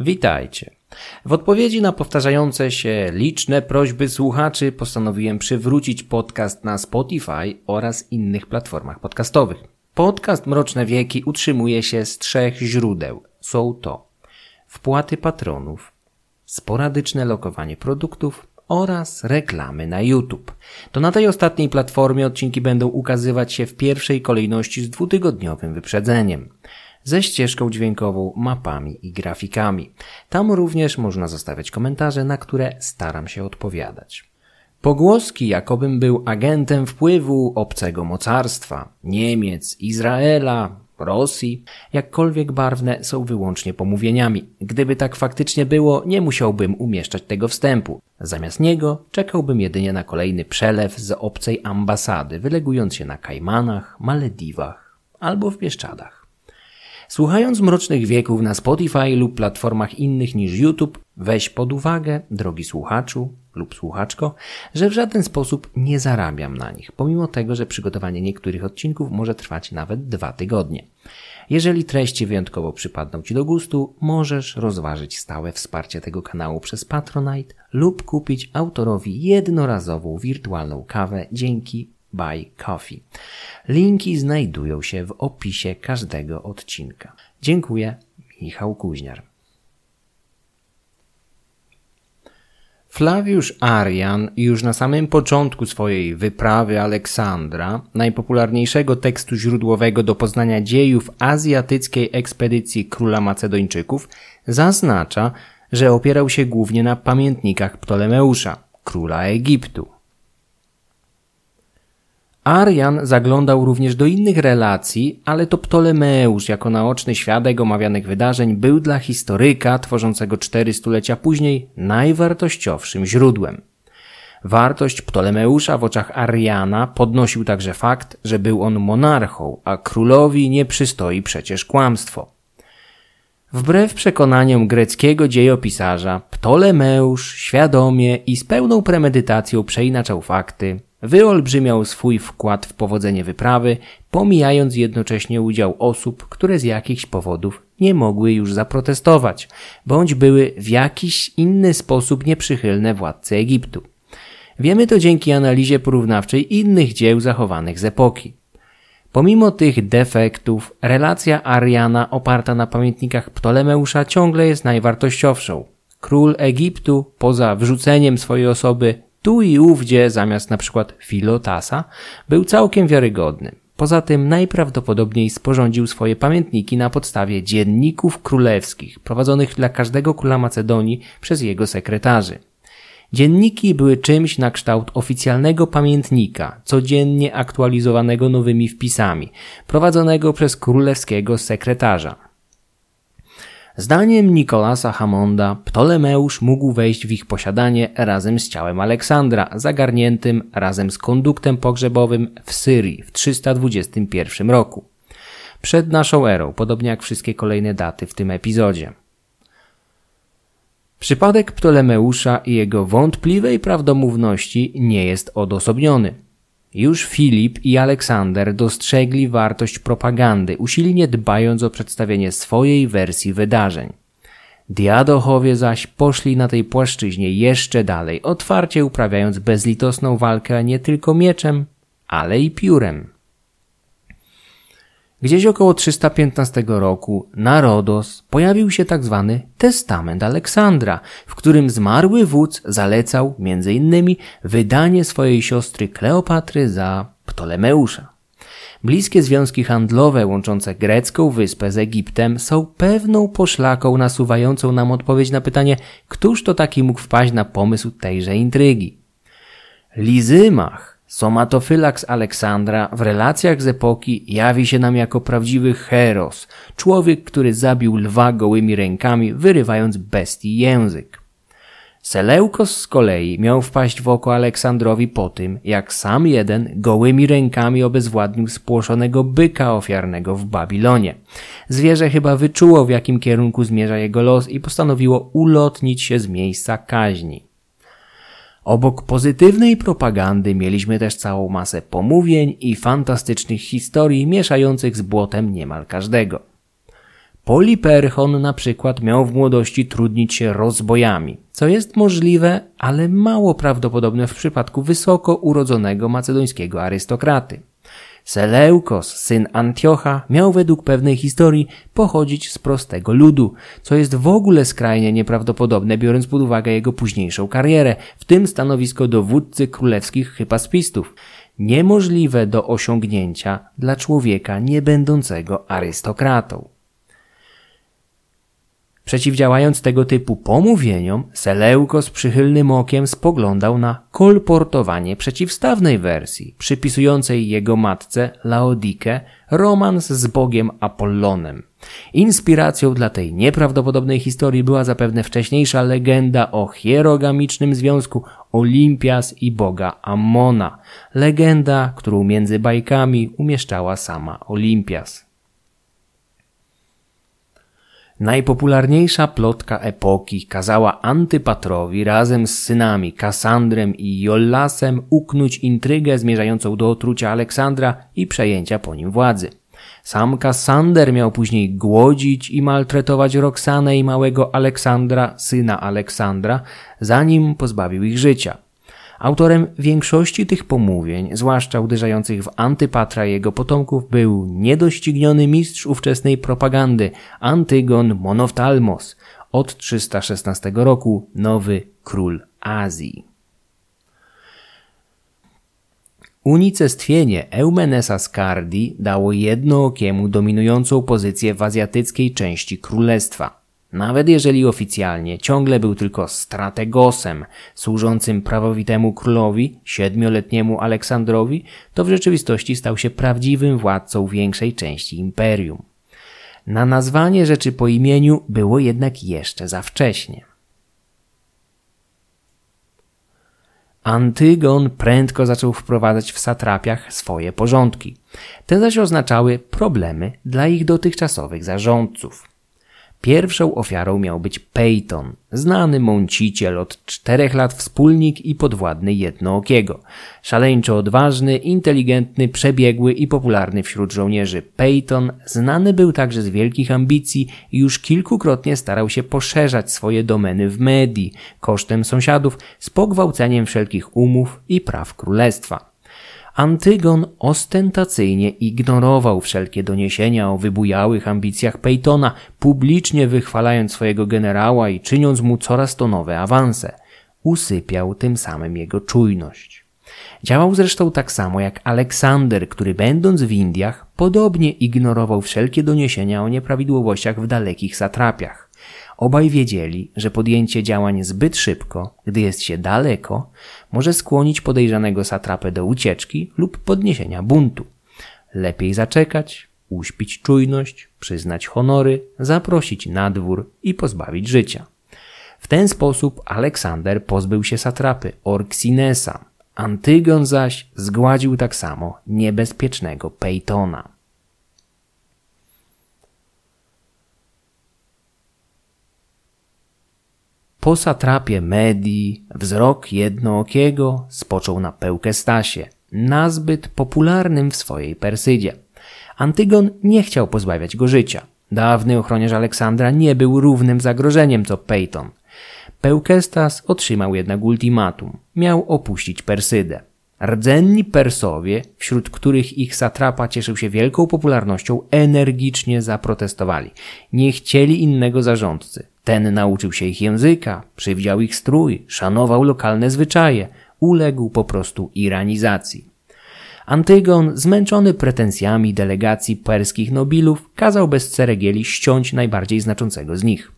Witajcie. W odpowiedzi na powtarzające się liczne prośby słuchaczy postanowiłem przywrócić podcast na Spotify oraz innych platformach podcastowych. Podcast Mroczne Wieki utrzymuje się z trzech źródeł. Są to wpłaty patronów, sporadyczne lokowanie produktów oraz reklamy na YouTube. To na tej ostatniej platformie odcinki będą ukazywać się w pierwszej kolejności z dwutygodniowym wyprzedzeniem ze ścieżką dźwiękową, mapami i grafikami. Tam również można zostawiać komentarze, na które staram się odpowiadać. Pogłoski, jakobym był agentem wpływu obcego mocarstwa, Niemiec, Izraela, Rosji, jakkolwiek barwne, są wyłącznie pomówieniami. Gdyby tak faktycznie było, nie musiałbym umieszczać tego wstępu. Zamiast niego czekałbym jedynie na kolejny przelew z obcej ambasady, wylegując się na Kajmanach, Malediwach albo w Bieszczadach. Słuchając Mrocznych Wieków na Spotify lub platformach innych niż YouTube, weź pod uwagę, drogi słuchaczu lub słuchaczko, że w żaden sposób nie zarabiam na nich, pomimo tego, że przygotowanie niektórych odcinków może trwać nawet dwa tygodnie. Jeżeli treści wyjątkowo przypadną Ci do gustu, możesz rozważyć stałe wsparcie tego kanału przez Patronite lub kupić autorowi jednorazową wirtualną kawę dzięki Buy Coffee. Linki znajdują się w opisie każdego odcinka. Dziękuję, Michał Kuźniar. Flawiusz Arian już na samym początku swojej wyprawy Aleksandra, najpopularniejszego tekstu źródłowego do poznania dziejów azjatyckiej ekspedycji króla Macedończyków, zaznacza, że opierał się głównie na pamiętnikach Ptolemeusza, króla Egiptu. Arian zaglądał również do innych relacji, ale to Ptolemeusz jako naoczny świadek omawianych wydarzeń był dla historyka tworzącego cztery stulecia później najwartościowszym źródłem. Wartość Ptolemeusza w oczach Ariana podnosił także fakt, że był on monarchą, a królowi nie przystoi przecież kłamstwo. Wbrew przekonaniom greckiego dziejopisarza, Ptolemeusz świadomie i z pełną premedytacją przeinaczał fakty, wyolbrzymiał swój wkład w powodzenie wyprawy, pomijając jednocześnie udział osób, które z jakichś powodów nie mogły już zaprotestować, bądź były w jakiś inny sposób nieprzychylne władcy Egiptu. Wiemy to dzięki analizie porównawczej innych dzieł zachowanych z epoki. Pomimo tych defektów, relacja Ariana oparta na pamiętnikach Ptolemeusza ciągle jest najwartościowszą. Król Egiptu, poza wrzuceniem swojej osoby tu i ówdzie zamiast na przykład Filotasa był całkiem wiarygodny. Poza tym najprawdopodobniej sporządził swoje pamiętniki na podstawie dzienników królewskich prowadzonych dla każdego króla Macedonii przez jego sekretarzy. Dzienniki były czymś na kształt oficjalnego pamiętnika, codziennie aktualizowanego nowymi wpisami, prowadzonego przez królewskiego sekretarza. Zdaniem Nikolasa Hammonda Ptolemeusz mógł wejść w ich posiadanie razem z ciałem Aleksandra, zagarniętym razem z konduktem pogrzebowym w Syrii w 321 roku. Przed naszą erą, podobnie jak wszystkie kolejne daty w tym epizodzie. Przypadek Ptolemeusza i jego wątpliwej prawdomówności nie jest odosobniony. Już Filip i Aleksander dostrzegli wartość propagandy, usilnie dbając o przedstawienie swojej wersji wydarzeń. Diadochowie zaś poszli na tej płaszczyźnie jeszcze dalej, otwarcie uprawiając bezlitosną walkę nie tylko mieczem, ale i piórem. Gdzieś około 315 roku na Rodos pojawił się tak zwany testament Aleksandra, w którym zmarły wódz zalecał innymi wydanie swojej siostry Kleopatry za Ptolemeusza. Bliskie związki handlowe łączące grecką wyspę z Egiptem są pewną poszlaką nasuwającą nam odpowiedź na pytanie, któż to taki mógł wpaść na pomysł tejże intrygi. Lizymach Somatofylaks Aleksandra w relacjach z epoki jawi się nam jako prawdziwy heros, człowiek, który zabił lwa gołymi rękami, wyrywając bestii język. Seleukos z kolei miał wpaść w oko Aleksandrowi po tym, jak sam jeden gołymi rękami obezwładnił spłoszonego byka ofiarnego w Babilonie. Zwierzę chyba wyczuło, w jakim kierunku zmierza jego los i postanowiło ulotnić się z miejsca kaźni. Obok pozytywnej propagandy mieliśmy też całą masę pomówień i fantastycznych historii mieszających z błotem niemal każdego. Poliperchon na przykład miał w młodości trudnić się rozbojami, co jest możliwe, ale mało prawdopodobne w przypadku wysoko urodzonego macedońskiego arystokraty. Seleukos, syn Antiocha, miał według pewnej historii pochodzić z prostego ludu, co jest w ogóle skrajnie nieprawdopodobne, biorąc pod uwagę jego późniejszą karierę, w tym stanowisko dowódcy królewskich hypaspistów. Niemożliwe do osiągnięcia dla człowieka nie będącego arystokratą. Przeciwdziałając tego typu pomówieniom, Seleukos przychylnym okiem spoglądał na kolportowanie przeciwstawnej wersji, przypisującej jego matce Laodikę romans z bogiem Apollonem. Inspiracją dla tej nieprawdopodobnej historii była zapewne wcześniejsza legenda o hierogamicznym związku Olimpias i boga Ammona. Legenda, którą między bajkami umieszczała sama Olimpias. Najpopularniejsza plotka epoki kazała Antypatrowi razem z synami Kassandrem i Jollasem uknąć intrygę zmierzającą do otrucia Aleksandra i przejęcia po nim władzy. Sam Kassander miał później głodzić i maltretować Roxanę i małego Aleksandra, syna Aleksandra, zanim pozbawił ich życia. Autorem większości tych pomówień, zwłaszcza uderzających w Antypatra i jego potomków, był niedościgniony mistrz ówczesnej propagandy Antygon Monoftalmos, od 316 roku nowy król Azji. Unicestwienie Eumenesa Skardi dało jednookiemu dominującą pozycję w azjatyckiej części królestwa – nawet jeżeli oficjalnie ciągle był tylko strategosem służącym prawowitemu królowi, siedmioletniemu Aleksandrowi, to w rzeczywistości stał się prawdziwym władcą większej części imperium. Na nazwanie rzeczy po imieniu było jednak jeszcze za wcześnie. Antygon prędko zaczął wprowadzać w satrapiach swoje porządki. Te zaś oznaczały problemy dla ich dotychczasowych zarządców. Pierwszą ofiarą miał być Peyton, znany mąciciel od czterech lat wspólnik i podwładny jednookiego. Szaleńczo odważny, inteligentny, przebiegły i popularny wśród żołnierzy. Peyton znany był także z wielkich ambicji i już kilkukrotnie starał się poszerzać swoje domeny w Medii, kosztem sąsiadów, z pogwałceniem wszelkich umów i praw królestwa. Antygon ostentacyjnie ignorował wszelkie doniesienia o wybujałych ambicjach Peytona, publicznie wychwalając swojego generała i czyniąc mu coraz to nowe awanse. Usypiał tym samym jego czujność. Działał zresztą tak samo jak Aleksander, który będąc w Indiach podobnie ignorował wszelkie doniesienia o nieprawidłowościach w dalekich satrapiach. Obaj wiedzieli, że podjęcie działań zbyt szybko, gdy jest się daleko, może skłonić podejrzanego satrapę do ucieczki lub podniesienia buntu. Lepiej zaczekać, uśpić czujność, przyznać honory, zaprosić na dwór i pozbawić życia. W ten sposób Aleksander pozbył się satrapy Orksinesa. Antygon zaś zgładził tak samo niebezpiecznego Peytona. Po satrapie Medii wzrok jednookiego spoczął na Pełkestasie, nazbyt popularnym w swojej Persydzie. Antygon nie chciał pozbawiać go życia. Dawny ochroniarz Aleksandra nie był równym zagrożeniem co Peyton. Pełkestas otrzymał jednak ultimatum. Miał opuścić Persydę. Rdzenni Persowie, wśród których ich satrapa cieszył się wielką popularnością, energicznie zaprotestowali. Nie chcieli innego zarządcy. Ten nauczył się ich języka, przywdział ich strój, szanował lokalne zwyczaje, uległ po prostu iranizacji. Antygon, zmęczony pretensjami delegacji perskich nobilów, kazał bez ceregieli ściąć najbardziej znaczącego z nich.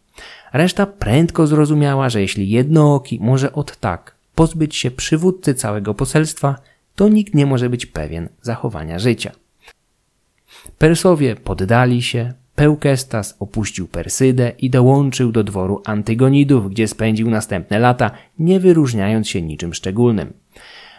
Reszta prędko zrozumiała, że jeśli jednooki może od tak pozbyć się przywódcy całego poselstwa, to nikt nie może być pewien zachowania życia. Persowie poddali się, Pełkestas opuścił Persydę i dołączył do dworu Antygonidów, gdzie spędził następne lata, nie wyróżniając się niczym szczególnym.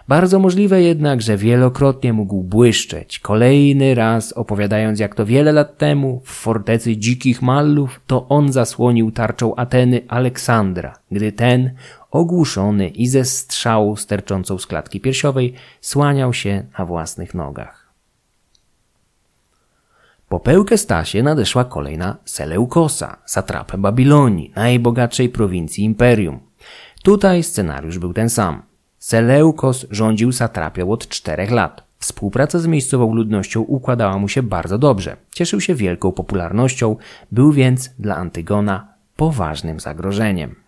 Bardzo możliwe jednak, że wielokrotnie mógł błyszczeć, kolejny raz opowiadając jak to wiele lat temu w fortecy dzikich Mallów to on zasłonił tarczą Ateny Aleksandra, gdy ten, ogłuszony i ze strzału sterczącą z klatki piersiowej, słaniał się na własnych nogach. Po Pełkestasie nadeszła kolejna Seleukosa, satrapę Babilonii, najbogatszej prowincji imperium. Tutaj scenariusz był ten sam. Seleukos rządził satrapią od czterech lat. Współpraca z miejscową ludnością układała mu się bardzo dobrze. Cieszył się wielką popularnością, był więc dla Antygona poważnym zagrożeniem.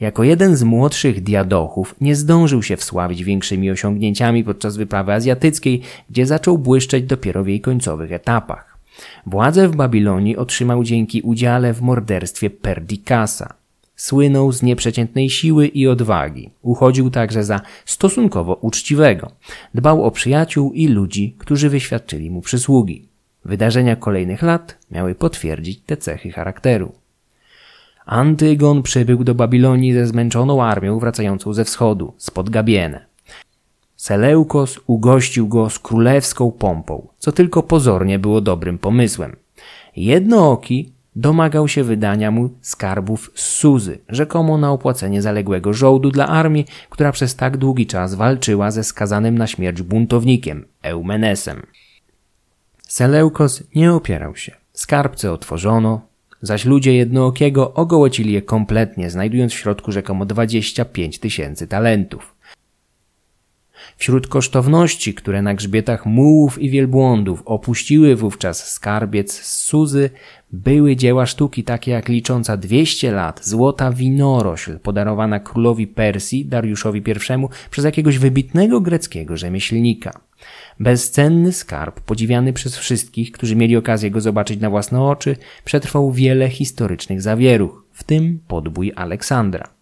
Jako jeden z młodszych diadochów nie zdążył się wsławić większymi osiągnięciami podczas wyprawy azjatyckiej, gdzie zaczął błyszczeć dopiero w jej końcowych etapach. Władzę w Babilonii otrzymał dzięki udziale w morderstwie Perdikasa. Słynął z nieprzeciętnej siły i odwagi. Uchodził także za stosunkowo uczciwego. Dbał o przyjaciół i ludzi, którzy wyświadczyli mu przysługi. Wydarzenia kolejnych lat miały potwierdzić te cechy charakteru. Antygon przybył do Babilonii ze zmęczoną armią wracającą ze wschodu, spod Gabienę. Seleukos ugościł go z królewską pompą, co tylko pozornie było dobrym pomysłem. Jednooki domagał się wydania mu skarbów z Suzy, rzekomo na opłacenie zaległego żołdu dla armii, która przez tak długi czas walczyła ze skazanym na śmierć buntownikiem, Eumenesem. Seleukos nie opierał się. Skarbce otworzono, zaś ludzie jednookiego ogołocili je kompletnie, znajdując w środku rzekomo 25 tysięcy talentów. Wśród kosztowności, które na grzbietach mułów i wielbłądów opuściły wówczas skarbiec z Suzy, były dzieła sztuki takie jak licząca 200 lat złota winorośl podarowana królowi Persji Dariuszowi I przez jakiegoś wybitnego greckiego rzemieślnika. Bezcenny skarb, podziwiany przez wszystkich, którzy mieli okazję go zobaczyć na własne oczy, przetrwał wiele historycznych zawieruch, w tym podbój Aleksandra.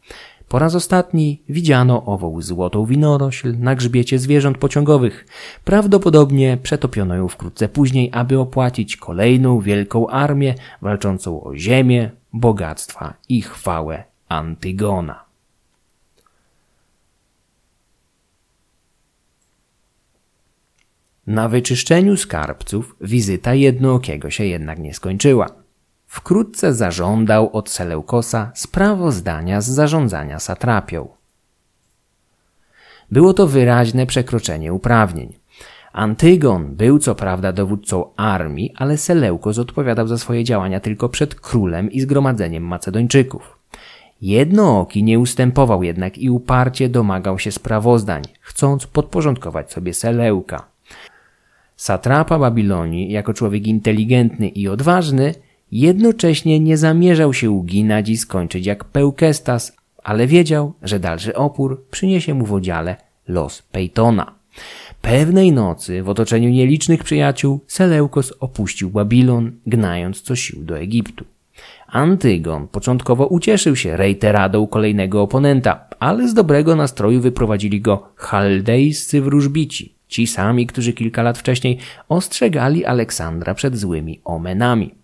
Po raz ostatni widziano ową złotą winorośl na grzbiecie zwierząt pociągowych. Prawdopodobnie przetopiono ją wkrótce później, aby opłacić kolejną wielką armię walczącą o ziemię, bogactwa i chwałę Antygona. Na wyczyszczeniu skarbców wizyta jednookiego się jednak nie skończyła. Wkrótce zażądał od Seleukosa sprawozdania z zarządzania satrapią. Było to wyraźne przekroczenie uprawnień. Antygon był co prawda dowódcą armii, ale Seleukos odpowiadał za swoje działania tylko przed królem i zgromadzeniem Macedończyków. Jednooki nie ustępował jednak i uparcie domagał się sprawozdań, chcąc podporządkować sobie Seleuka. Satrapa Babilonii, jako człowiek inteligentny i odważny, jednocześnie nie zamierzał się uginać i skończyć jak Pełkestas, ale wiedział, że dalszy opór przyniesie mu w odziale los Peytona. Pewnej nocy, w otoczeniu nielicznych przyjaciół, Seleukos opuścił Babilon, gnając co sił do Egiptu. Antygon początkowo ucieszył się rejteradą kolejnego oponenta, ale z dobrego nastroju wyprowadzili go chaldejscy wróżbici, Ci sami, którzy kilka lat wcześniej ostrzegali Aleksandra przed złymi omenami.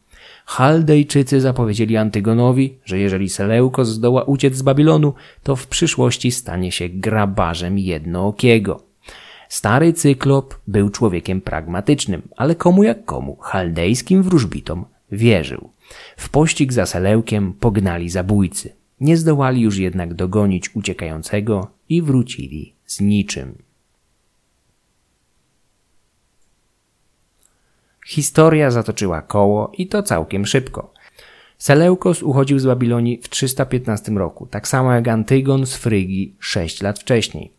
Chaldejczycy zapowiedzieli Antygonowi, że jeżeli Seleukos zdoła uciec z Babilonu, to w przyszłości stanie się grabarzem jednookiego. Stary cyklop był człowiekiem pragmatycznym, ale komu jak komu, chaldejskim wróżbitom wierzył. W pościg za Seleukiem pognali zabójcy. Nie zdołali już jednak dogonić uciekającego i wrócili z niczym. Historia zatoczyła koło i to całkiem szybko. Seleukos uchodził z Babilonii w 315 roku, tak samo jak Antygon z Frygii 6 lat wcześniej.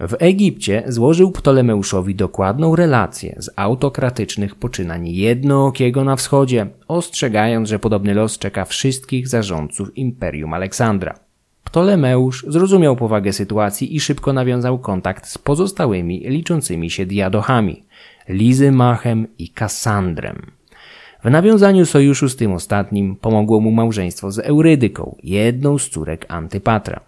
W Egipcie złożył Ptolemeuszowi dokładną relację z autokratycznych poczynań jednookiego na wschodzie, ostrzegając, że podobny los czeka wszystkich zarządców Imperium Aleksandra. Ptolemeusz zrozumiał powagę sytuacji i szybko nawiązał kontakt z pozostałymi liczącymi się diadochami. Lizymachem i Kassandrem. W nawiązaniu sojuszu z tym ostatnim pomogło mu małżeństwo z Eurydyką, jedną z córek Antypatra.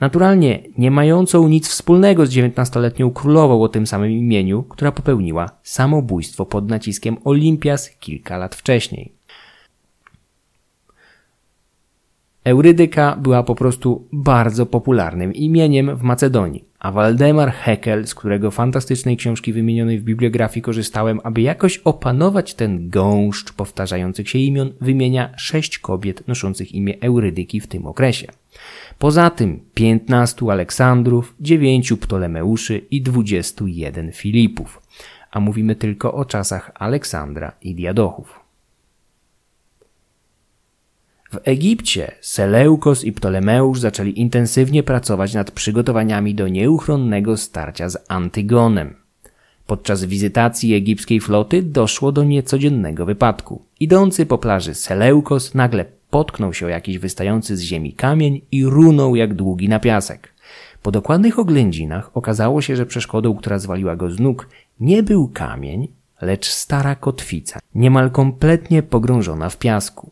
Naturalnie nie mającą nic wspólnego z dziewiętnastoletnią królową o tym samym imieniu, która popełniła samobójstwo pod naciskiem Olimpias kilka lat wcześniej. Eurydyka była po prostu bardzo popularnym imieniem w Macedonii, a Waldemar Heckel, z którego fantastycznej książki wymienionej w bibliografii korzystałem, aby jakoś opanować ten gąszcz powtarzających się imion, wymienia sześć kobiet noszących imię Eurydyki w tym okresie. Poza tym piętnastu Aleksandrów, dziewięciu Ptolemeuszy i dwudziestu jeden Filipów. a mówimy tylko o czasach Aleksandra i Diadochów. W Egipcie Seleukos i Ptolemeusz zaczęli intensywnie pracować nad przygotowaniami do nieuchronnego starcia z Antygonem. Podczas wizytacji egipskiej floty doszło do niecodziennego wypadku. Idący po plaży Seleukos nagle potknął się o jakiś wystający z ziemi kamień i runął jak długi na piasek. Po dokładnych oględzinach okazało się, że przeszkodą, która zwaliła go z nóg, nie był kamień, lecz stara kotwica, niemal kompletnie pogrążona w piasku.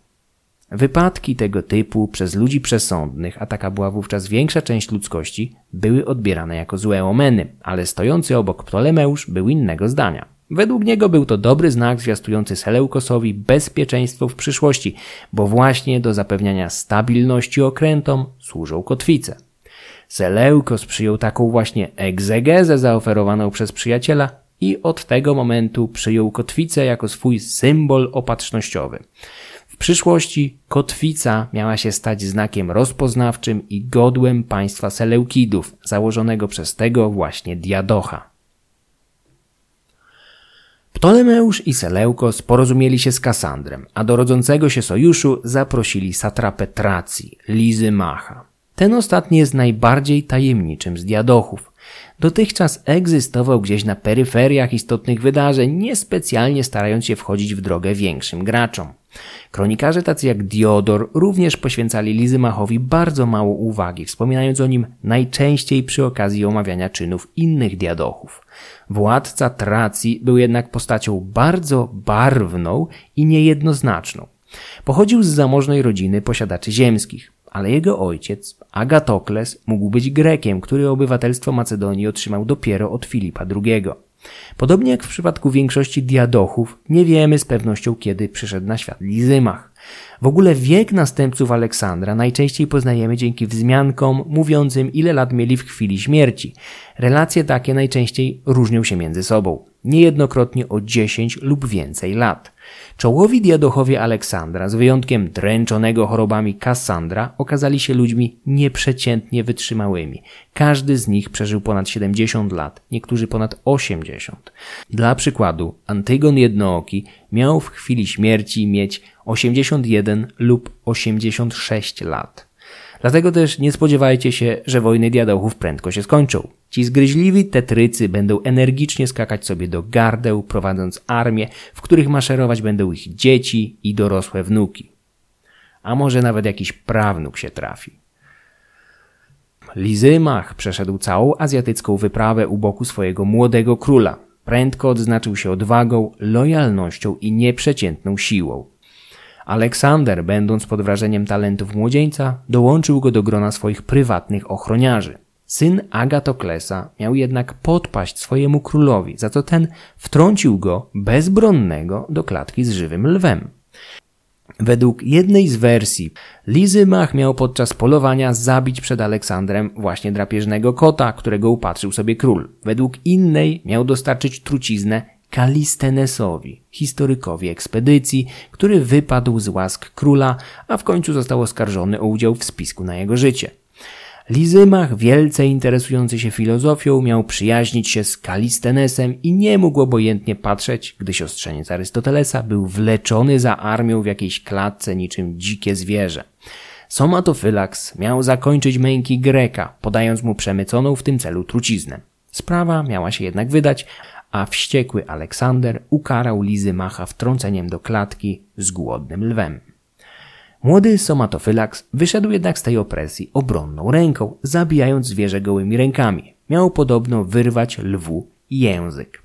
Wypadki tego typu przez ludzi przesądnych, a taka była wówczas większa część ludzkości, były odbierane jako złe omeny, ale stojący obok Ptolemeusz był innego zdania. Według niego był to dobry znak zwiastujący Seleukosowi bezpieczeństwo w przyszłości, bo właśnie do zapewniania stabilności okrętom służą kotwice. Seleukos przyjął taką właśnie egzegezę zaoferowaną przez przyjaciela i od tego momentu przyjął kotwicę jako swój symbol opatrznościowy. Przyszłości kotwica miała się stać znakiem rozpoznawczym i godłem państwa Seleukidów, założonego przez tego właśnie Diadocha. Ptolemeusz i Seleukos porozumieli się z Kasandrem, a do rodzącego się sojuszu zaprosili satrapę Tracji, Lizy Macha. Ten ostatni jest najbardziej tajemniczym z diadochów. Dotychczas egzystował gdzieś na peryferiach istotnych wydarzeń, niespecjalnie starając się wchodzić w drogę większym graczom. Kronikarze tacy jak Diodor również poświęcali Lizymachowi bardzo mało uwagi, wspominając o nim najczęściej przy okazji omawiania czynów innych diadochów. Władca Tracji był jednak postacią bardzo barwną i niejednoznaczną. Pochodził z zamożnej rodziny posiadaczy ziemskich ale jego ojciec, Agatokles, mógł być Grekiem, który obywatelstwo Macedonii otrzymał dopiero od Filipa II. Podobnie jak w przypadku większości diadochów, nie wiemy z pewnością kiedy przyszedł na świat Lizymach. W ogóle wiek następców Aleksandra najczęściej poznajemy dzięki wzmiankom mówiącym ile lat mieli w chwili śmierci. Relacje takie najczęściej różnią się między sobą, niejednokrotnie o 10 lub więcej lat. Czołowi diadochowie Aleksandra, z wyjątkiem dręczonego chorobami Kassandra, okazali się ludźmi nieprzeciętnie wytrzymałymi. Każdy z nich przeżył ponad 70 lat, niektórzy ponad 80. Dla przykładu, Antygon Jednooki miał w chwili śmierci mieć 81 lub 86 lat. Dlatego też nie spodziewajcie się, że wojny diadochów prędko się skończą. Ci zgryźliwi tetrycy będą energicznie skakać sobie do gardeł, prowadząc armię, w których maszerować będą ich dzieci i dorosłe wnuki. A może nawet jakiś prawnuk się trafi. Lizymach przeszedł całą azjatycką wyprawę u boku swojego młodego króla. Prędko odznaczył się odwagą, lojalnością i nieprzeciętną siłą. Aleksander, będąc pod wrażeniem talentów młodzieńca, dołączył go do grona swoich prywatnych ochroniarzy. Syn Agatoklesa miał jednak podpaść swojemu królowi, za co ten wtrącił go bezbronnego do klatki z żywym lwem. Według jednej z wersji, Lizymach miał podczas polowania zabić przed Aleksandrem właśnie drapieżnego kota, którego upatrzył sobie król. Według innej miał dostarczyć truciznę Kalistenesowi, historykowi ekspedycji, który wypadł z łask króla, a w końcu został oskarżony o udział w spisku na jego życie. Lizymach, wielce interesujący się filozofią, miał przyjaźnić się z Kalistenesem i nie mógł obojętnie patrzeć, gdy siostrzeniec Arystotelesa był wleczony za armią w jakiejś klatce niczym dzikie zwierzę. Somatofylaks miał zakończyć męki Greka, podając mu przemyconą w tym celu truciznę. Sprawa miała się jednak wydać, a wściekły Aleksander ukarał Lizymacha wtrąceniem do klatki z głodnym lwem. Młody somatofylaks wyszedł jednak z tej opresji obronną ręką, zabijając zwierzę gołymi rękami. Miał podobno wyrwać lwu język.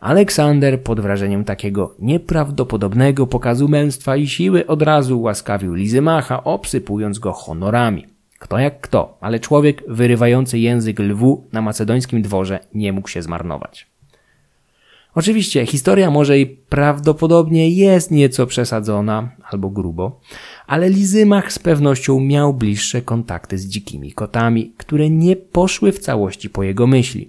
Aleksander pod wrażeniem takiego nieprawdopodobnego pokazu męstwa i siły od razu łaskawił Lizymacha, obsypując go honorami. Kto jak kto, ale człowiek wyrywający język lwu na macedońskim dworze nie mógł się zmarnować. Oczywiście historia może i prawdopodobnie jest nieco przesadzona albo grubo, ale Lizymach z pewnością miał bliższe kontakty z dzikimi kotami, które nie poszły w całości po jego myśli.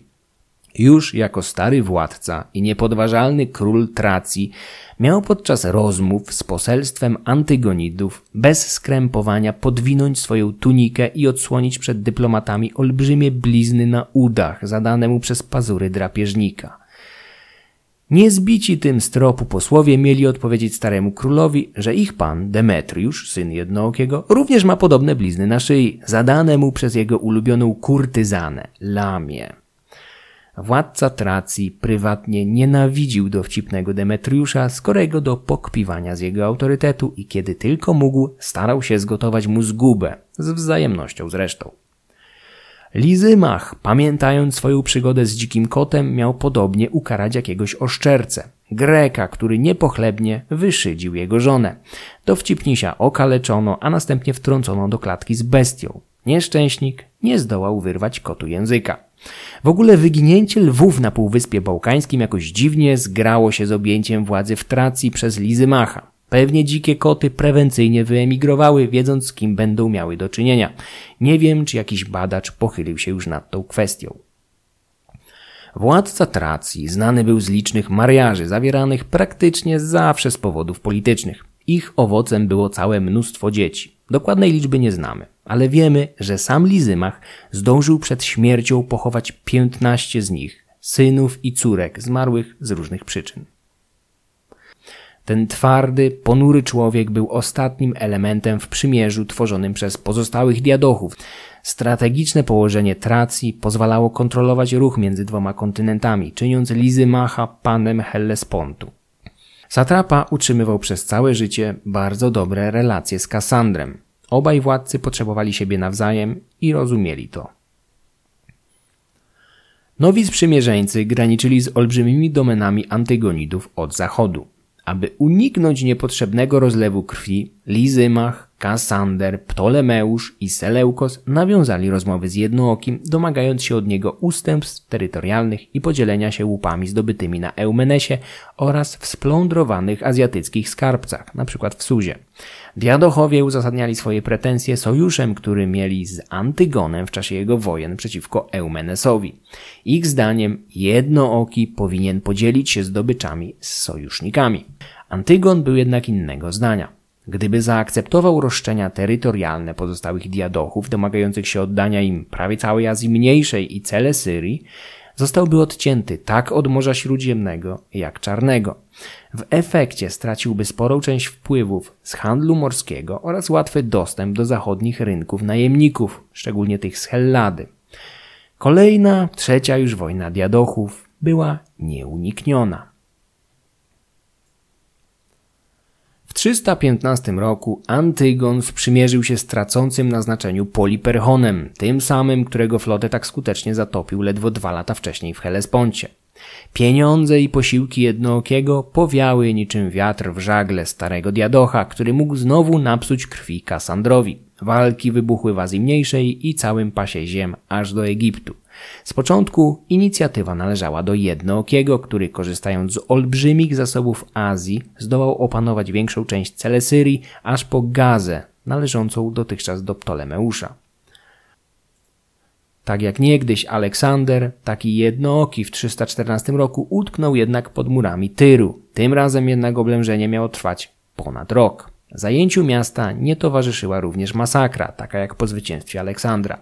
Już jako stary władca i niepodważalny król Tracji miał podczas rozmów z poselstwem Antygonidów bez skrępowania podwinąć swoją tunikę i odsłonić przed dyplomatami olbrzymie blizny na udach zadane mu przez pazury drapieżnika – Niezbici tym stropu posłowie mieli odpowiedzieć staremu królowi, że ich pan Demetriusz, syn jednookiego, również ma podobne blizny na szyi, zadane mu przez jego ulubioną kurtyzanę, Lamię. Władca Tracji prywatnie nienawidził dowcipnego Demetriusza, skorego do pokpiwania z jego autorytetu i kiedy tylko mógł, starał się zgotować mu zgubę, z wzajemnością zresztą. Lizymach, pamiętając swoją przygodę z dzikim kotem, miał podobnie ukarać jakiegoś oszczercę. Greka, który niepochlebnie wyszydził jego żonę. Dowcipnisia okaleczono, a następnie wtrącono do klatki z bestią. Nieszczęśnik nie zdołał wyrwać kotu języka. W ogóle wyginięcie lwów na Półwyspie Bałkańskim jakoś dziwnie zgrało się z objęciem władzy w Tracji przez Lizymacha. Pewnie dzikie koty prewencyjnie wyemigrowały, wiedząc z kim będą miały do czynienia. Nie wiem, czy jakiś badacz pochylił się już nad tą kwestią. Władca Tracji znany był z licznych mariaży, zawieranych praktycznie zawsze z powodów politycznych. Ich owocem było całe mnóstwo dzieci. Dokładnej liczby nie znamy, ale wiemy, że sam Lizymach zdążył przed śmiercią pochować 15 z nich, synów i córek zmarłych z różnych przyczyn. Ten twardy, ponury człowiek był ostatnim elementem w przymierzu tworzonym przez pozostałych diadochów. Strategiczne położenie Tracji pozwalało kontrolować ruch między dwoma kontynentami, czyniąc Lizymacha panem Hellespontu. Satrapa utrzymywał przez całe życie bardzo dobre relacje z Kassandrem. Obaj władcy potrzebowali siebie nawzajem i rozumieli to. Nowi sprzymierzeńcy graniczyli z olbrzymimi domenami Antygonidów od zachodu. Aby uniknąć niepotrzebnego rozlewu krwi, Lizymach, Kassander, Ptolemeusz i Seleukos nawiązali rozmowy z Jednookim, domagając się od niego ustępstw terytorialnych i podzielenia się łupami zdobytymi na Eumenesie oraz w splądrowanych azjatyckich skarbcach, np. w Suzie. Diadochowie uzasadniali swoje pretensje sojuszem, który mieli z Antygonem w czasie jego wojen przeciwko Eumenesowi. Ich zdaniem Jednooki powinien podzielić się zdobyczami z sojusznikami. Antygon był jednak innego zdania. Gdyby zaakceptował roszczenia terytorialne pozostałych diadochów, domagających się oddania im prawie całej Azji Mniejszej i cele Syrii, zostałby odcięty tak od Morza Śródziemnego jak Czarnego. W efekcie straciłby sporą część wpływów z handlu morskiego oraz łatwy dostęp do zachodnich rynków najemników, szczególnie tych z Hellady. Kolejna, trzecia już wojna diadochów była nieunikniona. 315 roku Antygon sprzymierzył się z tracącym na znaczeniu Poliperchonem, tym samym, którego flotę tak skutecznie zatopił ledwo dwa lata wcześniej w Helesponcie. Pieniądze i posiłki jednookiego powiały niczym wiatr w żagle starego diadocha, który mógł znowu napsuć krwi Kasandrowi. Walki wybuchły w Azji Mniejszej i całym pasie ziem aż do Egiptu. Z początku inicjatywa należała do Jednookiego, który korzystając z olbrzymich zasobów Azji zdołał opanować większą część Celesyrii aż po Gazę, należącą dotychczas do Ptolemeusza. Tak jak niegdyś Aleksander, taki jednooki w 314 roku utknął jednak pod murami Tyru. Tym razem jednak oblężenie miało trwać ponad rok. Zajęciu miasta nie towarzyszyła również masakra, taka jak po zwycięstwie Aleksandra.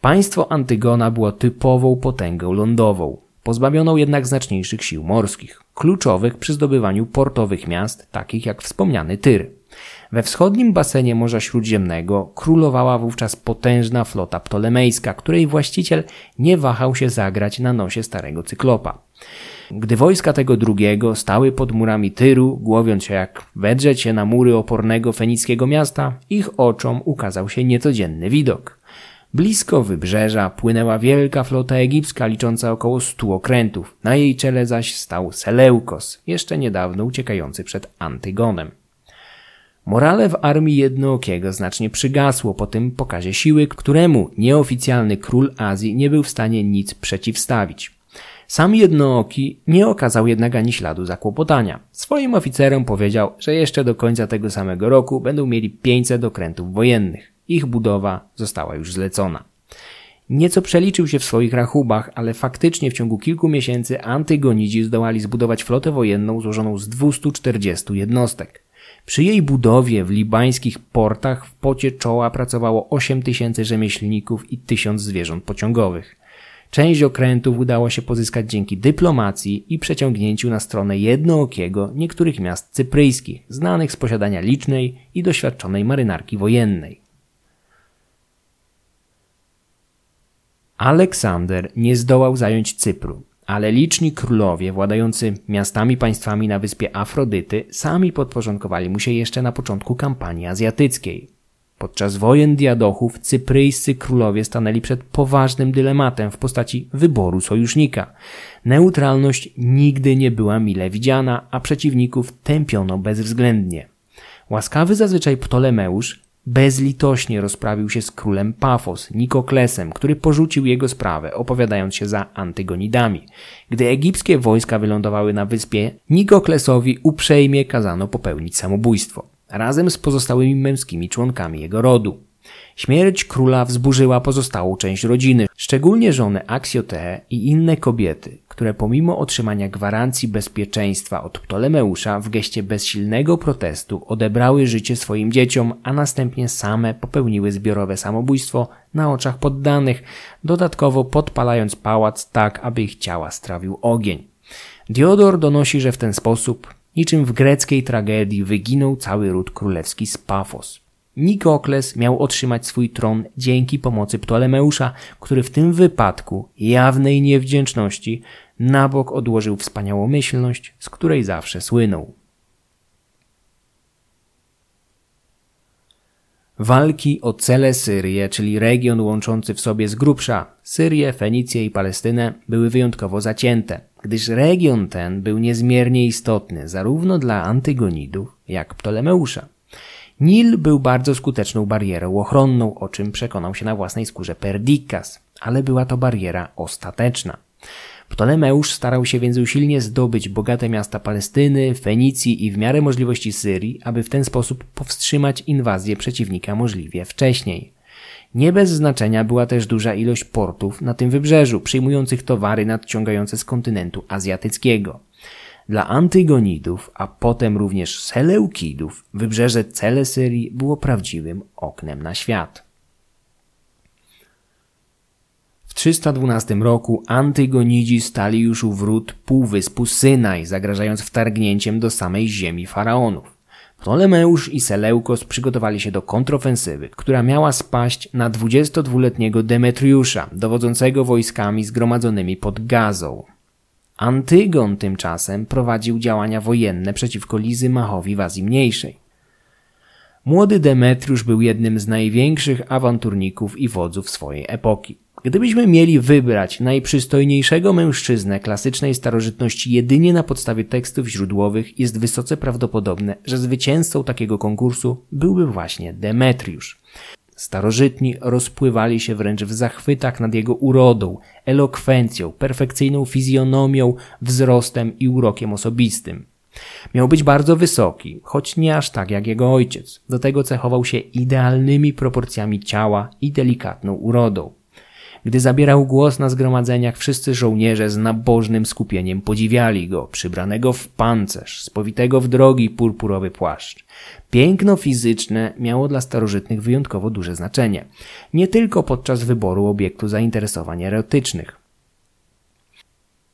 Państwo Antygona było typową potęgą lądową, pozbawioną jednak znaczniejszych sił morskich, kluczowych przy zdobywaniu portowych miast, takich jak wspomniany Tyr. We wschodnim basenie Morza Śródziemnego królowała wówczas potężna flota ptolemejska, której właściciel nie wahał się zagrać na nosie starego cyklopa. Gdy wojska tego drugiego stały pod murami Tyru, głowiąc się jak wedrzeć się na mury opornego fenickiego miasta, ich oczom ukazał się niecodzienny widok. Blisko wybrzeża płynęła wielka flota egipska licząca około stu okrętów. Na jej czele zaś stał Seleukos, jeszcze niedawno uciekający przed Antygonem. Morale w armii jednookiego znacznie przygasło po tym pokazie siły, któremu nieoficjalny król Azji nie był w stanie nic przeciwstawić. Sam jednooki nie okazał jednak ani śladu zakłopotania. Swoim oficerom powiedział, że jeszcze do końca tego samego roku będą mieli 500 okrętów wojennych. Ich budowa została już zlecona. Nieco przeliczył się w swoich rachubach, ale faktycznie w ciągu kilku miesięcy Antygonidzi zdołali zbudować flotę wojenną złożoną z 240 jednostek. Przy jej budowie w libańskich portach w pocie czoła pracowało 8 tysięcy rzemieślników i 1000 zwierząt pociągowych. Część okrętów udało się pozyskać dzięki dyplomacji i przeciągnięciu na stronę jednookiego niektórych miast cypryjskich, znanych z posiadania licznej i doświadczonej marynarki wojennej. Aleksander nie zdołał zająć Cypru, ale liczni królowie władający miastami państwami na wyspie Afrodyty sami podporządkowali mu się jeszcze na początku kampanii azjatyckiej. Podczas wojen diadochów cypryjscy królowie stanęli przed poważnym dylematem w postaci wyboru sojusznika. Neutralność nigdy nie była mile widziana, a przeciwników tępiono bezwzględnie. Łaskawy zazwyczaj Ptolemeusz bezlitośnie rozprawił się z królem Pafos, Nikoklesem, który porzucił jego sprawę, opowiadając się za Antygonidami. Gdy egipskie wojska wylądowały na wyspie, Nikoklesowi uprzejmie kazano popełnić samobójstwo, razem z pozostałymi męskimi członkami jego rodu. Śmierć króla wzburzyła pozostałą część rodziny, szczególnie żony Aksjotee i inne kobiety, które pomimo otrzymania gwarancji bezpieczeństwa od Ptolemeusza w geście bezsilnego protestu odebrały życie swoim dzieciom, a następnie same popełniły zbiorowe samobójstwo na oczach poddanych, dodatkowo podpalając pałac tak, aby ich ciała strawił ogień. Diodor donosi, że w ten sposób, niczym w greckiej tragedii, wyginął cały ród królewski z Pafos. Nikokles miał otrzymać swój tron dzięki pomocy Ptolemeusza, który w tym wypadku jawnej niewdzięczności na bok odłożył wspaniałomyślność, z której zawsze słynął. Walki o cele Syrię, czyli region łączący w sobie z grubsza Syrię, Fenicję i Palestynę, były wyjątkowo zacięte, gdyż region ten był niezmiernie istotny zarówno dla Antygonidów, jak Ptolemeusza. Nil był bardzo skuteczną barierą ochronną, o czym przekonał się na własnej skórze Perdikas, ale była to bariera ostateczna. Ptolemeusz starał się więc usilnie zdobyć bogate miasta Palestyny, Fenicji i w miarę możliwości Syrii, aby w ten sposób powstrzymać inwazję przeciwnika możliwie wcześniej. Nie bez znaczenia była też duża ilość portów na tym wybrzeżu, przyjmujących towary nadciągające z kontynentu azjatyckiego. Dla Antygonidów, a potem również Seleukidów, wybrzeże Celesyrii było prawdziwym oknem na świat. W 312 roku Antygonidzi stali już u wrót półwyspu Synaj, zagrażając wtargnięciem do samej ziemi faraonów. Ptolemeusz i Seleukos przygotowali się do kontrofensywy, która miała spaść na 22-letniego Demetriusza, dowodzącego wojskami zgromadzonymi pod Gazą. Antygon tymczasem prowadził działania wojenne przeciwko Lizymachowi w Azji Mniejszej. Młody Demetriusz był jednym z największych awanturników i wodzów swojej epoki. Gdybyśmy mieli wybrać najprzystojniejszego mężczyznę klasycznej starożytności jedynie na podstawie tekstów źródłowych, jest wysoce prawdopodobne, że zwycięzcą takiego konkursu byłby właśnie Demetriusz. Starożytni rozpływali się wręcz w zachwytach nad jego urodą, elokwencją, perfekcyjną fizjonomią, wzrostem i urokiem osobistym. Miał być bardzo wysoki, choć nie aż tak jak jego ojciec. Do tego cechował się idealnymi proporcjami ciała i delikatną urodą. Gdy zabierał głos na zgromadzeniach, wszyscy żołnierze z nabożnym skupieniem podziwiali go, przybranego w pancerz, spowitego w drogi purpurowy płaszcz. Piękno fizyczne miało dla starożytnych wyjątkowo duże znaczenie, nie tylko podczas wyboru obiektu zainteresowań erotycznych.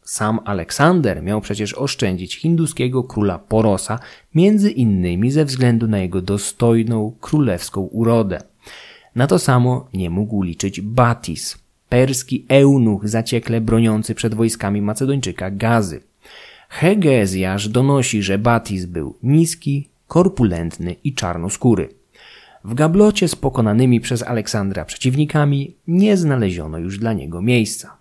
Sam Aleksander miał przecież oszczędzić hinduskiego króla Porosa, między innymi ze względu na jego dostojną królewską urodę. Na to samo nie mógł liczyć Batis, perski eunuch zaciekle broniący przed wojskami Macedończyka Gazy. Hegezjasz donosi, że Batis był niski, korpulentny i czarnoskóry. W gablocie z pokonanymi przez Aleksandra przeciwnikami nie znaleziono już dla niego miejsca.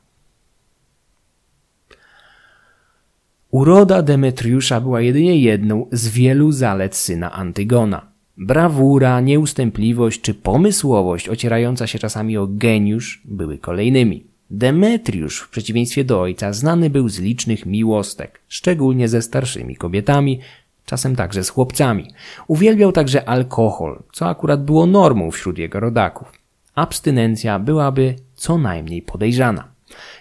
Uroda Demetriusza była jedynie jedną z wielu zalet syna Antygona. Brawura, nieustępliwość czy pomysłowość ocierająca się czasami o geniusz były kolejnymi. Demetriusz, w przeciwieństwie do ojca, znany był z licznych miłostek, szczególnie ze starszymi kobietami, czasem także z chłopcami. Uwielbiał także alkohol, co akurat było normą wśród jego rodaków. Abstynencja byłaby co najmniej podejrzana.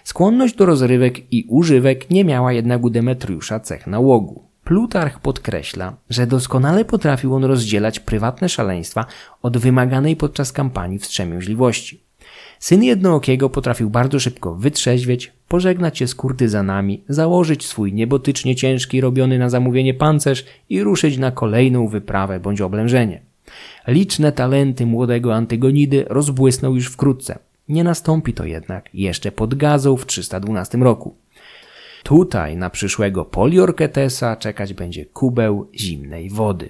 Skłonność do rozrywek i używek nie miała jednak u Demetriusza cech nałogu. Plutarch podkreśla, że doskonale potrafił on rozdzielać prywatne szaleństwa od wymaganej podczas kampanii wstrzemięźliwości. Syn Jednookiego potrafił bardzo szybko wytrzeźwieć, pożegnać się z kurtyzanami, założyć swój niebotycznie ciężki robiony na zamówienie pancerz i ruszyć na kolejną wyprawę bądź oblężenie. Liczne talenty młodego Antygonidy rozbłysnął już wkrótce. Nie nastąpi to jednak jeszcze pod Gazą w 312 roku. Tutaj na przyszłego Poliorketesa czekać będzie kubeł zimnej wody.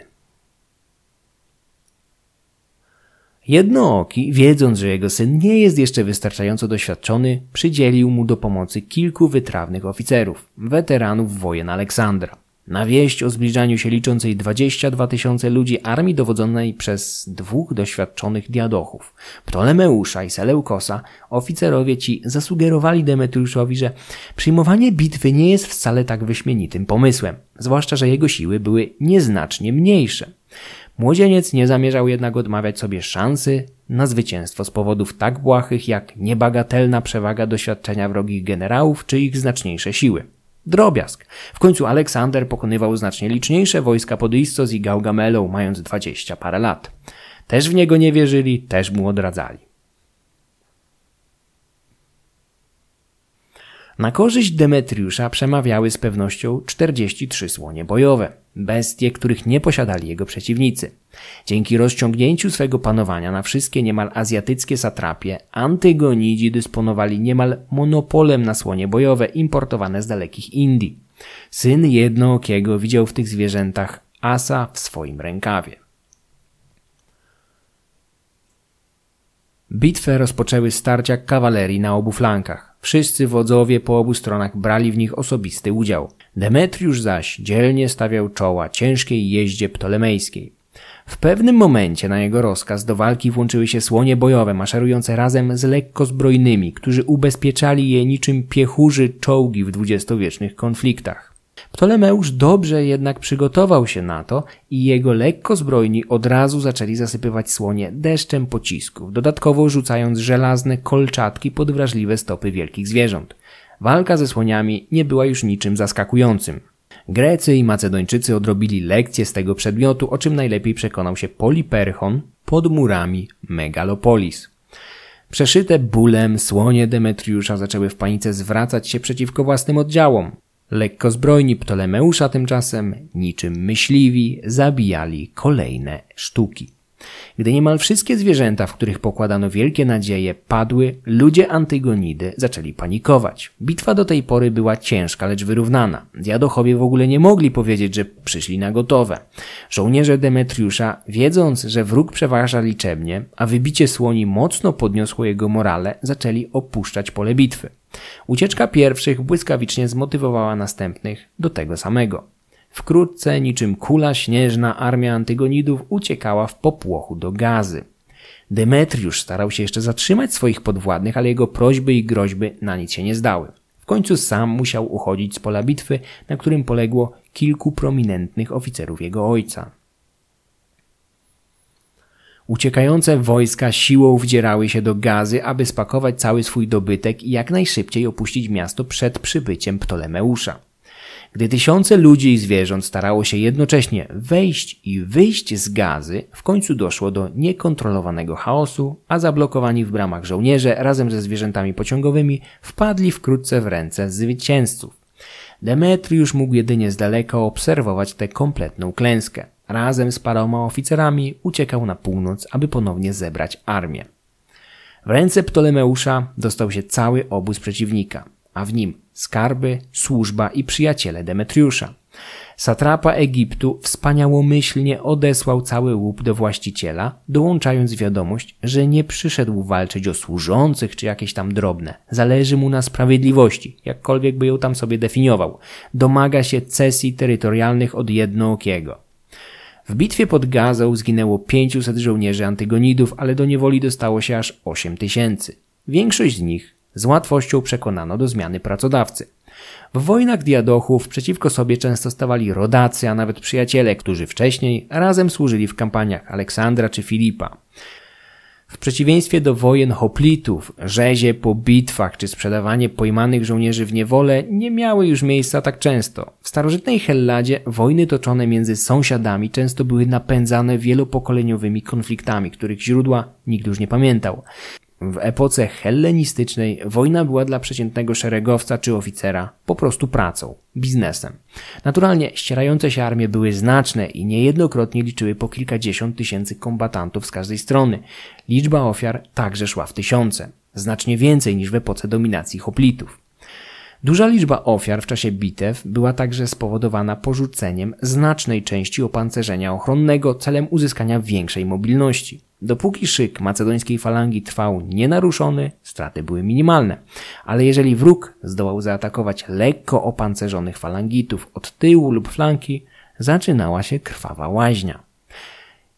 Jednooki, wiedząc, że jego syn nie jest jeszcze wystarczająco doświadczony, przydzielił mu do pomocy kilku wytrawnych oficerów, weteranów wojen Aleksandra. Na wieść o zbliżaniu się liczącej 22 tysiące ludzi armii dowodzonej przez dwóch doświadczonych diadochów, Ptolemeusza i Seleukosa, oficerowie ci zasugerowali Demetriuszowi, że przyjmowanie bitwy nie jest wcale tak wyśmienitym pomysłem, zwłaszcza, że jego siły były nieznacznie mniejsze. Młodzieniec nie zamierzał jednak odmawiać sobie szansy na zwycięstwo z powodów tak błahych jak niebagatelna przewaga doświadczenia wrogich generałów czy ich znaczniejsze siły. Drobiazg. W końcu Aleksander pokonywał znacznie liczniejsze wojska pod Istos i Gaugamelą, mając dwadzieścia parę lat. Też w niego nie wierzyli, też mu odradzali. Na korzyść Demetriusza przemawiały z pewnością 43 słonie bojowe, bestie, których nie posiadali jego przeciwnicy. Dzięki rozciągnięciu swego panowania na wszystkie niemal azjatyckie satrapie, Antygonidzi dysponowali niemal monopolem na słonie bojowe importowane z dalekich Indii. Syn jednookiego widział w tych zwierzętach asa w swoim rękawie. Bitwę rozpoczęły starcia kawalerii na obu flankach. Wszyscy wodzowie po obu stronach brali w nich osobisty udział. Demetriusz zaś dzielnie stawiał czoła ciężkiej jeździe ptolemejskiej. W pewnym momencie na jego rozkaz do walki włączyły się słonie bojowe maszerujące razem z lekkozbrojnymi, którzy ubezpieczali je niczym piechurzy czołgi w dwudziestowiecznych konfliktach. Ptolemeusz dobrze jednak przygotował się na to i jego lekko zbrojni od razu zaczęli zasypywać słonie deszczem pocisków, dodatkowo rzucając żelazne kolczatki pod wrażliwe stopy wielkich zwierząt. Walka ze słoniami nie była już niczym zaskakującym. Grecy i Macedończycy odrobili lekcję z tego przedmiotu, o czym najlepiej przekonał się Poliperchon pod murami Megalopolis. Przeszyte bólem słonie Demetriusza zaczęły w panice zwracać się przeciwko własnym oddziałom. Lekkozbrojni Ptolemeusza tymczasem, niczym myśliwi, zabijali kolejne sztuki. Gdy niemal wszystkie zwierzęta, w których pokładano wielkie nadzieje, padły, ludzie Antygonidy zaczęli panikować. Bitwa do tej pory była ciężka, lecz wyrównana. Diadochowie w ogóle nie mogli powiedzieć, że przyszli na gotowe. Żołnierze Demetriusza, wiedząc, że wróg przeważa liczebnie, a wybicie słoni mocno podniosło jego morale, zaczęli opuszczać pole bitwy. Ucieczka pierwszych błyskawicznie zmotywowała następnych do tego samego. Wkrótce, niczym kula śnieżna, armia Antygonidów uciekała w popłochu do gazy. Demetriusz starał się jeszcze zatrzymać swoich podwładnych, ale jego prośby i groźby na nic się nie zdały. W końcu sam musiał uchodzić z pola bitwy, na którym poległo kilku prominentnych oficerów jego ojca. Uciekające wojska siłą wdzierały się do gazy, aby spakować cały swój dobytek i jak najszybciej opuścić miasto przed przybyciem Ptolemeusza. Gdy tysiące ludzi i zwierząt starało się jednocześnie wejść i wyjść z gazy, w końcu doszło do niekontrolowanego chaosu, a zablokowani w bramach żołnierze razem ze zwierzętami pociągowymi wpadli wkrótce w ręce zwycięzców. Demetriusz mógł jedynie z daleka obserwować tę kompletną klęskę. Razem z paroma oficerami uciekał na północ, aby ponownie zebrać armię. W ręce Ptolemeusza dostał się cały obóz przeciwnika a w nim skarby, służba i przyjaciele Demetriusza. Satrapa Egiptu wspaniałomyślnie odesłał cały łup do właściciela, dołączając wiadomość, że nie przyszedł walczyć o służących czy jakieś tam drobne. Zależy mu na sprawiedliwości, jakkolwiek by ją tam sobie definiował. Domaga się cesji terytorialnych od jednookiego. W bitwie pod Gazą zginęło 500 żołnierzy Antygonidów, ale do niewoli dostało się aż 8 tysięcy. Większość z nich z łatwością przekonano do zmiany pracodawcy. W wojnach diadochów przeciwko sobie często stawali rodacy, a nawet przyjaciele, którzy wcześniej razem służyli w kampaniach Aleksandra czy Filipa. W przeciwieństwie do wojen hoplitów, rzezie po bitwach czy sprzedawanie pojmanych żołnierzy w niewolę nie miały już miejsca tak często. W starożytnej Helladzie wojny toczone między sąsiadami często były napędzane wielopokoleniowymi konfliktami, których źródła nikt już nie pamiętał. W epoce hellenistycznej wojna była dla przeciętnego szeregowca czy oficera po prostu pracą, biznesem. Naturalnie ścierające się armie były znaczne i niejednokrotnie liczyły po kilkadziesiąt tysięcy kombatantów z każdej strony. Liczba ofiar także szła w tysiące, znacznie więcej niż w epoce dominacji hoplitów. Duża liczba ofiar w czasie bitew była także spowodowana porzuceniem znacznej części opancerzenia ochronnego celem uzyskania większej mobilności. Dopóki szyk macedońskiej falangi trwał nienaruszony, straty były minimalne, ale jeżeli wróg zdołał zaatakować lekko opancerzonych falangitów od tyłu lub flanki, zaczynała się krwawa łaźnia.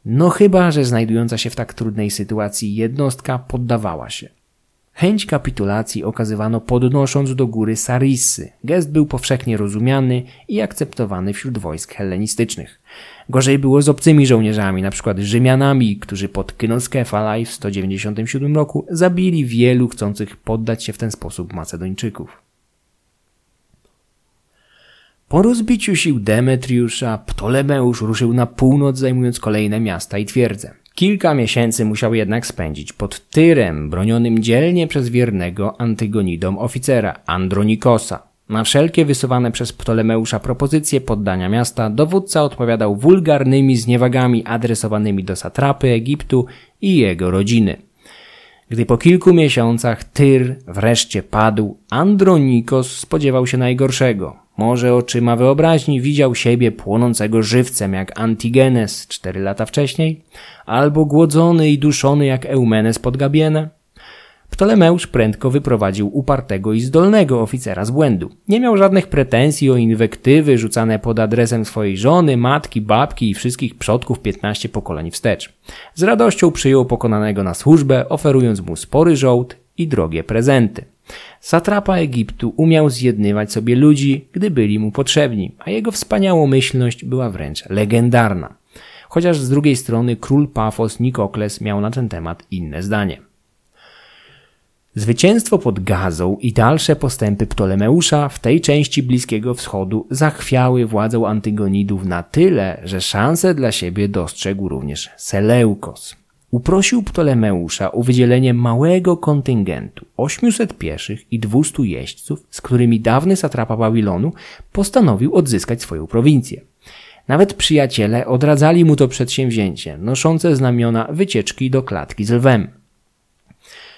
No chyba, że znajdująca się w tak trudnej sytuacji jednostka poddawała się. Chęć kapitulacji okazywano podnosząc do góry Sarissy. Gest był powszechnie rozumiany i akceptowany wśród wojsk hellenistycznych. Gorzej było z obcymi żołnierzami, np. Rzymianami, którzy pod Kynoskefalaj w 197 roku zabili wielu chcących poddać się w ten sposób Macedończyków. Po rozbiciu sił Demetriusza, Ptolemeusz ruszył na północ, zajmując kolejne miasta i twierdze. Kilka miesięcy musiał jednak spędzić pod Tyrem, bronionym dzielnie przez wiernego Antygonidom oficera Andronikosa. Na wszelkie wysuwane przez Ptolemeusza propozycje poddania miasta dowódca odpowiadał wulgarnymi zniewagami adresowanymi do satrapy Egiptu i jego rodziny. Gdy po kilku miesiącach Tyr wreszcie padł, Andronikos spodziewał się najgorszego. Może oczyma wyobraźni widział siebie płonącego żywcem jak Antigenes cztery lata wcześniej, albo głodzony i duszony jak Eumenes pod Gabienę. Ptolemeusz prędko wyprowadził upartego i zdolnego oficera z błędu. Nie miał żadnych pretensji o inwektywy rzucane pod adresem swojej żony, matki, babki i wszystkich przodków 15 pokoleń wstecz. Z radością przyjął pokonanego na służbę, oferując mu spory żołd i drogie prezenty. Satrapa Egiptu umiał zjednywać sobie ludzi, gdy byli mu potrzebni, a jego wspaniałomyślność była wręcz legendarna. Chociaż z drugiej strony król Pafos Nikokles miał na ten temat inne zdanie. Zwycięstwo pod Gazą i dalsze postępy Ptolemeusza w tej części Bliskiego Wschodu zachwiały władzę Antygonidów na tyle, że szanse dla siebie dostrzegł również Seleukos. Uprosił Ptolemeusza o wydzielenie małego kontyngentu 800 pieszych i 200 jeźdźców, z którymi dawny satrapa Babilonu postanowił odzyskać swoją prowincję. Nawet przyjaciele odradzali mu to przedsięwzięcie, noszące znamiona wycieczki do klatki z lwem.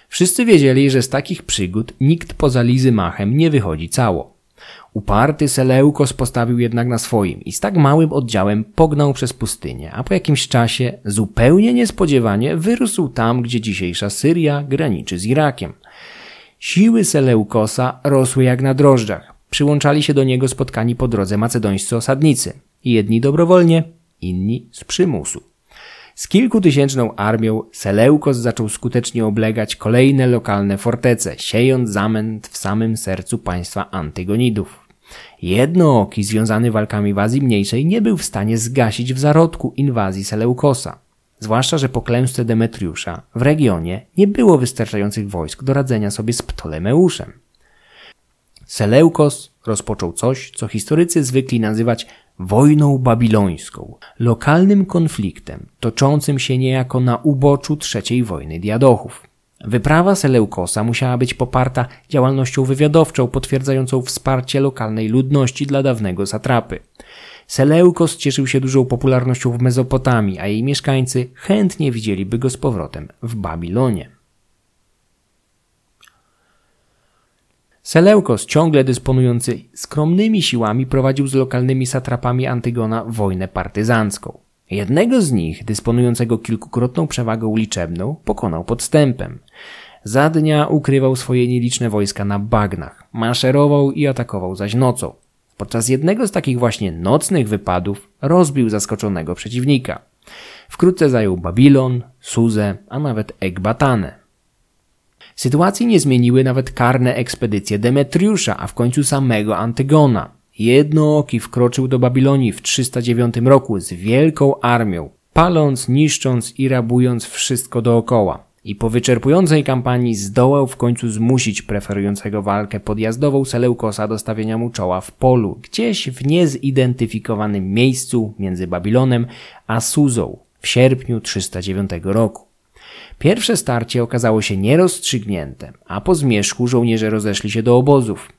Wszyscy wiedzieli, że z takich przygód nikt poza Lizymachem nie wychodzi cało. Uparty Seleukos postawił jednak na swoim i z tak małym oddziałem pognał przez pustynię, a po jakimś czasie zupełnie niespodziewanie wyrósł tam, gdzie dzisiejsza Syria graniczy z Irakiem. Siły Seleukosa rosły jak na drożdżach. Przyłączali się do niego spotkani po drodze macedońscy osadnicy. Jedni dobrowolnie, inni z przymusu. Z kilkutysięczną armią Seleukos zaczął skutecznie oblegać kolejne lokalne fortece, siejąc zamęt w samym sercu państwa Antygonidów. Jednooki związany walkami w Azji Mniejszej nie był w stanie zgasić w zarodku inwazji Seleukosa. Zwłaszcza, że po klęsce Demetriusza w regionie nie było wystarczających wojsk do radzenia sobie z Ptolemeuszem. Seleukos rozpoczął coś, co historycy zwykli nazywać wojną babilońską, lokalnym konfliktem toczącym się niejako na uboczu trzeciej wojny diadochów. Wyprawa Seleukosa musiała być poparta działalnością wywiadowczą potwierdzającą wsparcie lokalnej ludności dla dawnego satrapy. Seleukos cieszył się dużą popularnością w Mezopotamii, a jej mieszkańcy chętnie widzieliby go z powrotem w Babilonie. Seleukos, ciągle dysponujący skromnymi siłami, prowadził z lokalnymi satrapami Antygona wojnę partyzancką. Jednego z nich, dysponującego kilkukrotną przewagą liczebną, pokonał podstępem. Za dnia ukrywał swoje nieliczne wojska na bagnach, maszerował i atakował zaś nocą. Podczas jednego z takich właśnie nocnych wypadów rozbił zaskoczonego przeciwnika. Wkrótce zajął Babilon, Suzę, a nawet Ekbatanę. Sytuacji nie zmieniły nawet karne ekspedycje Demetriusza, a w końcu samego Antygona. Jednooki wkroczył do Babilonii w 309 roku z wielką armią, paląc, niszcząc i rabując wszystko dookoła. I po wyczerpującej kampanii zdołał w końcu zmusić preferującego walkę podjazdową Seleukosa do stawienia mu czoła w polu, gdzieś w niezidentyfikowanym miejscu między Babilonem a Suzą w sierpniu 309 roku. Pierwsze starcie okazało się nierozstrzygnięte, a po zmierzchu żołnierze rozeszli się do obozów.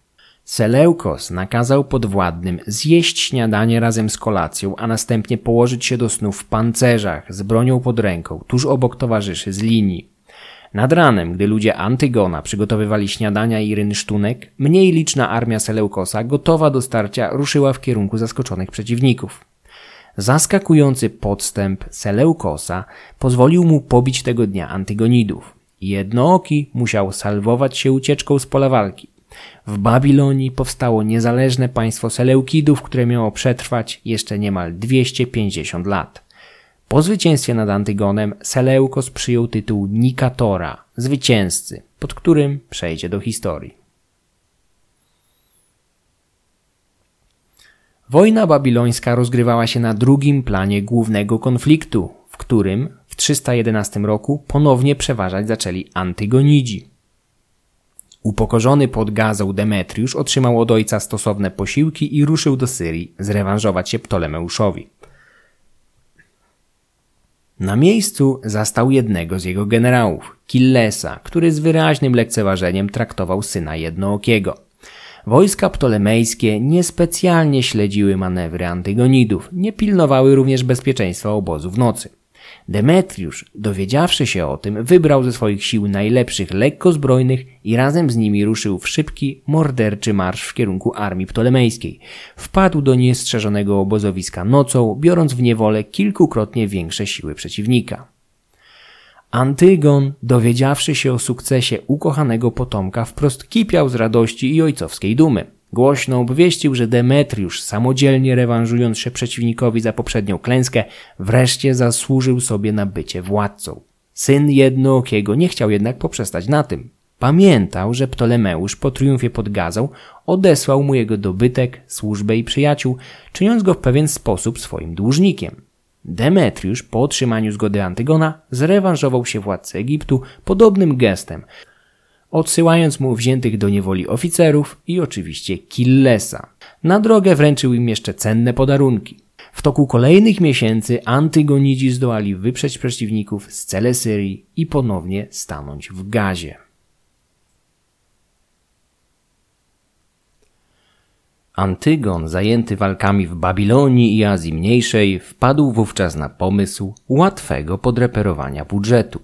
Seleukos nakazał podwładnym zjeść śniadanie razem z kolacją, a następnie położyć się do snu w pancerzach z bronią pod ręką, tuż obok towarzyszy z linii. Nad ranem, gdy ludzie Antygona przygotowywali śniadania i rynsztunek, mniej liczna armia Seleukosa, gotowa do starcia, ruszyła w kierunku zaskoczonych przeciwników. Zaskakujący podstęp Seleukosa pozwolił mu pobić tego dnia Antygonidów. Jednooki musiał salwować się ucieczką z pola walki. W Babilonii powstało niezależne państwo Seleukidów, które miało przetrwać jeszcze niemal 250 lat. Po zwycięstwie nad Antygonem Seleukos przyjął tytuł Nikatora, zwycięzcy, pod którym przejdzie do historii. Wojna babilońska rozgrywała się na drugim planie głównego konfliktu, w którym w 311 roku ponownie przeważać zaczęli Antygonidzi. Upokorzony pod Gazą Demetriusz otrzymał od ojca stosowne posiłki i ruszył do Syrii zrewanżować się Ptolemeuszowi. Na miejscu zastał jednego z jego generałów, Killesa, który z wyraźnym lekceważeniem traktował syna jednookiego. Wojska ptolemejskie niespecjalnie śledziły manewry Antygonidów, nie pilnowały również bezpieczeństwa obozu w nocy. Demetriusz, dowiedziawszy się o tym, wybrał ze swoich sił najlepszych lekkozbrojnych i razem z nimi ruszył w szybki, morderczy marsz w kierunku armii ptolemejskiej. Wpadł do niestrzeżonego obozowiska nocą, biorąc w niewolę kilkukrotnie większe siły przeciwnika. Antygon, dowiedziawszy się o sukcesie ukochanego potomka, wprost kipiał z radości i ojcowskiej dumy. Głośno obwieścił, że Demetriusz, samodzielnie rewanżując się przeciwnikowi za poprzednią klęskę, wreszcie zasłużył sobie na bycie władcą. Syn jednookiego nie chciał jednak poprzestać na tym. Pamiętał, że Ptolemeusz po triumfie pod Gazą odesłał mu jego dobytek, służbę i przyjaciół, czyniąc go w pewien sposób swoim dłużnikiem. Demetriusz po otrzymaniu zgody Antygona zrewanżował się władcy Egiptu podobnym gestem, odsyłając mu wziętych do niewoli oficerów i oczywiście Killesa. Na drogę wręczył im jeszcze cenne podarunki. W toku kolejnych miesięcy Antygonidzi zdołali wyprzeć przeciwników z Celesyrii i ponownie stanąć w gazie. Antygon, zajęty walkami w Babilonii i Azji Mniejszej, wpadł wówczas na pomysł łatwego podreperowania budżetu.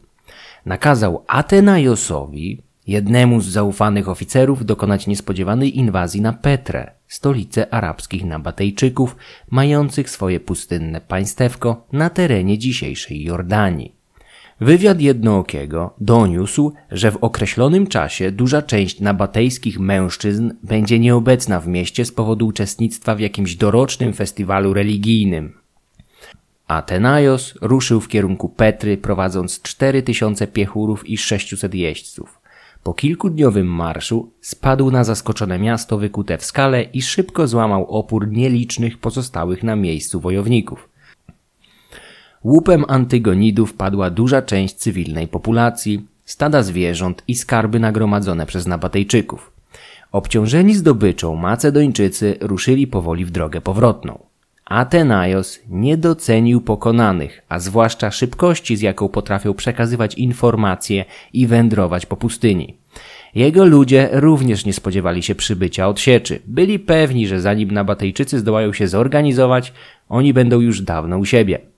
Nakazał Atenaiosowi, jednemu z zaufanych oficerów dokonać niespodziewanej inwazji na Petrę, stolicę arabskich Nabatejczyków, mających swoje pustynne państewko na terenie dzisiejszej Jordanii. Wywiad jednookiego doniósł, że w określonym czasie duża część nabatejskich mężczyzn będzie nieobecna w mieście z powodu uczestnictwa w jakimś dorocznym festiwalu religijnym. Atenaios ruszył w kierunku Petry, prowadząc 4000 piechurów i 600 jeźdźców. Po kilkudniowym marszu spadł na zaskoczone miasto wykute w skale i szybko złamał opór nielicznych pozostałych na miejscu wojowników. Łupem Antygonidów padła duża część cywilnej populacji, stada zwierząt i skarby nagromadzone przez Nabatejczyków. Obciążeni zdobyczą Macedończycy ruszyli powoli w drogę powrotną. Atenaios nie docenił pokonanych, a zwłaszcza szybkości, z jaką potrafią przekazywać informacje i wędrować po pustyni. Jego ludzie również nie spodziewali się przybycia odsieczy. Byli pewni, że zanim Nabatejczycy zdołają się zorganizować, oni będą już dawno u siebie.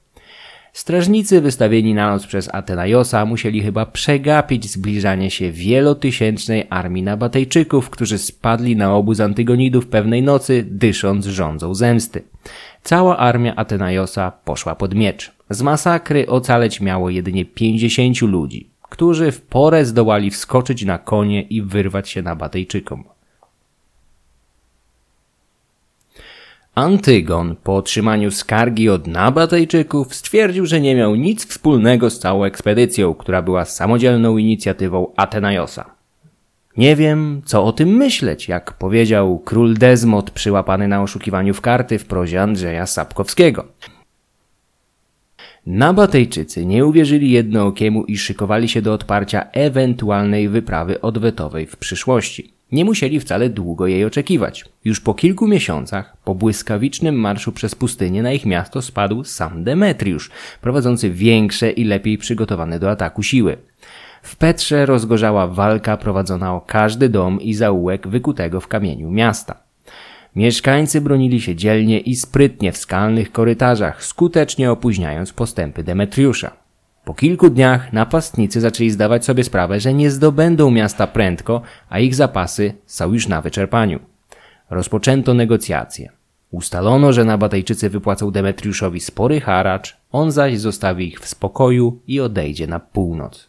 Strażnicy wystawieni na noc przez Atenajosa musieli chyba przegapić zbliżanie się wielotysięcznej armii Nabatejczyków, którzy spadli na obóz Antygonidów pewnej nocy, dysząc rządzą zemsty. Cała armia Atenajosa poszła pod miecz. Z masakry ocaleć miało jedynie pięćdziesięciu ludzi, którzy w porę zdołali wskoczyć na konie i wyrwać się Nabatejczykom. Antygon po otrzymaniu skargi od Nabatejczyków stwierdził, że nie miał nic wspólnego z całą ekspedycją, która była samodzielną inicjatywą Atenajosa. Nie wiem, co o tym myśleć, jak powiedział król Desmod przyłapany na oszukiwaniu w karty w prozie Andrzeja Sapkowskiego. Nabatejczycy nie uwierzyli jednookiemu i szykowali się do odparcia ewentualnej wyprawy odwetowej w przyszłości. Nie musieli wcale długo jej oczekiwać. Już po kilku miesiącach, po błyskawicznym marszu przez pustynię na ich miasto spadł sam Demetriusz, prowadzący większe i lepiej przygotowane do ataku siły. W Petrze rozgorzała walka prowadzona o każdy dom i zaułek wykutego w kamieniu miasta. Mieszkańcy bronili się dzielnie i sprytnie w skalnych korytarzach, skutecznie opóźniając postępy Demetriusza. Po kilku dniach napastnicy zaczęli zdawać sobie sprawę, że nie zdobędą miasta prędko, a ich zapasy są już na wyczerpaniu. Rozpoczęto negocjacje. Ustalono, że Nabatejczycy wypłacą Demetriuszowi spory haracz, on zaś zostawi ich w spokoju i odejdzie na północ.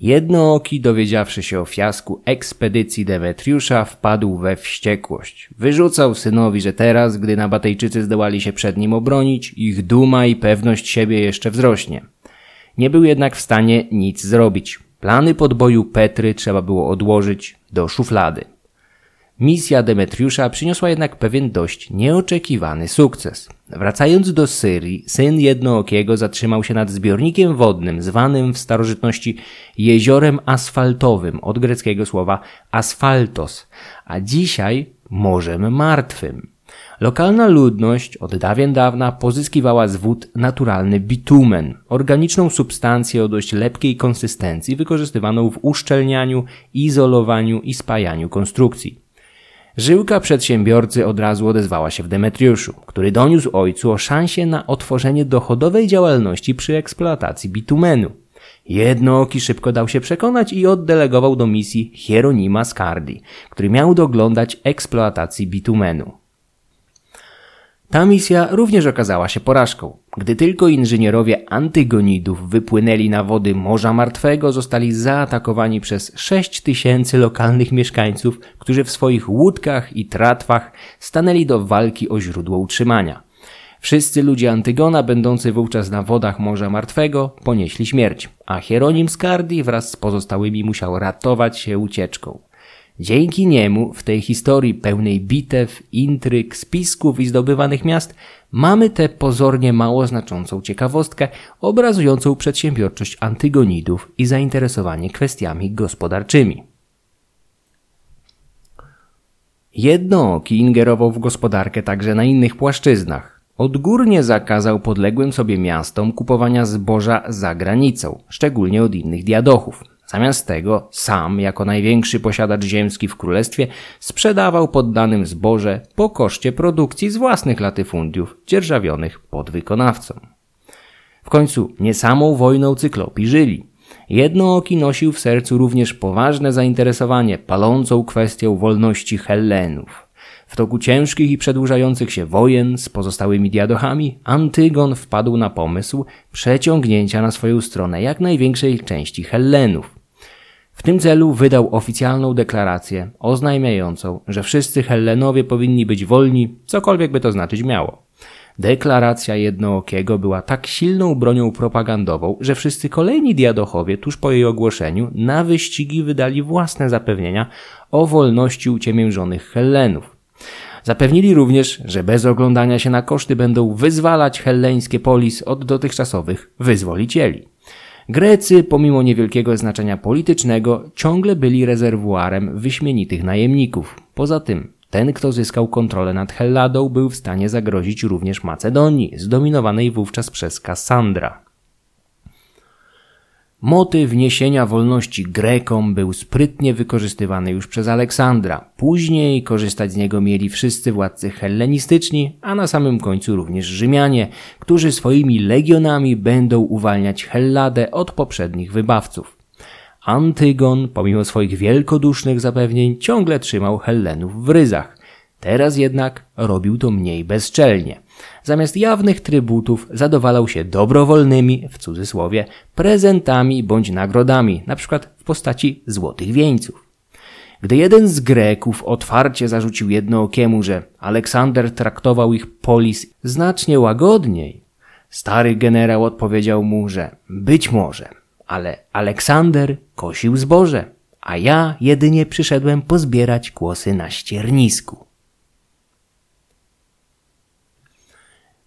Jednooki, dowiedziawszy się o fiasku ekspedycji Demetriusza, wpadł we wściekłość. Wyrzucał synowi, że teraz, gdy Nabatejczycy zdołali się przed nim obronić, ich duma i pewność siebie jeszcze wzrośnie. Nie był jednak w stanie nic zrobić. Plany podboju Petry trzeba było odłożyć do szuflady. Misja Demetriusza przyniosła jednak pewien dość nieoczekiwany sukces. Wracając do Syrii, syn Jednookiego zatrzymał się nad zbiornikiem wodnym zwanym w starożytności jeziorem asfaltowym od greckiego słowa asfaltos, a dzisiaj Morzem Martwym. Lokalna ludność od dawien dawna pozyskiwała z wód naturalny bitumen, organiczną substancję o dość lepkiej konsystencji wykorzystywaną w uszczelnianiu, izolowaniu i spajaniu konstrukcji. Żyłka przedsiębiorcy od razu odezwała się w Demetriuszu, który doniósł ojcu o szansie na otworzenie dochodowej działalności przy eksploatacji bitumenu. Jednooki szybko dał się przekonać i oddelegował do misji Hieronima Scardi, który miał doglądać eksploatacji bitumenu. Ta misja również okazała się porażką. Gdy tylko inżynierowie antygonidów wypłynęli na wody Morza Martwego, zostali zaatakowani przez 6 tysięcy lokalnych mieszkańców, którzy w swoich łódkach i tratwach stanęli do walki o źródło utrzymania. Wszyscy ludzie Antygona, będący wówczas na wodach Morza Martwego, ponieśli śmierć, a Hieronim Skardi wraz z pozostałymi musiał ratować się ucieczką. Dzięki niemu w tej historii pełnej bitew, intryg, spisków i zdobywanych miast mamy tę pozornie mało znaczącą ciekawostkę obrazującą przedsiębiorczość antygonidów i zainteresowanie kwestiami gospodarczymi. Jednooki ingerował w gospodarkę także na innych płaszczyznach. Odgórnie zakazał podległym sobie miastom kupowania zboża za granicą, szczególnie od innych diadochów. Zamiast tego sam, jako największy posiadacz ziemski w królestwie, sprzedawał poddanym zboże po koszcie produkcji z własnych latyfundiów dzierżawionych pod wykonawcą. W końcu nie samą wojną cyklopi żyli. Jednooki nosił w sercu również poważne zainteresowanie palącą kwestią wolności Hellenów. W toku ciężkich i przedłużających się wojen z pozostałymi diadochami, Antygon wpadł na pomysł przeciągnięcia na swoją stronę jak największej części Hellenów. W tym celu wydał oficjalną deklarację oznajmiającą, że wszyscy Hellenowie powinni być wolni, cokolwiek by to znaczyć miało. Deklaracja Jednookiego była tak silną bronią propagandową, że wszyscy kolejni diadochowie tuż po jej ogłoszeniu na wyścigi wydali własne zapewnienia o wolności uciemiężonych Hellenów. Zapewnili również, że bez oglądania się na koszty będą wyzwalać helleńskie polis od dotychczasowych wyzwolicieli. Grecy, pomimo niewielkiego znaczenia politycznego, ciągle byli rezerwuarem wyśmienitych najemników. Poza tym, ten, kto zyskał kontrolę nad Helladą, był w stanie zagrozić również Macedonii, zdominowanej wówczas przez Kassandra. Motyw niesienia wolności Grekom był sprytnie wykorzystywany już przez Aleksandra. Później korzystać z niego mieli wszyscy władcy hellenistyczni, a na samym końcu również Rzymianie, którzy swoimi legionami będą uwalniać Helladę od poprzednich wybawców. Antygon, pomimo swoich wielkodusznych zapewnień, ciągle trzymał Hellenów w ryzach. Teraz jednak robił to mniej bezczelnie. Zamiast jawnych trybutów zadowalał się dobrowolnymi, w cudzysłowie, prezentami bądź nagrodami, np. w postaci złotych wieńców. Gdy jeden z Greków otwarcie zarzucił jednookiemu, że Aleksander traktował ich polis znacznie łagodniej, stary generał odpowiedział mu, że być może, ale Aleksander kosił zboże, a ja jedynie przyszedłem pozbierać kłosy na ściernisku.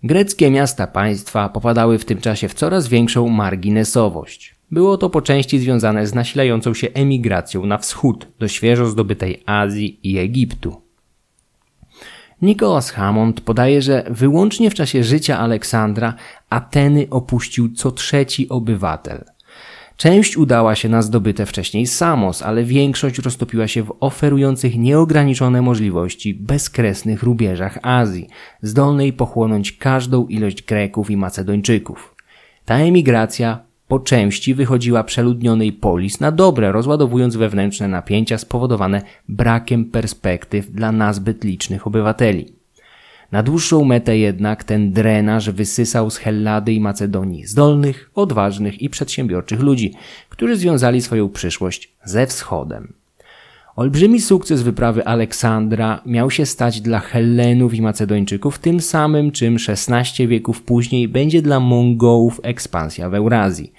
Greckie miasta państwa popadały w tym czasie w coraz większą marginesowość. Było to po części związane z nasilającą się emigracją na wschód do świeżo zdobytej Azji i Egiptu. Nicholas Hammond podaje, że wyłącznie w czasie życia Aleksandra Ateny opuścił co trzeci obywatel. Część udała się na zdobyte wcześniej Samos, ale większość roztopiła się w oferujących nieograniczone możliwości bezkresnych rubieżach Azji, zdolnej pochłonąć każdą ilość Greków i Macedończyków. Ta emigracja po części wychodziła przeludnionej polis na dobre, rozładowując wewnętrzne napięcia spowodowane brakiem perspektyw dla nazbyt licznych obywateli. Na dłuższą metę jednak ten drenaż wysysał z Hellady i Macedonii zdolnych, odważnych i przedsiębiorczych ludzi, którzy związali swoją przyszłość ze wschodem. Olbrzymi sukces wyprawy Aleksandra miał się stać dla Hellenów i Macedończyków tym samym, czym 16 wieków później będzie dla Mongołów ekspansja w Eurazji,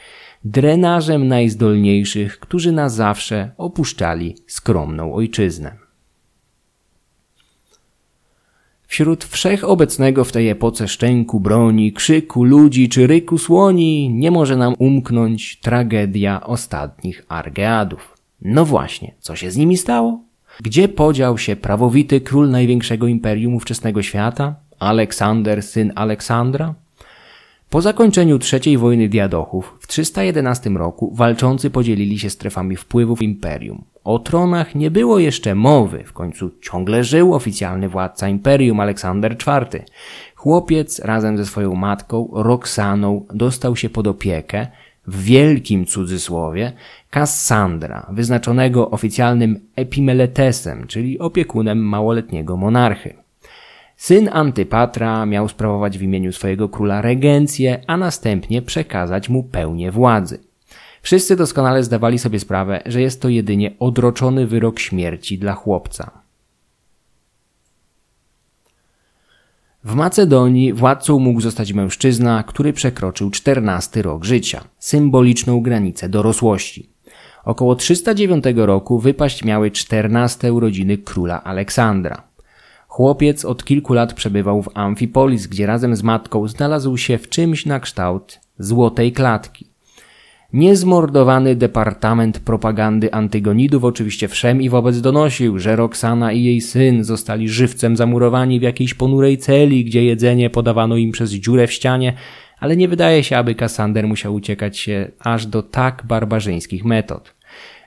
drenażem najzdolniejszych, którzy na zawsze opuszczali skromną ojczyznę. Wśród wszechobecnego w tej epoce szczęku broni, krzyku ludzi czy ryku słoni nie może nam umknąć tragedia ostatnich Argeadów. No właśnie, co się z nimi stało? Gdzie podział się prawowity król największego imperium ówczesnego świata, Aleksander, syn Aleksandra? Po zakończeniu trzeciej wojny diadochów w 311 roku walczący podzielili się strefami wpływów imperium. O tronach nie było jeszcze mowy, w końcu ciągle żył oficjalny władca imperium Aleksander IV. Chłopiec razem ze swoją matką Roxaną dostał się pod opiekę, w wielkim cudzysłowie, Kassandra, wyznaczonego oficjalnym Epimeletesem, czyli opiekunem małoletniego monarchy. Syn Antypatra miał sprawować w imieniu swojego króla regencję, a następnie przekazać mu pełnię władzy. Wszyscy doskonale zdawali sobie sprawę, że jest to jedynie odroczony wyrok śmierci dla chłopca. W Macedonii władcą mógł zostać mężczyzna, który przekroczył czternasty rok życia, symboliczną granicę dorosłości. Około 309 roku wypaść miały czternaste urodziny króla Aleksandra. Chłopiec od kilku lat przebywał w Amfipolis, gdzie razem z matką znalazł się w czymś na kształt złotej klatki. Niezmordowany Departament Propagandy Antygonidów oczywiście wszem i wobec donosił, że Roxana i jej syn zostali żywcem zamurowani w jakiejś ponurej celi, gdzie jedzenie podawano im przez dziurę w ścianie, ale nie wydaje się, aby Kassander musiał uciekać się aż do tak barbarzyńskich metod.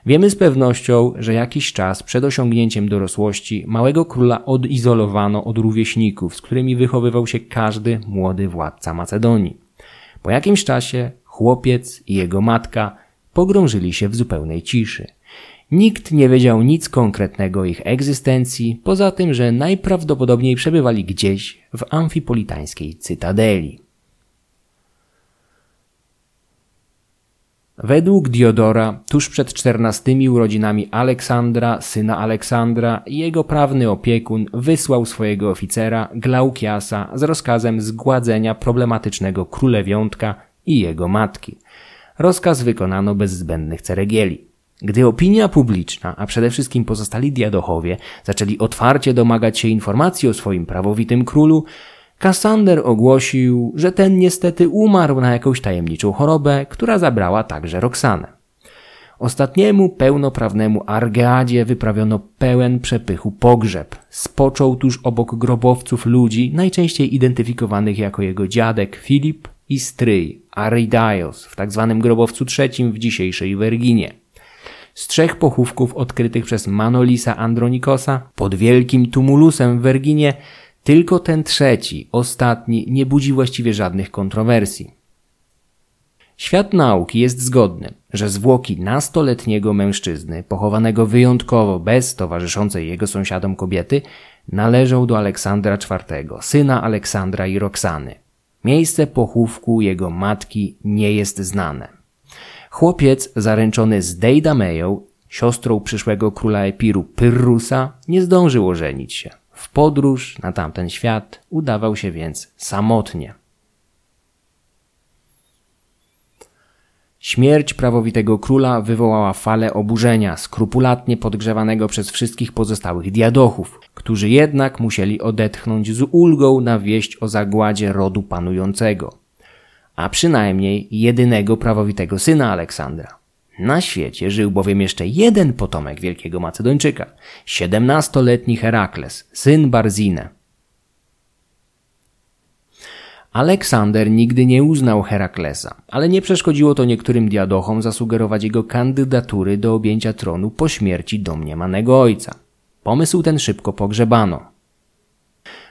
Wiemy z pewnością, że jakiś czas przed osiągnięciem dorosłości małego króla odizolowano od rówieśników, z którymi wychowywał się każdy młody władca Macedonii. Po jakimś czasie chłopiec i jego matka pogrążyli się w zupełnej ciszy. Nikt nie wiedział nic konkretnego o ich egzystencji, poza tym, że najprawdopodobniej przebywali gdzieś w amfipolitańskiej cytadeli. Według Diodora, tuż przed czternastymi urodzinami Aleksandra, syna Aleksandra, jego prawny opiekun wysłał swojego oficera Glaukiasa z rozkazem zgładzenia problematycznego królewiątka i jego matki. Rozkaz wykonano bez zbędnych ceregieli. Gdy opinia publiczna, a przede wszystkim pozostali diadochowie, zaczęli otwarcie domagać się informacji o swoim prawowitym królu, Kassander ogłosił, że ten niestety umarł na jakąś tajemniczą chorobę, która zabrała także Roxanę. Ostatniemu pełnoprawnemu Argeadzie wyprawiono pełen przepychu pogrzeb. Spoczął tuż obok grobowców ludzi, najczęściej identyfikowanych jako jego dziadek Filip i stryj Aridaios w tzw. Tak grobowcu trzecim w dzisiejszej Werginie. Z trzech pochówków odkrytych przez Manolisa Andronikosa pod wielkim tumulusem w Werginie tylko ten trzeci, ostatni, nie budzi właściwie żadnych kontrowersji. Świat nauki jest zgodny, że zwłoki nastoletniego mężczyzny, pochowanego wyjątkowo bez towarzyszącej jego sąsiadom kobiety, należą do Aleksandra IV, syna Aleksandra i Roxany. Miejsce pochówku jego matki nie jest znane. Chłopiec zaręczony z Deidameją, siostrą przyszłego króla Epiru Pyrrusa, nie zdążył ożenić się. W podróż na tamten świat udawał się więc samotnie. Śmierć prawowitego króla wywołała falę oburzenia, skrupulatnie podgrzewanego przez wszystkich pozostałych diadochów, którzy jednak musieli odetchnąć z ulgą na wieść o zagładzie rodu panującego. a przynajmniej jedynego prawowitego syna Aleksandra. Na świecie żył bowiem jeszcze jeden potomek wielkiego Macedończyka, siedemnastoletni Herakles, syn Barzine. Aleksander nigdy nie uznał Heraklesa, ale nie przeszkodziło to niektórym diadochom zasugerować jego kandydatury do objęcia tronu po śmierci domniemanego ojca. Pomysł ten szybko pogrzebano.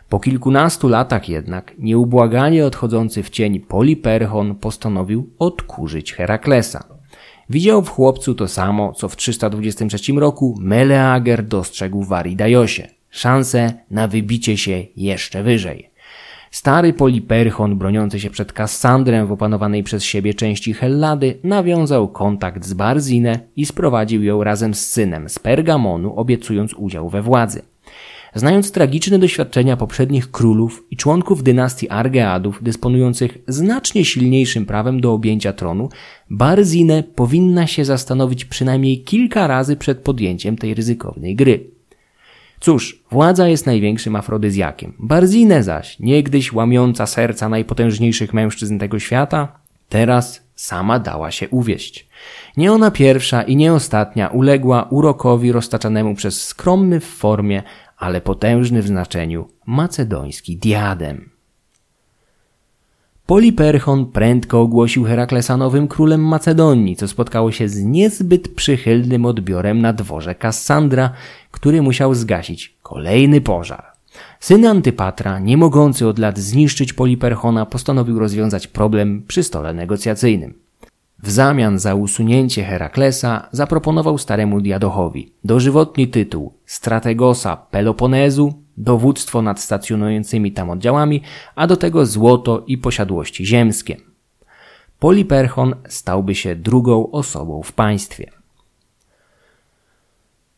Po kilkunastu latach jednak nieubłaganie odchodzący w cień Poliperchon postanowił odkurzyć Heraklesa. Widział w chłopcu to samo, co w 323 roku Meleager dostrzegł w Aridajosie. Szansę na wybicie się jeszcze wyżej. Stary Poliperchon, broniący się przed Kassandrem w opanowanej przez siebie części Hellady, nawiązał kontakt z Barzinę i sprowadził ją razem z synem z Pergamonu, obiecując udział we władzy. Znając tragiczne doświadczenia poprzednich królów i członków dynastii Argeadów dysponujących znacznie silniejszym prawem do objęcia tronu, Barzine powinna się zastanowić przynajmniej kilka razy przed podjęciem tej ryzykownej gry. Cóż, władza jest największym afrodyzjakiem. Barzine zaś, niegdyś łamiąca serca najpotężniejszych mężczyzn tego świata, teraz sama dała się uwieść. Nie ona pierwsza i nie ostatnia uległa urokowi roztaczanemu przez skromny w formie, ale potężny w znaczeniu macedoński diadem. Poliperchon prędko ogłosił Heraklesa nowym królem Macedonii, co spotkało się z niezbyt przychylnym odbiorem na dworze Kassandra, który musiał zgasić kolejny pożar. Syn Antypatra, nie mogący od lat zniszczyć Poliperchona, postanowił rozwiązać problem przy stole negocjacyjnym. W zamian za usunięcie Heraklesa zaproponował staremu Diadochowi dożywotni tytuł Strategosa Peloponezu, dowództwo nad stacjonującymi tam oddziałami, a do tego złoto i posiadłości ziemskie. Poliperchon stałby się drugą osobą w państwie.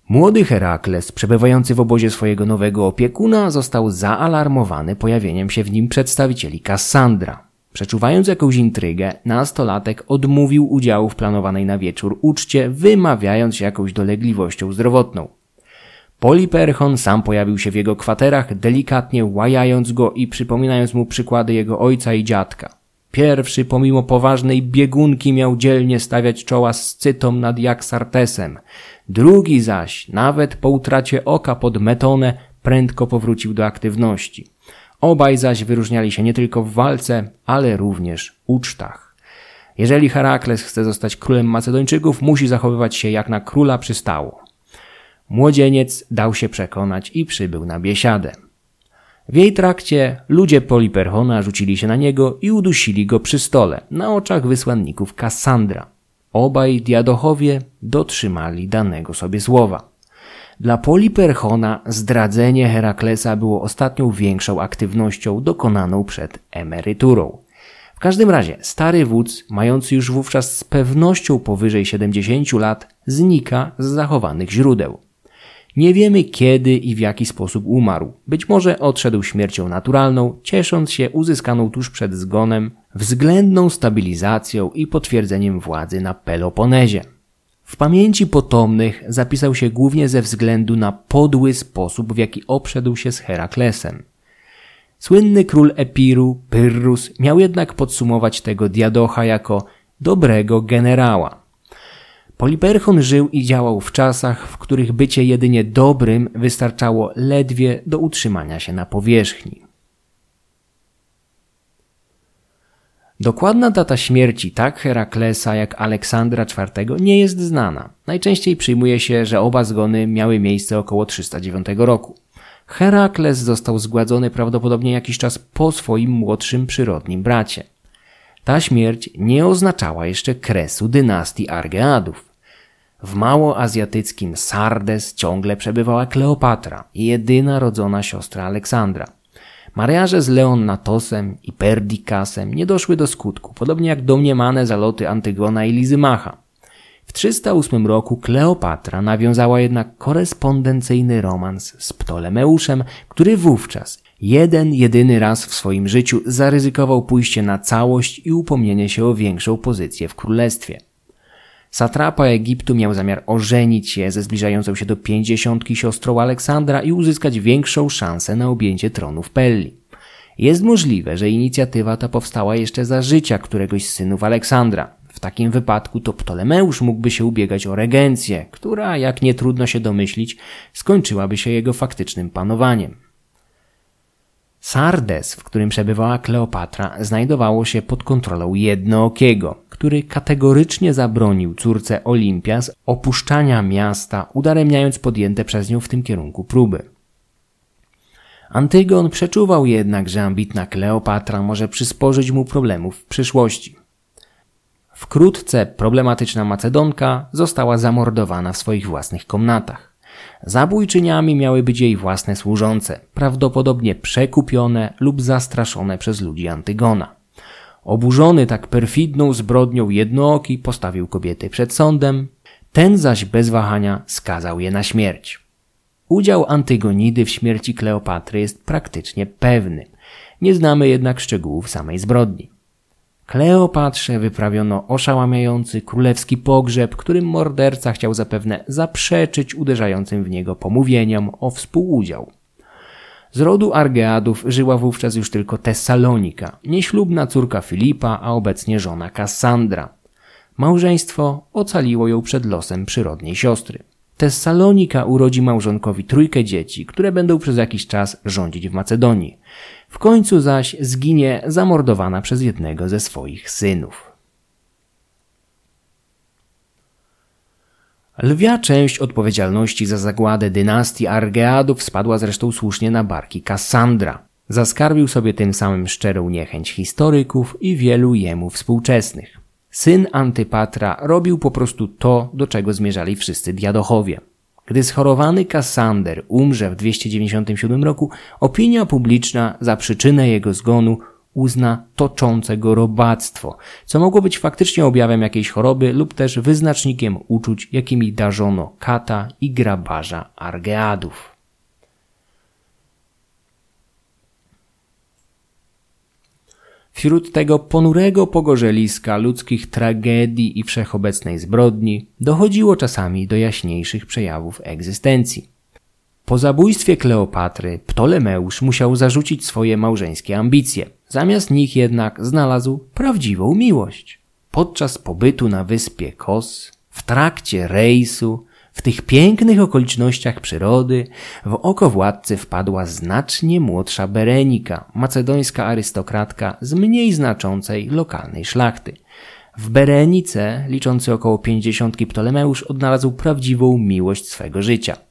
Młody Herakles, przebywający w obozie swojego nowego opiekuna, został zaalarmowany pojawieniem się w nim przedstawicieli Kassandra. Przeczuwając jakąś intrygę, nastolatek odmówił udziału w planowanej na wieczór uczcie, wymawiając jakąś dolegliwością zdrowotną. Poliperchon sam pojawił się w jego kwaterach, delikatnie łajając go i przypominając mu przykłady jego ojca i dziadka. Pierwszy, pomimo poważnej biegunki, miał dzielnie stawiać czoła z cytom nad Jaksartesem. Drugi zaś, nawet po utracie oka pod metonę, prędko powrócił do aktywności. Obaj zaś wyróżniali się nie tylko w walce, ale również ucztach. Jeżeli Herakles chce zostać królem Macedończyków, musi zachowywać się jak na króla przystało. Młodzieniec dał się przekonać i przybył na biesiadę. W jej trakcie ludzie Poliperchona rzucili się na niego i udusili go przy stole, na oczach wysłanników Kassandra. Obaj diadochowie dotrzymali danego sobie słowa. Dla Poliperchona zdradzenie Heraklesa było ostatnią większą aktywnością dokonaną przed emeryturą. W każdym razie stary wódz, mający już wówczas z pewnością powyżej 70 lat, znika z zachowanych źródeł. Nie wiemy kiedy i w jaki sposób umarł. Być może odszedł śmiercią naturalną, ciesząc się uzyskaną tuż przed zgonem względną stabilizacją i potwierdzeniem władzy na Peloponezie. W pamięci potomnych zapisał się głównie ze względu na podły sposób, w jaki obszedł się z Heraklesem. Słynny król Epiru, Pyrrhus, miał jednak podsumować tego diadocha jako dobrego generała. Poliperchon żył i działał w czasach, w których bycie jedynie dobrym wystarczało ledwie do utrzymania się na powierzchni. Dokładna data śmierci tak Heraklesa jak Aleksandra IV nie jest znana. Najczęściej przyjmuje się, że oba zgony miały miejsce około 309 roku. Herakles został zgładzony prawdopodobnie jakiś czas po swoim młodszym przyrodnim bracie. Ta śmierć nie oznaczała jeszcze kresu dynastii Argeadów. W małoazjatyckim Sardes ciągle przebywała Kleopatra, jedyna rodzona siostra Aleksandra. Mariaże z Leonnatosem i Perdikasem nie doszły do skutku, podobnie jak domniemane zaloty Antygona i Lizymacha. W 308 roku Kleopatra nawiązała jednak korespondencyjny romans z Ptolemeuszem, który wówczas jeden jedyny raz w swoim życiu zaryzykował pójście na całość i upomnienie się o większą pozycję w królestwie. Satrapa Egiptu miał zamiar ożenić się ze zbliżającą się do pięćdziesiątki siostrą Aleksandra i uzyskać większą szansę na objęcie tronu w Pelli. Jest możliwe, że inicjatywa ta powstała jeszcze za życia któregoś z synów Aleksandra. W takim wypadku to Ptolemeusz mógłby się ubiegać o regencję, która, jak nie trudno się domyślić, skończyłaby się jego faktycznym panowaniem. Sardes, w którym przebywała Kleopatra, znajdowało się pod kontrolą Jednookiego, który kategorycznie zabronił córce Olimpias opuszczania miasta, udaremniając podjęte przez nią w tym kierunku próby. Antygon przeczuwał jednak, że ambitna Kleopatra może przysporzyć mu problemów w przyszłości. Wkrótce problematyczna Macedonka została zamordowana w swoich własnych komnatach. Zabójczyniami miały być jej własne służące, prawdopodobnie przekupione lub zastraszone przez ludzi Antygona. Oburzony tak perfidną zbrodnią jednooki postawił kobiety przed sądem, ten zaś bez wahania skazał je na śmierć. Udział Antygonidy w śmierci Kleopatry jest praktycznie pewny. Nie znamy jednak szczegółów samej zbrodni. Kleopatrze wyprawiono oszałamiający królewski pogrzeb, którym morderca chciał zapewne zaprzeczyć uderzającym w niego pomówieniom o współudział. Z rodu Argeadów żyła wówczas już tylko Tessalonika, nieślubna córka Filipa, a obecnie żona Kassandra. Małżeństwo ocaliło ją przed losem przyrodniej siostry. Tessalonika urodzi małżonkowi trójkę dzieci, które będą przez jakiś czas rządzić w Macedonii. W końcu zaś zginie zamordowana przez jednego ze swoich synów. Lwia część odpowiedzialności za zagładę dynastii Argeadów spadła zresztą słusznie na barki Kassandra. Zaskarbił sobie tym samym szczerą niechęć historyków i wielu jemu współczesnych. Syn Antypatra robił po prostu to, do czego zmierzali wszyscy diadochowie. Gdy schorowany Kassander umrze w 297 roku, opinia publiczna za przyczynę jego zgonu uzna toczące go robactwo, co mogło być faktycznie objawem jakiejś choroby lub też wyznacznikiem uczuć, jakimi darzono kata i grabarza Argeadów. Wśród tego ponurego pogorzeliska ludzkich tragedii i wszechobecnej zbrodni dochodziło czasami do jaśniejszych przejawów egzystencji. Po zabójstwie Kleopatry Ptolemeusz musiał zarzucić swoje małżeńskie ambicje. Zamiast nich jednak znalazł prawdziwą miłość. Podczas pobytu na wyspie Kos, w trakcie rejsu, w tych pięknych okolicznościach przyrody w oko władcy wpadła znacznie młodsza Berenika, macedońska arystokratka z mniej znaczącej lokalnej szlachty. W Berenice, liczący około pięćdziesiątki Ptolemeusz, odnalazł prawdziwą miłość swego życia.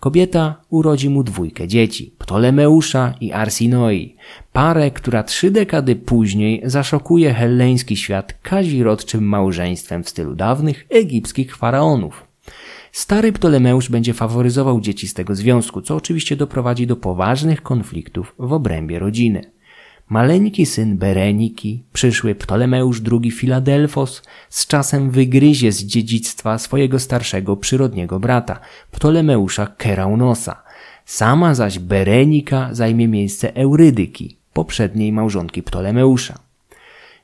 Kobieta urodzi mu dwójkę dzieci, Ptolemeusza i Arsinoi, parę, która trzy dekady później zaszokuje helleński świat kazirodczym małżeństwem w stylu dawnych egipskich faraonów. Stary Ptolemeusz będzie faworyzował dzieci z tego związku, co oczywiście doprowadzi do poważnych konfliktów w obrębie rodziny. Maleńki syn Bereniki, przyszły Ptolemeusz II Filadelfos, z czasem wygryzie z dziedzictwa swojego starszego przyrodniego brata, Ptolemeusza Keraunosa. Sama zaś Berenika zajmie miejsce Eurydyki, poprzedniej małżonki Ptolemeusza.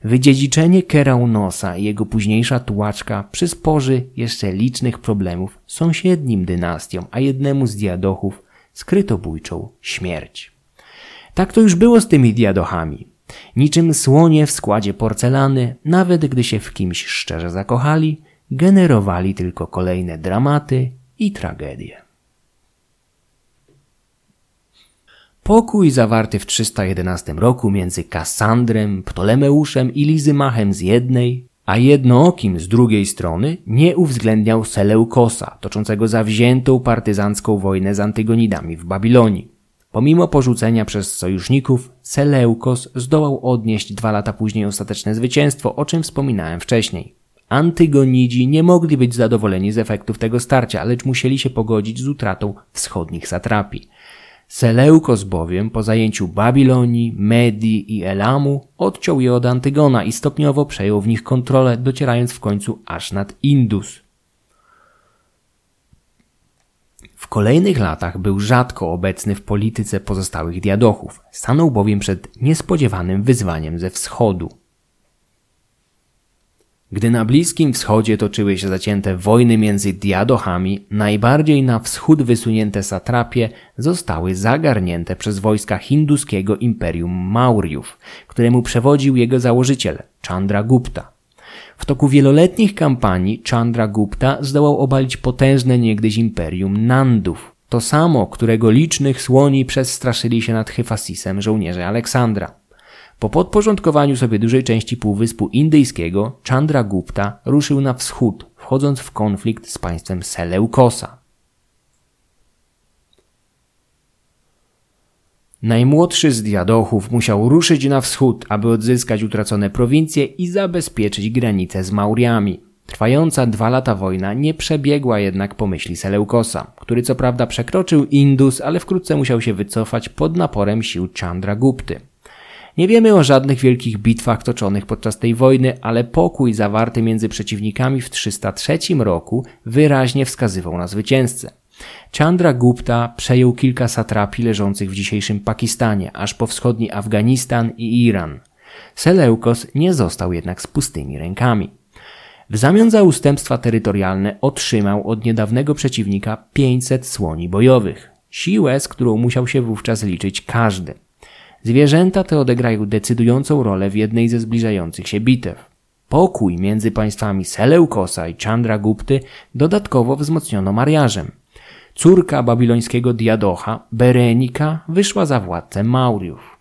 Wydziedziczenie Keraunosa i jego późniejsza tułaczka przysporzy jeszcze licznych problemów sąsiednim dynastiom, a jednemu z diadochów skrytobójczą śmierć. Tak to już było z tymi diadochami. Niczym słonie w składzie porcelany, nawet gdy się w kimś szczerze zakochali, generowali tylko kolejne dramaty i tragedie. Pokój zawarty w 311 roku między Kassandrem, Ptolemeuszem i Lizymachem z jednej, a jednookim z drugiej strony nie uwzględniał Seleukosa, toczącego zawziętą partyzancką wojnę z Antygonidami w Babilonii. Pomimo porzucenia przez sojuszników, Seleukos zdołał odnieść dwa lata później ostateczne zwycięstwo, o czym wspominałem wcześniej. Antygonidzi nie mogli być zadowoleni z efektów tego starcia, lecz musieli się pogodzić z utratą wschodnich satrapii. Seleukos bowiem po zajęciu Babilonii, Medii i Elamu odciął je od Antygona i stopniowo przejął w nich kontrolę, docierając w końcu aż nad Indus. W kolejnych latach był rzadko obecny w polityce pozostałych diadochów, stanął bowiem przed niespodziewanym wyzwaniem ze wschodu. Gdy na Bliskim Wschodzie toczyły się zacięte wojny między diadochami, najbardziej na wschód wysunięte satrapie zostały zagarnięte przez wojska hinduskiego imperium Maurjów, któremu przewodził jego założyciel Chandragupta. W toku wieloletnich kampanii Chandragupta zdołał obalić potężne niegdyś imperium Nandów, to samo, którego licznych słoni przestraszyli się nad Hyfasisem żołnierze Aleksandra. Po podporządkowaniu sobie dużej części Półwyspu Indyjskiego, Chandragupta ruszył na wschód, wchodząc w konflikt z państwem Seleukosa. Najmłodszy z diadochów musiał ruszyć na wschód, aby odzyskać utracone prowincje i zabezpieczyć granice z Mauriami. Trwająca dwa lata wojna nie przebiegła jednak po myśli Seleukosa, który co prawda przekroczył Indus, ale wkrótce musiał się wycofać pod naporem sił Chandragupty. Nie wiemy o żadnych wielkich bitwach toczonych podczas tej wojny, ale pokój zawarty między przeciwnikami w 303 roku wyraźnie wskazywał na zwycięzcę. Chandra Gupta przejął kilka satrapii leżących w dzisiejszym Pakistanie, aż po wschodni Afganistan i Iran. Seleukos nie został jednak z pustymi rękami. W zamian za ustępstwa terytorialne otrzymał od niedawnego przeciwnika 500 słoni bojowych, siłę, z którą musiał się wówczas liczyć każdy. Zwierzęta te odegrają decydującą rolę w jednej ze zbliżających się bitew. Pokój między państwami Seleukosa i Chandragupty dodatkowo wzmocniono mariażem. Córka babilońskiego diadocha, Berenika, wyszła za władcę Mauriów.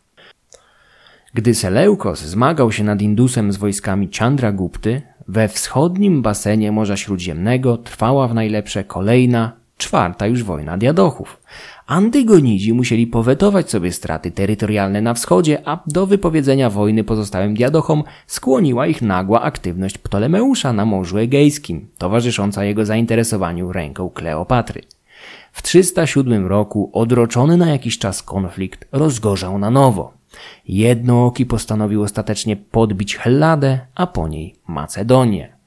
Gdy Seleukos zmagał się nad Indusem z wojskami Chandragupty, we wschodnim basenie Morza Śródziemnego trwała w najlepsze kolejna, czwarta już wojna diadochów. Antygonidzi musieli powetować sobie straty terytorialne na wschodzie, a do wypowiedzenia wojny pozostałym diadochom skłoniła ich nagła aktywność Ptolemeusza na Morzu Egejskim, towarzysząca jego zainteresowaniu ręką Kleopatry. W 307 roku odroczony na jakiś czas konflikt rozgorzał na nowo. Jednooki postanowił ostatecznie podbić Helladę, a po niej Macedonię.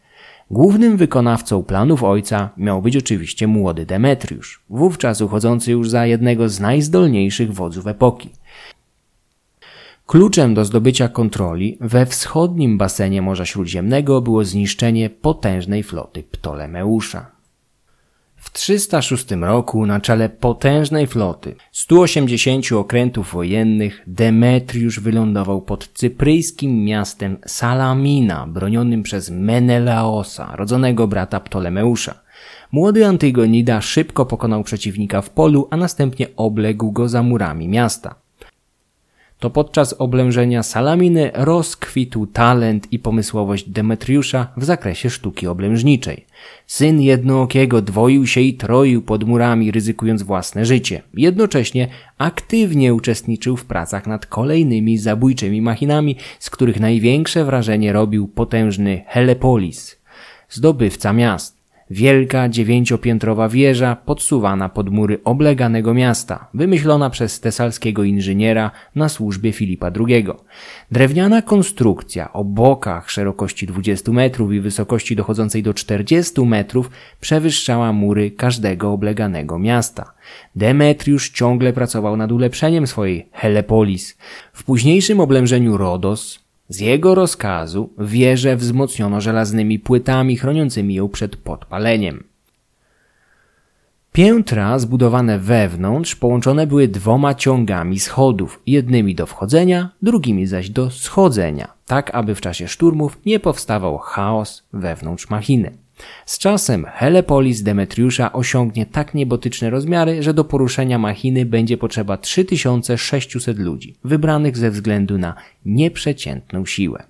Głównym wykonawcą planów ojca miał być oczywiście młody Demetriusz, wówczas uchodzący już za jednego z najzdolniejszych wodzów epoki. Kluczem do zdobycia kontroli we wschodnim basenie Morza Śródziemnego było zniszczenie potężnej floty Ptolemeusza. W 306 roku na czele potężnej floty 180 okrętów wojennych Demetriusz wylądował pod cypryjskim miastem Salamina, bronionym przez Menelaosa, rodzonego brata Ptolemeusza. Młody Antygonida szybko pokonał przeciwnika w polu, a następnie obległ go za murami miasta to podczas oblężenia Salaminy rozkwitł talent i pomysłowość Demetriusza w zakresie sztuki oblężniczej. Syn jednookiego dwoił się i troił pod murami, ryzykując własne życie. Jednocześnie aktywnie uczestniczył w pracach nad kolejnymi zabójczymi machinami, z których największe wrażenie robił potężny Helepolis, zdobywca miast. Wielka dziewięciopiętrowa wieża podsuwana pod mury obleganego miasta, wymyślona przez tesalskiego inżyniera na służbie Filipa II. Drewniana konstrukcja o bokach szerokości 20 metrów i wysokości dochodzącej do 40 metrów przewyższała mury każdego obleganego miasta. Demetriusz ciągle pracował nad ulepszeniem swojej Helepolis. W późniejszym oblężeniu Rodos z jego rozkazu wieżę wzmocniono żelaznymi płytami chroniącymi ją przed podpaleniem. Piętra zbudowane wewnątrz połączone były dwoma ciągami schodów, jednymi do wchodzenia, drugimi zaś do schodzenia, tak aby w czasie szturmów nie powstawał chaos wewnątrz machiny. Z czasem Helepolis Demetriusza osiągnie tak niebotyczne rozmiary, że do poruszenia machiny będzie potrzeba 3600 ludzi, wybranych ze względu na nieprzeciętną siłę.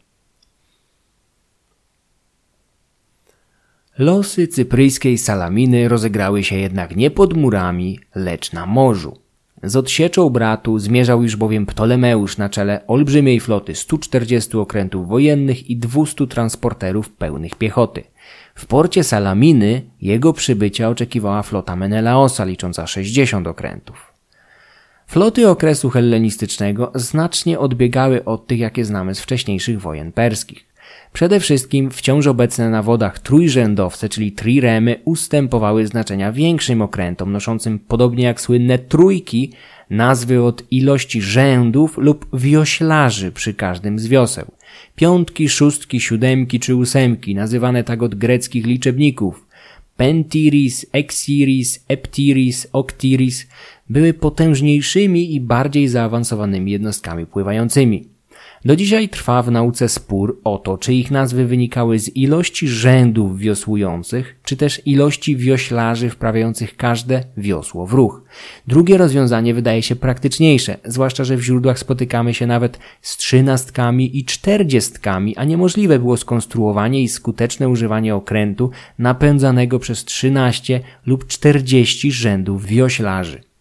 Losy cypryjskiej Salaminy rozegrały się jednak nie pod murami, lecz na morzu. Z odsieczą bratu zmierzał już bowiem Ptolemeusz na czele olbrzymiej floty 140 okrętów wojennych i 200 transporterów pełnych piechoty. W porcie Salaminy jego przybycia oczekiwała flota Menelaosa licząca 60 okrętów. Floty okresu hellenistycznego znacznie odbiegały od tych, jakie znamy z wcześniejszych wojen perskich. Przede wszystkim wciąż obecne na wodach trójrzędowce, czyli triremy, ustępowały znaczenia większym okrętom, noszącym podobnie jak słynne trójki, nazwy od ilości rzędów lub wioślarzy przy każdym z wioseł – Piątki, szóstki, siódemki czy ósemki, nazywane tak od greckich liczebników. Pentiris, Exiris, Eptiris, Octiris były potężniejszymi i bardziej zaawansowanymi jednostkami pływającymi. Do dzisiaj trwa w nauce spór o to, czy ich nazwy wynikały z ilości rzędów wiosłujących, czy też ilości wioślarzy wprawiających każde wiosło w ruch. Drugie rozwiązanie wydaje się praktyczniejsze, zwłaszcza, że w źródłach spotykamy się nawet z trzynastkami i czterdziestkami, a niemożliwe było skonstruowanie i skuteczne używanie okrętu napędzanego przez trzynaście lub czterdzieści rzędów wioślarzy.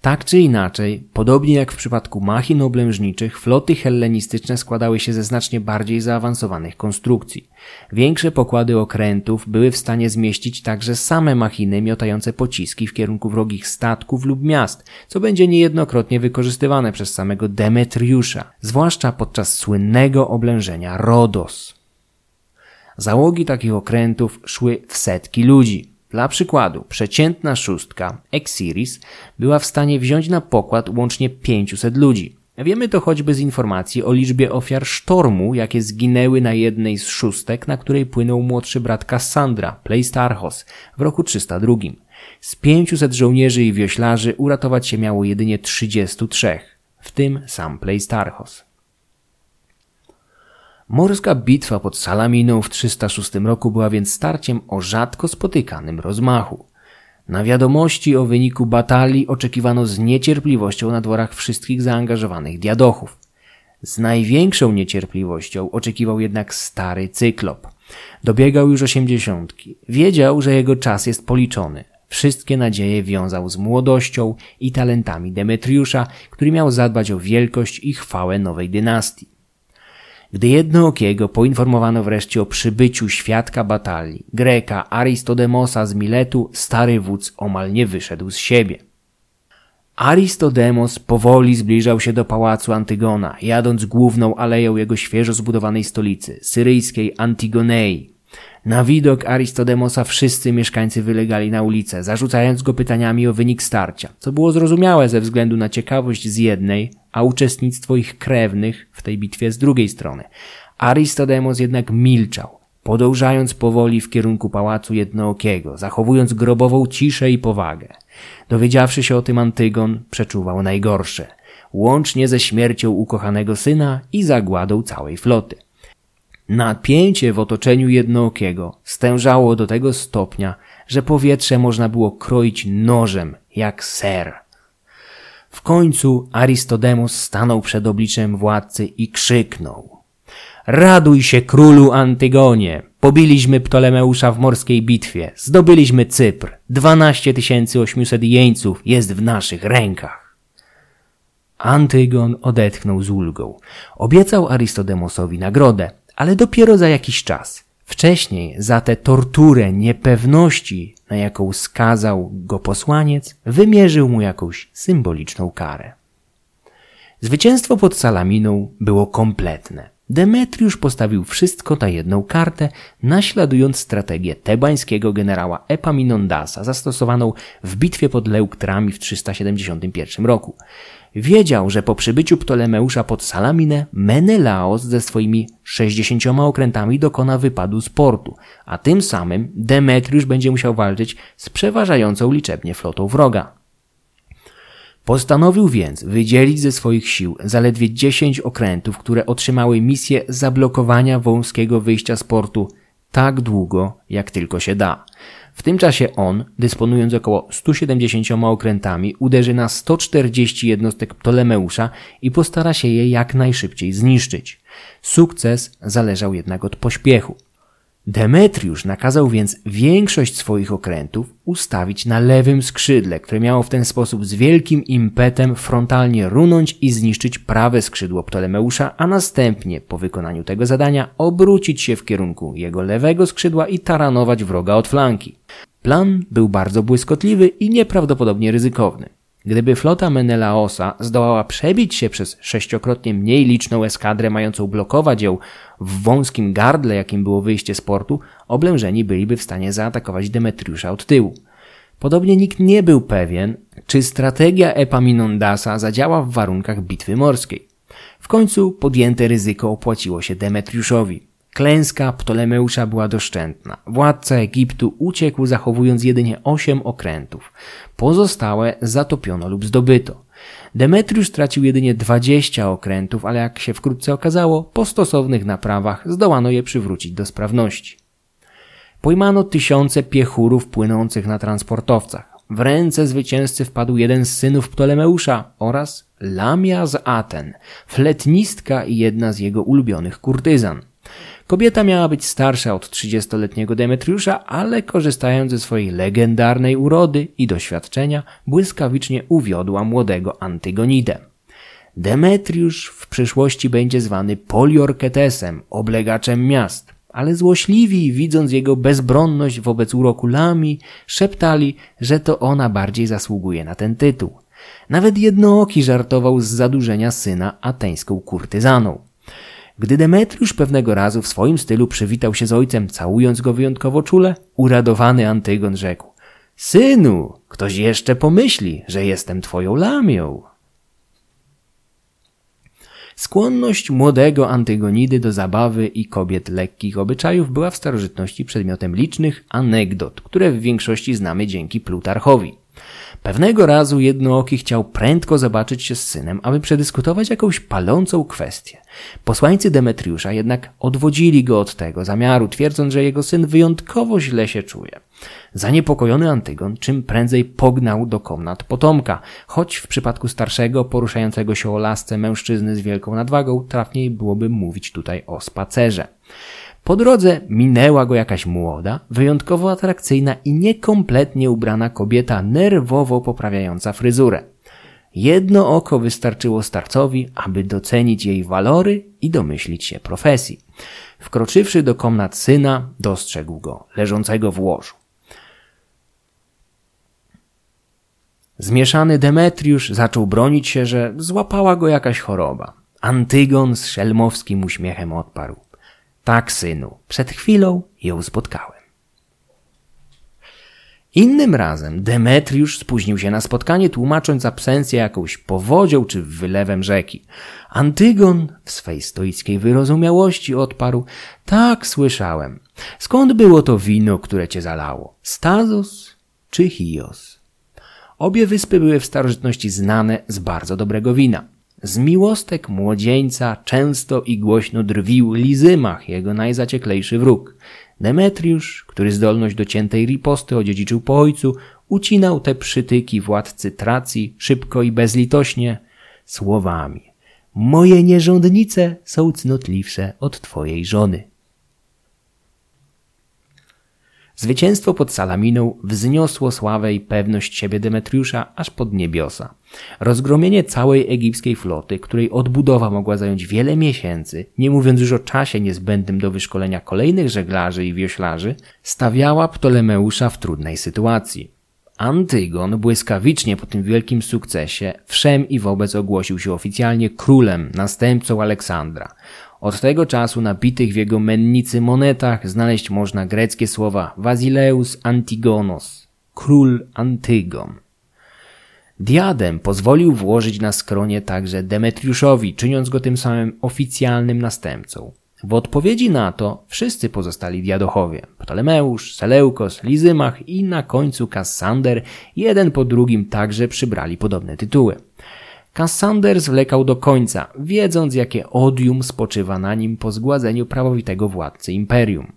Tak czy inaczej, podobnie jak w przypadku machin oblężniczych, floty hellenistyczne składały się ze znacznie bardziej zaawansowanych konstrukcji. Większe pokłady okrętów były w stanie zmieścić także same machiny miotające pociski w kierunku wrogich statków lub miast, co będzie niejednokrotnie wykorzystywane przez samego Demetriusza, zwłaszcza podczas słynnego oblężenia Rodos. Załogi takich okrętów szły w setki ludzi. Dla przykładu, przeciętna szóstka Exiris była w stanie wziąć na pokład łącznie 500 ludzi. Wiemy to choćby z informacji o liczbie ofiar sztormu, jakie zginęły na jednej z szóstek, na której płynął młodszy brat Cassandra, Pleistarchos, w roku 302. Z 500 żołnierzy i wioślarzy uratować się miało jedynie 33, w tym sam Pleistarchos. Morska bitwa pod Salaminą w 306 roku była więc starciem o rzadko spotykanym rozmachu. Na wiadomości o wyniku batalii oczekiwano z niecierpliwością na dworach wszystkich zaangażowanych diadochów. Z największą niecierpliwością oczekiwał jednak stary cyklop. Dobiegał już osiemdziesiątki. Wiedział, że jego czas jest policzony. Wszystkie nadzieje wiązał z młodością i talentami Demetriusza, który miał zadbać o wielkość i chwałę nowej dynastii. Gdy jednookiego poinformowano wreszcie o przybyciu świadka batalii, Greka Aristodemosa z Miletu, stary wódz omal nie wyszedł z siebie. Aristodemos powoli zbliżał się do pałacu Antygona, jadąc główną aleją jego świeżo zbudowanej stolicy, syryjskiej Antigonei. Na widok Aristodemosa wszyscy mieszkańcy wylegali na ulicę, zarzucając go pytaniami o wynik starcia, co było zrozumiałe ze względu na ciekawość z jednej, a uczestnictwo ich krewnych w tej bitwie z drugiej strony. Aristodemos jednak milczał, podążając powoli w kierunku pałacu jednookiego, zachowując grobową ciszę i powagę. Dowiedziawszy się o tym Antygon, przeczuwał najgorsze, łącznie ze śmiercią ukochanego syna i zagładą całej floty. Napięcie w otoczeniu jednookiego stężało do tego stopnia, że powietrze można było kroić nożem, jak ser. W końcu Aristodemos stanął przed obliczem władcy i krzyknął. Raduj się, królu Antygonie! Pobiliśmy Ptolemeusza w morskiej bitwie, zdobyliśmy Cypr, 12 800 jeńców jest w naszych rękach. Antygon odetchnął z ulgą. Obiecał Arystodemosowi nagrodę, ale dopiero za jakiś czas. Wcześniej za tę torturę niepewności, na jaką skazał go posłaniec, wymierzył mu jakąś symboliczną karę. Zwycięstwo pod Salaminą było kompletne. Demetriusz postawił wszystko na jedną kartę, naśladując strategię tebańskiego generała Epaminondasa zastosowaną w bitwie pod Leuktrami w 371 roku. Wiedział, że po przybyciu Ptolemeusza pod Salaminę Menelaos ze swoimi 60 okrętami dokona wypadu z portu, a tym samym Demetriusz będzie musiał walczyć z przeważającą liczebnie flotą wroga. Postanowił więc wydzielić ze swoich sił zaledwie 10 okrętów, które otrzymały misję zablokowania wąskiego wyjścia z portu tak długo, jak tylko się da. W tym czasie on, dysponując około 170 okrętami, uderzy na 140 jednostek Ptolemeusza i postara się je jak najszybciej zniszczyć. Sukces zależał jednak od pośpiechu. Demetriusz nakazał więc większość swoich okrętów ustawić na lewym skrzydle, które miało w ten sposób z wielkim impetem frontalnie runąć i zniszczyć prawe skrzydło Ptolemeusza, a następnie po wykonaniu tego zadania obrócić się w kierunku jego lewego skrzydła i taranować wroga od flanki. Plan był bardzo błyskotliwy i nieprawdopodobnie ryzykowny. Gdyby flota Menelaosa zdołała przebić się przez sześciokrotnie mniej liczną eskadrę mającą blokować ją w wąskim gardle, jakim było wyjście z portu, oblężeni byliby w stanie zaatakować Demetriusza od tyłu. Podobnie nikt nie był pewien, czy strategia Epaminondasa zadziała w warunkach bitwy morskiej. W końcu podjęte ryzyko opłaciło się Demetriuszowi. Klęska Ptolemeusza była doszczętna. Władca Egiptu uciekł zachowując jedynie osiem okrętów. Pozostałe zatopiono lub zdobyto. Demetriusz stracił jedynie 20 okrętów, ale jak się wkrótce okazało, po stosownych naprawach zdołano je przywrócić do sprawności. Pojmano tysiące piechurów płynących na transportowcach. W ręce zwycięzcy wpadł jeden z synów Ptolemeusza oraz Lamia z Aten, fletnistka i jedna z jego ulubionych kurtyzan. Kobieta miała być starsza od 30-letniego Demetriusza, ale korzystając ze swojej legendarnej urody i doświadczenia, błyskawicznie uwiodła młodego Antygonidę. Demetriusz w przyszłości będzie zwany Poliorketesem, oblegaczem miast, ale złośliwi, widząc jego bezbronność wobec uroku Lami, szeptali, że to ona bardziej zasługuje na ten tytuł. Nawet jednooki żartował z zadłużenia syna ateńską kurtyzaną. Gdy Demetriusz pewnego razu w swoim stylu przywitał się z ojcem, całując go wyjątkowo czule, uradowany Antygon rzekł Synu, ktoś jeszcze pomyśli, że jestem twoją lamią. Skłonność młodego Antygonidy do zabawy i kobiet lekkich obyczajów była w starożytności przedmiotem licznych anegdot, które w większości znamy dzięki Plutarchowi. Pewnego razu jednooki chciał prędko zobaczyć się z synem, aby przedyskutować jakąś palącą kwestię. Posłańcy Demetriusza jednak odwodzili go od tego zamiaru, twierdząc, że jego syn wyjątkowo źle się czuje. Zaniepokojony Antygon czym prędzej pognał do komnat potomka, choć w przypadku starszego, poruszającego się o lasce mężczyzny z wielką nadwagą, trafniej byłoby mówić tutaj o spacerze. Po drodze minęła go jakaś młoda, wyjątkowo atrakcyjna i niekompletnie ubrana kobieta nerwowo poprawiająca fryzurę. Jedno oko wystarczyło starcowi, aby docenić jej walory i domyślić się profesji. Wkroczywszy do komnat syna, dostrzegł go, leżącego w łożu. Zmieszany Demetriusz zaczął bronić się, że złapała go jakaś choroba. Antygon z szelmowskim uśmiechem odparł. Tak, synu, przed chwilą ją spotkałem. Innym razem Demetriusz spóźnił się na spotkanie, tłumacząc absencję jakąś powodzią czy wylewem rzeki. Antygon w swej stoickiej wyrozumiałości odparł: Tak, słyszałem. Skąd było to wino, które cię zalało? Stazos czy Chios? Obie wyspy były w starożytności znane z bardzo dobrego wina. Z miłostek młodzieńca często i głośno drwił Lizymach, jego najzacieklejszy wróg. Demetriusz, który zdolność do ciętej riposty odziedziczył po ojcu, ucinał te przytyki władcy Tracji szybko i bezlitośnie słowami. Moje nierządnice są cnotliwsze od twojej żony. Zwycięstwo pod Salaminą wzniosło sławę i pewność siebie Demetriusza aż pod niebiosa. Rozgromienie całej egipskiej floty, której odbudowa mogła zająć wiele miesięcy, nie mówiąc już o czasie niezbędnym do wyszkolenia kolejnych żeglarzy i wioślarzy, stawiała Ptolemeusza w trudnej sytuacji. Antygon błyskawicznie po tym wielkim sukcesie wszem i wobec ogłosił się oficjalnie królem, następcą Aleksandra. Od tego czasu na bitych w jego mennicy monetach znaleźć można greckie słowa Vasileus Antigonos, król Antygon. Diadem pozwolił włożyć na skronie także Demetriuszowi, czyniąc go tym samym oficjalnym następcą. W odpowiedzi na to wszyscy pozostali diadochowie Ptolemeusz, Seleukos, Lizymach i na końcu Kassander jeden po drugim także przybrali podobne tytuły. Kassander zwlekał do końca, wiedząc jakie odium spoczywa na nim po zgładzeniu prawowitego władcy imperium.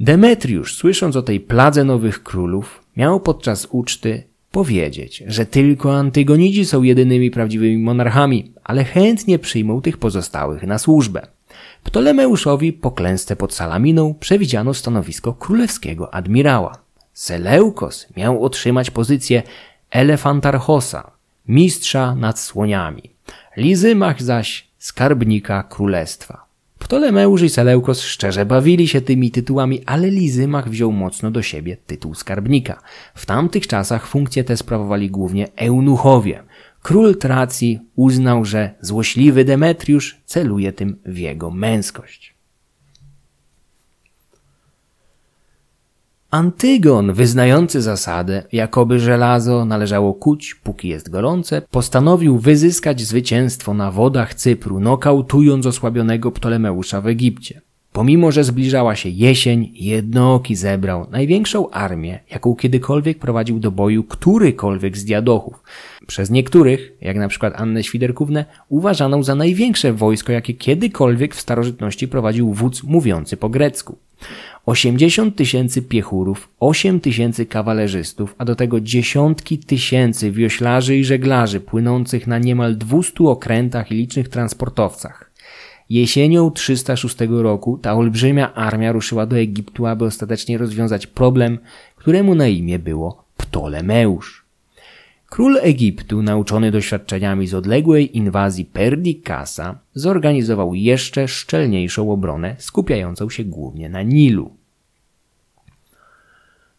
Demetriusz, słysząc o tej pladze nowych królów, miał podczas uczty powiedzieć, że tylko Antygonidzi są jedynymi prawdziwymi monarchami, ale chętnie przyjmą tych pozostałych na służbę. Ptolemeuszowi po klęsce pod Salaminą przewidziano stanowisko królewskiego admirała. Seleukos miał otrzymać pozycję elefantarchosa, mistrza nad słoniami, Lizymach zaś skarbnika królestwa. Ptolemeusz i Seleukos szczerze bawili się tymi tytułami, ale Lizymach wziął mocno do siebie tytuł skarbnika. W tamtych czasach funkcję tę sprawowali głównie eunuchowie. Król Tracji uznał, że złośliwy Demetriusz celuje tym w jego męskość. Antygon, wyznający zasadę, jakoby żelazo należało kuć, póki jest gorące, postanowił wyzyskać zwycięstwo na wodach Cypru, nokautując osłabionego Ptolemeusza w Egipcie. Pomimo, że zbliżała się jesień, jednooki zebrał największą armię, jaką kiedykolwiek prowadził do boju którykolwiek z diadochów. Przez niektórych, jak na przykład Annę Świderkównę, uważaną za największe wojsko, jakie kiedykolwiek w starożytności prowadził wódz mówiący po grecku. 80 tysięcy piechurów, 8 tysięcy kawalerzystów, a do tego dziesiątki tysięcy wioślarzy i żeglarzy płynących na niemal 200 okrętach i licznych transportowcach. Jesienią 306 roku ta olbrzymia armia ruszyła do Egiptu, aby ostatecznie rozwiązać problem, któremu na imię było Ptolemeusz. Król Egiptu, nauczony doświadczeniami z odległej inwazji Perdikasa, zorganizował jeszcze szczelniejszą obronę, skupiającą się głównie na Nilu.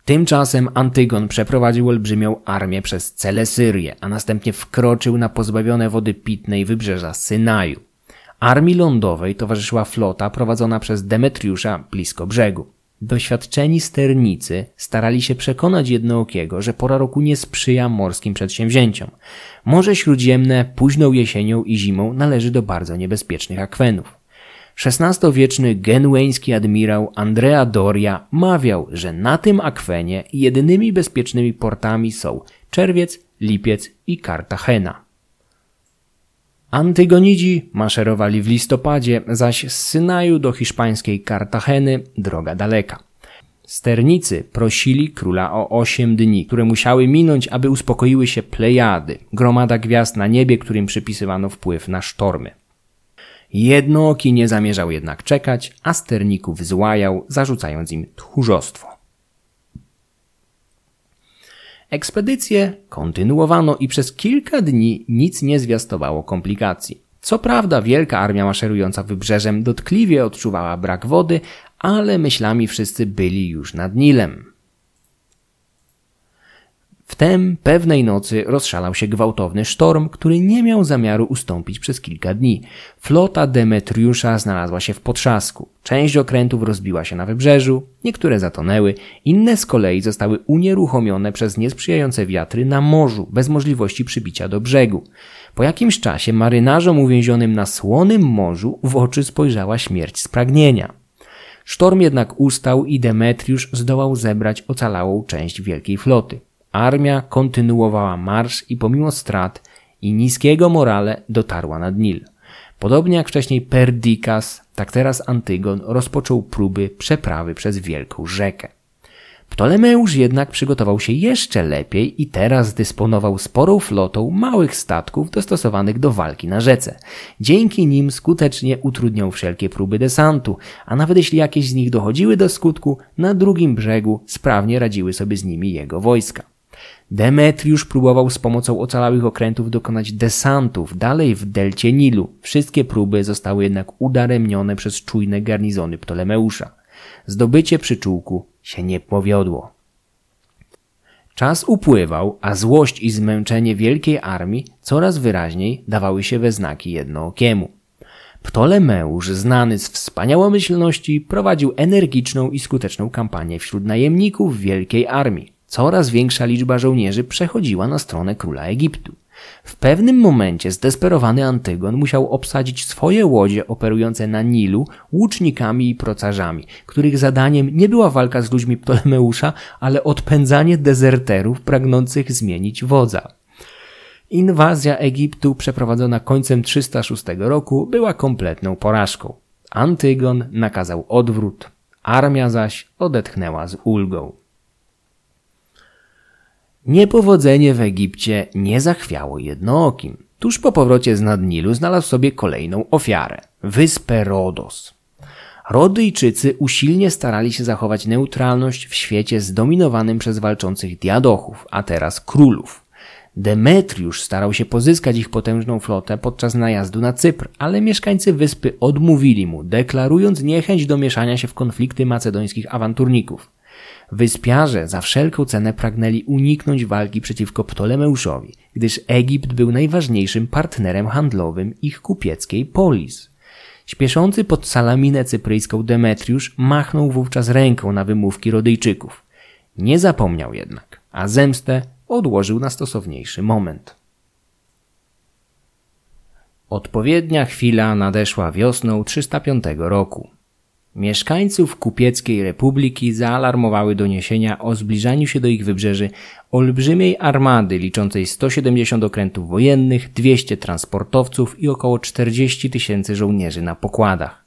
Tymczasem Antygon przeprowadził olbrzymią armię przez cele Syrię, a następnie wkroczył na pozbawione wody pitnej wybrzeża Synaju. Armii lądowej towarzyszyła flota prowadzona przez Demetriusza blisko brzegu. Doświadczeni sternicy starali się przekonać jednookiego, że pora roku nie sprzyja morskim przedsięwzięciom. Morze Śródziemne późną jesienią i zimą należy do bardzo niebezpiecznych akwenów. XVI-wieczny genueński admirał Andrea Doria mawiał, że na tym akwenie jedynymi bezpiecznymi portami są Czerwiec, Lipiec i Cartagena. Antygonidzi maszerowali w listopadzie, zaś z Synaju do hiszpańskiej Kartageny droga daleka. Sternicy prosili króla o osiem dni, które musiały minąć, aby uspokoiły się plejady, gromada gwiazd na niebie, którym przypisywano wpływ na sztormy. Jednooki nie zamierzał jednak czekać, a sterników złajał, zarzucając im tchórzostwo. Ekspedycję kontynuowano i przez kilka dni nic nie zwiastowało komplikacji. Co prawda wielka armia maszerująca wybrzeżem dotkliwie odczuwała brak wody, ale myślami wszyscy byli już nad Nilem. Wtem pewnej nocy rozszalał się gwałtowny sztorm, który nie miał zamiaru ustąpić przez kilka dni. Flota Demetriusza znalazła się w potrzasku. Część okrętów rozbiła się na wybrzeżu, niektóre zatonęły, inne z kolei zostały unieruchomione przez niesprzyjające wiatry na morzu, bez możliwości przybicia do brzegu. Po jakimś czasie marynarzom uwięzionym na słonym morzu w oczy spojrzała śmierć z pragnienia. Sztorm jednak ustał i Demetriusz zdołał zebrać ocalałą część wielkiej floty. Armia kontynuowała marsz i pomimo strat i niskiego morale dotarła nad Nil. Podobnie jak wcześniej Perdikas, tak teraz Antygon rozpoczął próby przeprawy przez wielką rzekę. Ptolemeusz jednak przygotował się jeszcze lepiej i teraz dysponował sporą flotą małych statków dostosowanych do walki na rzece. Dzięki nim skutecznie utrudniał wszelkie próby desantu, a nawet jeśli jakieś z nich dochodziły do skutku, na drugim brzegu sprawnie radziły sobie z nimi jego wojska. Demetriusz próbował z pomocą ocalałych okrętów dokonać desantów dalej w delcie Nilu. Wszystkie próby zostały jednak udaremnione przez czujne garnizony Ptolemeusza. Zdobycie przyczółku się nie powiodło. Czas upływał, a złość i zmęczenie wielkiej armii coraz wyraźniej dawały się we znaki jednookiemu. Ptolemeusz, znany z wspaniałomyślności, prowadził energiczną i skuteczną kampanię wśród najemników wielkiej armii. Coraz większa liczba żołnierzy przechodziła na stronę króla Egiptu. W pewnym momencie zdesperowany Antygon musiał obsadzić swoje łodzie operujące na Nilu łucznikami i procarzami, których zadaniem nie była walka z ludźmi Ptolemeusza, ale odpędzanie dezerterów pragnących zmienić wodza. Inwazja Egiptu przeprowadzona końcem 306 roku była kompletną porażką. Antygon nakazał odwrót, armia zaś odetchnęła z ulgą. Niepowodzenie w Egipcie nie zachwiało jednookim. Tuż po powrocie z Nadnilu znalazł sobie kolejną ofiarę wyspę Rodos. Rodyjczycy usilnie starali się zachować neutralność w świecie zdominowanym przez walczących diadochów, a teraz królów. Demetriusz starał się pozyskać ich potężną flotę podczas najazdu na Cypr, ale mieszkańcy wyspy odmówili mu, deklarując niechęć do mieszania się w konflikty macedońskich awanturników. Wyspiarze za wszelką cenę pragnęli uniknąć walki przeciwko Ptolemeuszowi, gdyż Egipt był najważniejszym partnerem handlowym ich kupieckiej polis. Śpieszący pod Salaminę cypryjską Demetriusz machnął wówczas ręką na wymówki Rodyjczyków. Nie zapomniał jednak, a zemstę odłożył na stosowniejszy moment. Odpowiednia chwila nadeszła wiosną 305 roku. Mieszkańców Kupieckiej Republiki zaalarmowały doniesienia o zbliżaniu się do ich wybrzeży olbrzymiej armady liczącej 170 okrętów wojennych, 200 transportowców i około 40 tysięcy żołnierzy na pokładach.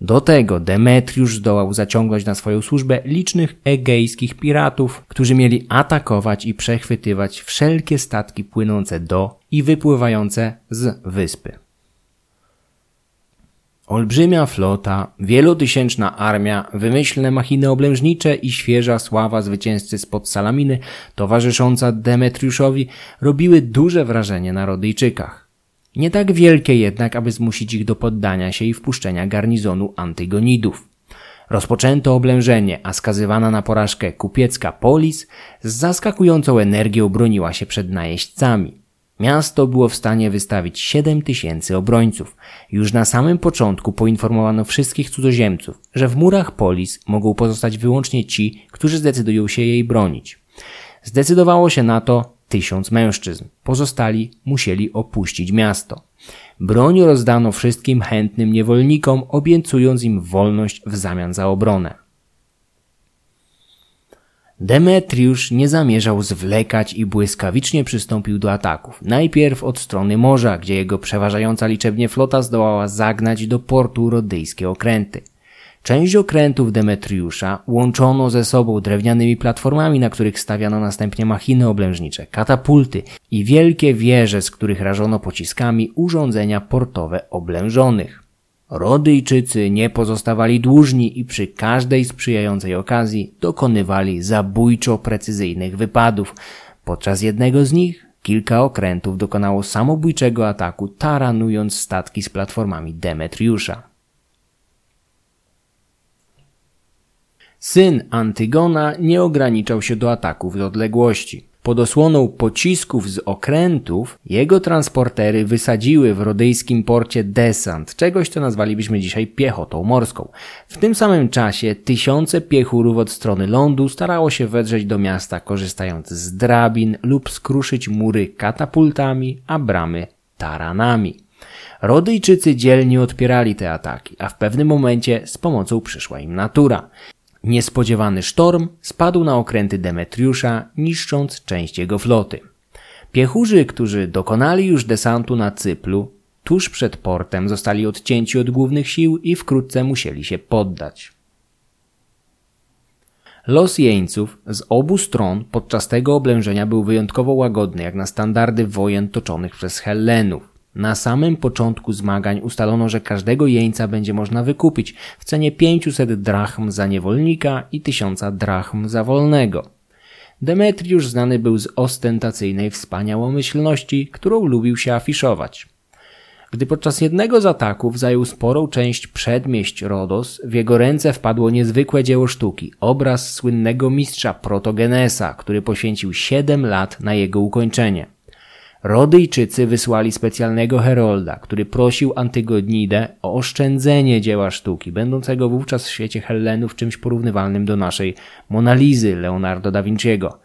Do tego Demetriusz zdołał zaciągnąć na swoją służbę licznych egejskich piratów, którzy mieli atakować i przechwytywać wszelkie statki płynące do i wypływające z wyspy. Olbrzymia flota, wielotysięczna armia, wymyślne machiny oblężnicze i świeża sława zwycięzcy spod Salaminy, towarzysząca Demetriuszowi, robiły duże wrażenie na Rodyjczykach. Nie tak wielkie jednak, aby zmusić ich do poddania się i wpuszczenia garnizonu Antygonidów. Rozpoczęto oblężenie, a skazywana na porażkę kupiecka Polis z zaskakującą energią broniła się przed najeźdźcami. Miasto było w stanie wystawić 7 tysięcy obrońców. Już na samym początku poinformowano wszystkich cudzoziemców, że w murach polis mogą pozostać wyłącznie ci, którzy zdecydują się jej bronić. Zdecydowało się na to tysiąc mężczyzn. Pozostali musieli opuścić miasto. Broń rozdano wszystkim chętnym niewolnikom, obiecując im wolność w zamian za obronę. Demetriusz nie zamierzał zwlekać i błyskawicznie przystąpił do ataków. Najpierw od strony morza, gdzie jego przeważająca liczebnie flota zdołała zagnać do portu rodyjskie okręty. Część okrętów Demetriusza łączono ze sobą drewnianymi platformami, na których stawiano następnie machiny oblężnicze, katapulty i wielkie wieże, z których rażono pociskami urządzenia portowe oblężonych. Rodyjczycy nie pozostawali dłużni i przy każdej sprzyjającej okazji dokonywali zabójczo precyzyjnych wypadów. Podczas jednego z nich kilka okrętów dokonało samobójczego ataku, taranując statki z platformami Demetriusza. Syn Antygona nie ograniczał się do ataków z odległości. Pod osłoną pocisków z okrętów jego transportery wysadziły w rodyjskim porcie desant, czegoś co nazwalibyśmy dzisiaj piechotą morską. W tym samym czasie tysiące piechurów od strony lądu starało się wedrzeć do miasta korzystając z drabin lub skruszyć mury katapultami, a bramy taranami. Rodyjczycy dzielnie odpierali te ataki, a w pewnym momencie z pomocą przyszła im natura. Niespodziewany sztorm spadł na okręty Demetriusza, niszcząc część jego floty. Piechurzy, którzy dokonali już desantu na Cyplu, tuż przed portem zostali odcięci od głównych sił i wkrótce musieli się poddać. Los jeńców z obu stron podczas tego oblężenia był wyjątkowo łagodny, jak na standardy wojen toczonych przez Hellenów. Na samym początku zmagań ustalono, że każdego jeńca będzie można wykupić w cenie 500 drachm za niewolnika i 1000 drachm za wolnego. Demetriusz znany był z ostentacyjnej wspaniałomyślności, którą lubił się afiszować. Gdy podczas jednego z ataków zajął sporą część przedmieść Rodos, w jego ręce wpadło niezwykłe dzieło sztuki, obraz słynnego mistrza Protogenesa, który poświęcił 7 lat na jego ukończenie. Rodyjczycy wysłali specjalnego herolda, który prosił Antygonidę o oszczędzenie dzieła sztuki, będącego wówczas w świecie Hellenów czymś porównywalnym do naszej Monalizy Leonardo da Vinciego.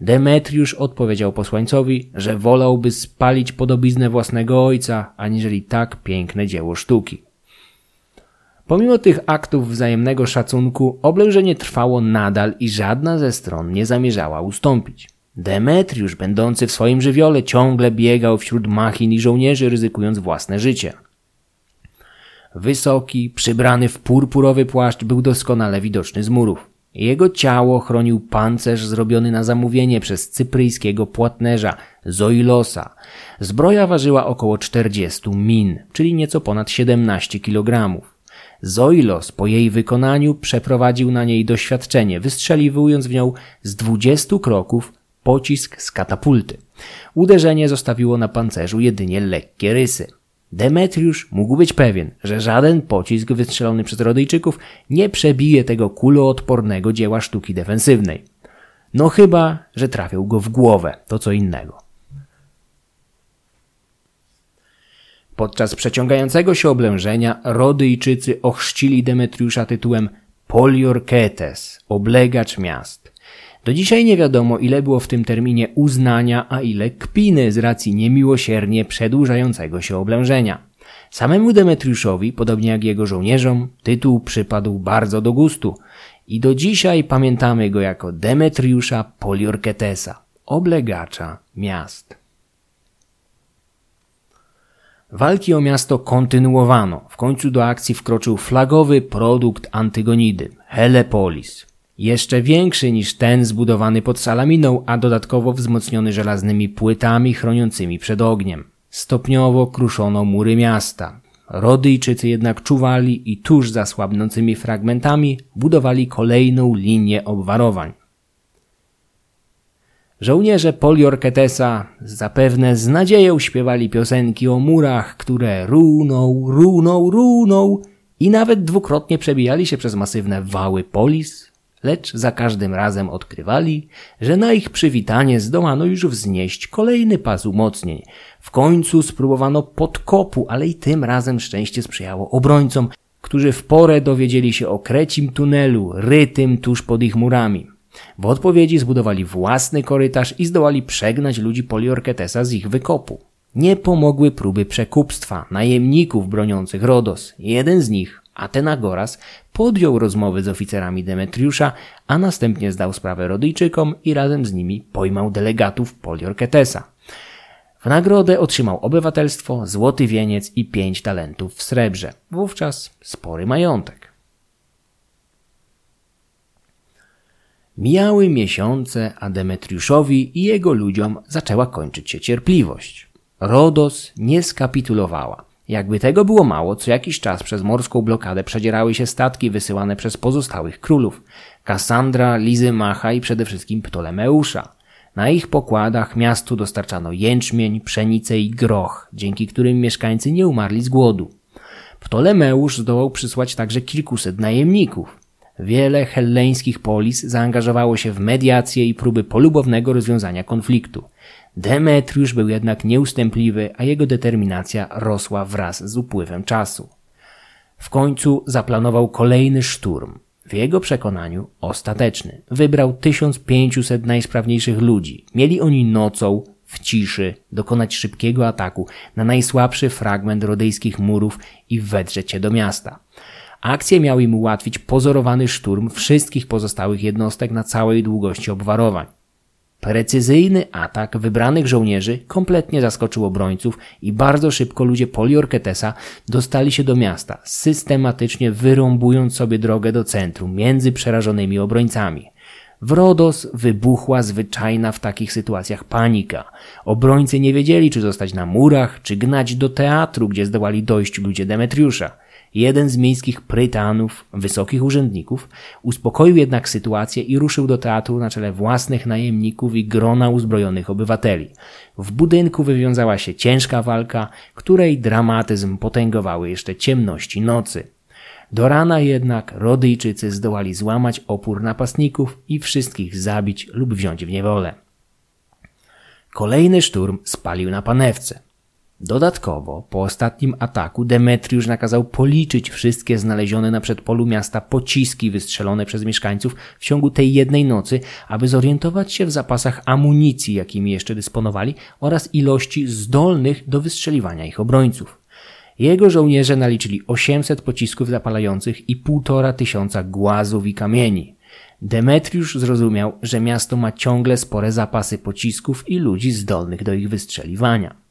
Demetriusz odpowiedział posłańcowi, że wolałby spalić podobiznę własnego ojca, aniżeli tak piękne dzieło sztuki. Pomimo tych aktów wzajemnego szacunku, oblężenie trwało nadal i żadna ze stron nie zamierzała ustąpić. Demetriusz, będący w swoim żywiole, ciągle biegał wśród machin i żołnierzy, ryzykując własne życie. Wysoki, przybrany w purpurowy płaszcz, był doskonale widoczny z murów. Jego ciało chronił pancerz zrobiony na zamówienie przez cypryjskiego płatnerza Zoilosa. Zbroja ważyła około 40 min, czyli nieco ponad 17 kg. Zoilos po jej wykonaniu przeprowadził na niej doświadczenie, wystrzeliwując w nią z 20 kroków pocisk z katapulty. Uderzenie zostawiło na pancerzu jedynie lekkie rysy. Demetriusz mógł być pewien, że żaden pocisk wystrzelony przez Rodyjczyków nie przebije tego kuloodpornego dzieła sztuki defensywnej. No chyba, że trafił go w głowę, to co innego. Podczas przeciągającego się oblężenia Rodyjczycy ochrzcili Demetriusza tytułem Poliorketes, oblegacz miast. Do dzisiaj nie wiadomo, ile było w tym terminie uznania, a ile kpiny z racji niemiłosiernie przedłużającego się oblężenia. Samemu Demetriuszowi, podobnie jak jego żołnierzom, tytuł przypadł bardzo do gustu i do dzisiaj pamiętamy go jako Demetriusza Poliorketesa, oblegacza miast. Walki o miasto kontynuowano. W końcu do akcji wkroczył flagowy produkt Antygonidy, Helepolis. Jeszcze większy niż ten zbudowany pod Salaminą, a dodatkowo wzmocniony żelaznymi płytami chroniącymi przed ogniem. Stopniowo kruszono mury miasta. Rodyjczycy jednak czuwali i tuż za słabnącymi fragmentami budowali kolejną linię obwarowań. Żołnierze Poliorketesa zapewne z nadzieją śpiewali piosenki o murach, które runą, runą, runą i nawet dwukrotnie przebijali się przez masywne wały polis, lecz za każdym razem odkrywali, że na ich przywitanie zdołano już wznieść kolejny pas umocnień. W końcu spróbowano podkopu, ale i tym razem szczęście sprzyjało obrońcom, którzy w porę dowiedzieli się o krecim tunelu, rytym tuż pod ich murami. W odpowiedzi zbudowali własny korytarz i zdołali przegnać ludzi Poliorketesa z ich wykopu. Nie pomogły próby przekupstwa najemników broniących Rodos. Jeden z nich, Atenagoras, podjął rozmowy z oficerami Demetriusza, a następnie zdał sprawę Rodyjczykom i razem z nimi pojmał delegatów Poliorketesa. W nagrodę otrzymał obywatelstwo, złoty wieniec i pięć talentów w srebrze. Wówczas spory majątek. Mijały miesiące, a Demetriuszowi i jego ludziom zaczęła kończyć się cierpliwość. Rodos nie skapitulowała. Jakby tego było mało, co jakiś czas przez morską blokadę przedzierały się statki wysyłane przez pozostałych królów. Kassandra, Lizymacha i przede wszystkim Ptolemeusza. Na ich pokładach miastu dostarczano jęczmień, pszenicę i groch, dzięki którym mieszkańcy nie umarli z głodu. Ptolemeusz zdołał przysłać także kilkuset najemników. Wiele helleńskich polis zaangażowało się w mediację i próby polubownego rozwiązania konfliktu. Demetriusz był jednak nieustępliwy, a jego determinacja rosła wraz z upływem czasu. W końcu zaplanował kolejny szturm. W jego przekonaniu ostateczny. Wybrał 1500 najsprawniejszych ludzi. Mieli oni nocą, w ciszy, dokonać szybkiego ataku na najsłabszy fragment rodyjskich murów i wedrzeć się do miasta. Akcje miały im ułatwić pozorowany szturm wszystkich pozostałych jednostek na całej długości obwarowań. Precyzyjny atak wybranych żołnierzy kompletnie zaskoczył obrońców i bardzo szybko ludzie Poliorketesa dostali się do miasta, systematycznie wyrąbując sobie drogę do centrum między przerażonymi obrońcami. W Rodos wybuchła zwyczajna w takich sytuacjach panika. Obrońcy nie wiedzieli, czy zostać na murach, czy gnać do teatru, gdzie zdołali dojść ludzie Demetriusza. Jeden z miejskich prytanów, wysokich urzędników, uspokoił jednak sytuację i ruszył do teatru na czele własnych najemników i grona uzbrojonych obywateli. W budynku wywiązała się ciężka walka, której dramatyzm potęgowały jeszcze ciemności nocy. Do rana jednak Rodyjczycy zdołali złamać opór napastników i wszystkich zabić lub wziąć w niewolę. Kolejny szturm spalił na panewce. Dodatkowo, po ostatnim ataku Demetriusz nakazał policzyć wszystkie znalezione na przedpolu miasta pociski wystrzelone przez mieszkańców w ciągu tej jednej nocy, aby zorientować się w zapasach amunicji, jakimi jeszcze dysponowali, oraz ilości zdolnych do wystrzeliwania ich obrońców. Jego żołnierze naliczyli 800 pocisków zapalających i półtora tysiąca głazów i kamieni. Demetriusz zrozumiał, że miasto ma ciągle spore zapasy pocisków i ludzi zdolnych do ich wystrzeliwania.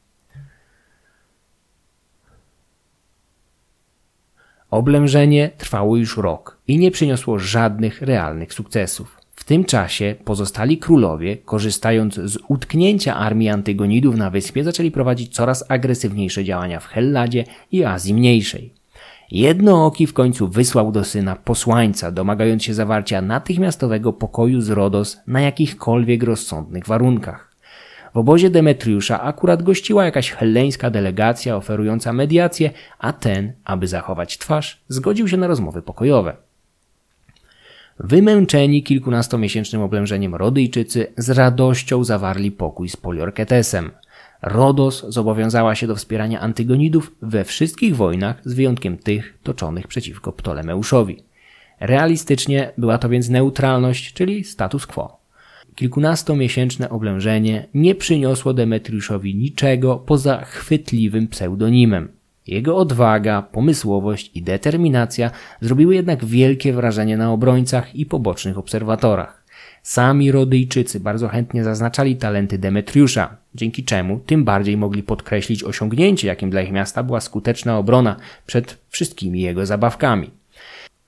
Oblężenie trwało już rok i nie przyniosło żadnych realnych sukcesów. W tym czasie pozostali królowie, korzystając z utknięcia armii Antygonidów na wyspie, zaczęli prowadzić coraz agresywniejsze działania w Helladzie i Azji Mniejszej. Jednooki w końcu wysłał do syna posłańca, domagając się zawarcia natychmiastowego pokoju z Rodos na jakichkolwiek rozsądnych warunkach. W obozie Demetriusza akurat gościła jakaś helleńska delegacja oferująca mediację, a ten, aby zachować twarz, zgodził się na rozmowy pokojowe. Wymęczeni kilkunastomiesięcznym oblężeniem Rodyjczycy z radością zawarli pokój z Poliorketesem. Rodos zobowiązała się do wspierania Antygonidów we wszystkich wojnach, z wyjątkiem tych toczonych przeciwko Ptolemeuszowi. Realistycznie była to więc neutralność, czyli status quo. Kilkunastomiesięczne oblężenie nie przyniosło Demetriuszowi niczego poza chwytliwym pseudonimem. Jego odwaga, pomysłowość i determinacja zrobiły jednak wielkie wrażenie na obrońcach i pobocznych obserwatorach. Sami Rodyjczycy bardzo chętnie zaznaczali talenty Demetriusza, dzięki czemu tym bardziej mogli podkreślić osiągnięcie, jakim dla ich miasta była skuteczna obrona przed wszystkimi jego zabawkami.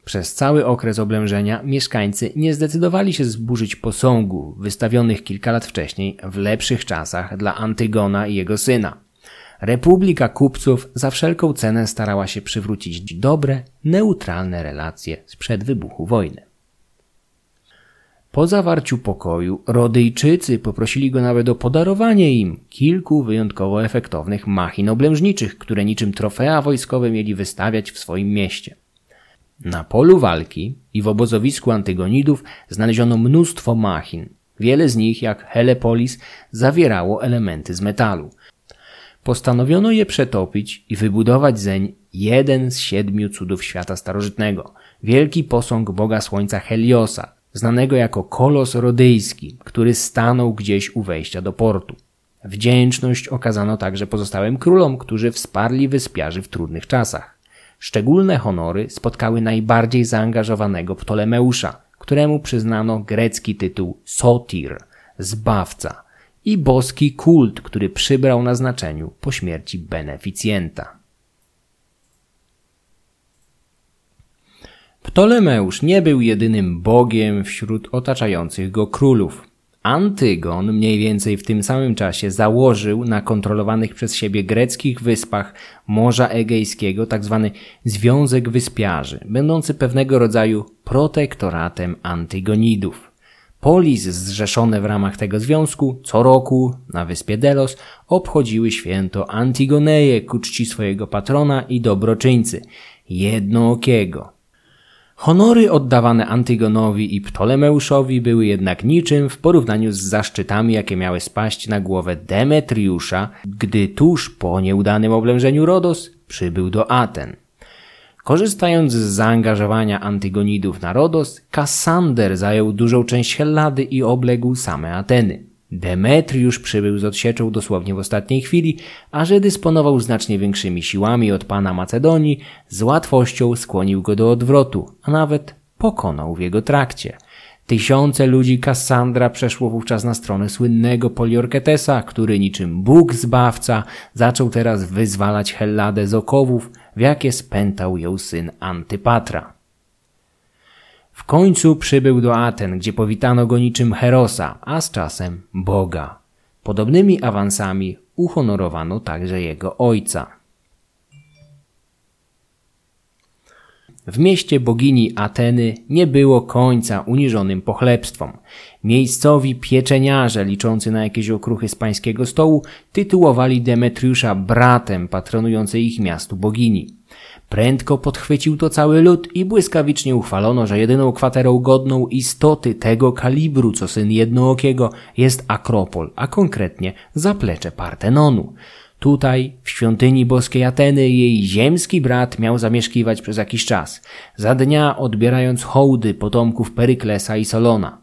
Przez cały okres oblężenia mieszkańcy nie zdecydowali się zburzyć posągu wystawionych kilka lat wcześniej w lepszych czasach dla Antygona i jego syna. Republika kupców za wszelką cenę starała się przywrócić dobre, neutralne relacje sprzed wybuchu wojny. Po zawarciu pokoju Rodyjczycy poprosili go nawet o podarowanie im kilku wyjątkowo efektownych machin oblężniczych, które niczym trofea wojskowe mieli wystawiać w swoim mieście. Na polu walki i w obozowisku Antygonidów znaleziono mnóstwo machin. Wiele z nich, jak Helepolis, zawierało elementy z metalu. Postanowiono je przetopić i wybudować zeń jeden z siedmiu cudów świata starożytnego, wielki posąg boga słońca Heliosa, znanego jako kolos rodyjski, który stanął gdzieś u wejścia do portu. Wdzięczność okazano także pozostałym królom, którzy wsparli wyspiarzy w trudnych czasach. Szczególne honory spotkały najbardziej zaangażowanego Ptolemeusza, któremu przyznano grecki tytuł Sotir, zbawca, i boski kult, który przybrał na znaczeniu po śmierci beneficjenta. Ptolemeusz nie był jedynym bogiem wśród otaczających go królów. Antygon mniej więcej w tym samym czasie założył na kontrolowanych przez siebie greckich wyspach Morza Egejskiego tzw. Tak Związek Wyspiarzy, będący pewnego rodzaju protektoratem Antygonidów. Polis zrzeszone w ramach tego związku co roku na wyspie Delos obchodziły święto Antigoneje ku czci swojego patrona i dobroczyńcy, jednookiego, Honory oddawane Antygonowi i Ptolemeuszowi były jednak niczym w porównaniu z zaszczytami, jakie miały spaść na głowę Demetriusza, gdy tuż po nieudanym oblężeniu Rodos przybył do Aten. Korzystając z zaangażowania Antygonidów na Rodos, Kassander zajął dużą część Hellady i obległ same Ateny. Demetriusz przybył z odsieczą dosłownie w ostatniej chwili, a że dysponował znacznie większymi siłami od pana Macedonii, z łatwością skłonił go do odwrotu, a nawet pokonał w jego trakcie. Tysiące ludzi Kassandra przeszło wówczas na stronę słynnego Poliorketesa, który niczym Bóg zbawca zaczął teraz wyzwalać Helladę z okowów, w jakie spętał ją syn Antypatra. W końcu przybył do Aten, gdzie powitano go niczym Herosa, a z czasem Boga. Podobnymi awansami uhonorowano także jego ojca. W mieście bogini Ateny nie było końca uniżonym pochlebstwom. Miejscowi pieczeniarze, liczący na jakieś okruchy z pańskiego stołu, tytułowali Demetriusza bratem patronującej ich miastu bogini. Prędko podchwycił to cały lud i błyskawicznie uchwalono, że jedyną kwaterą godną istoty tego kalibru, co syn jednookiego, jest Akropol, a konkretnie zaplecze Partenonu. Tutaj, w świątyni boskiej Ateny, jej ziemski brat miał zamieszkiwać przez jakiś czas, za dnia odbierając hołdy potomków Peryklesa i Solona.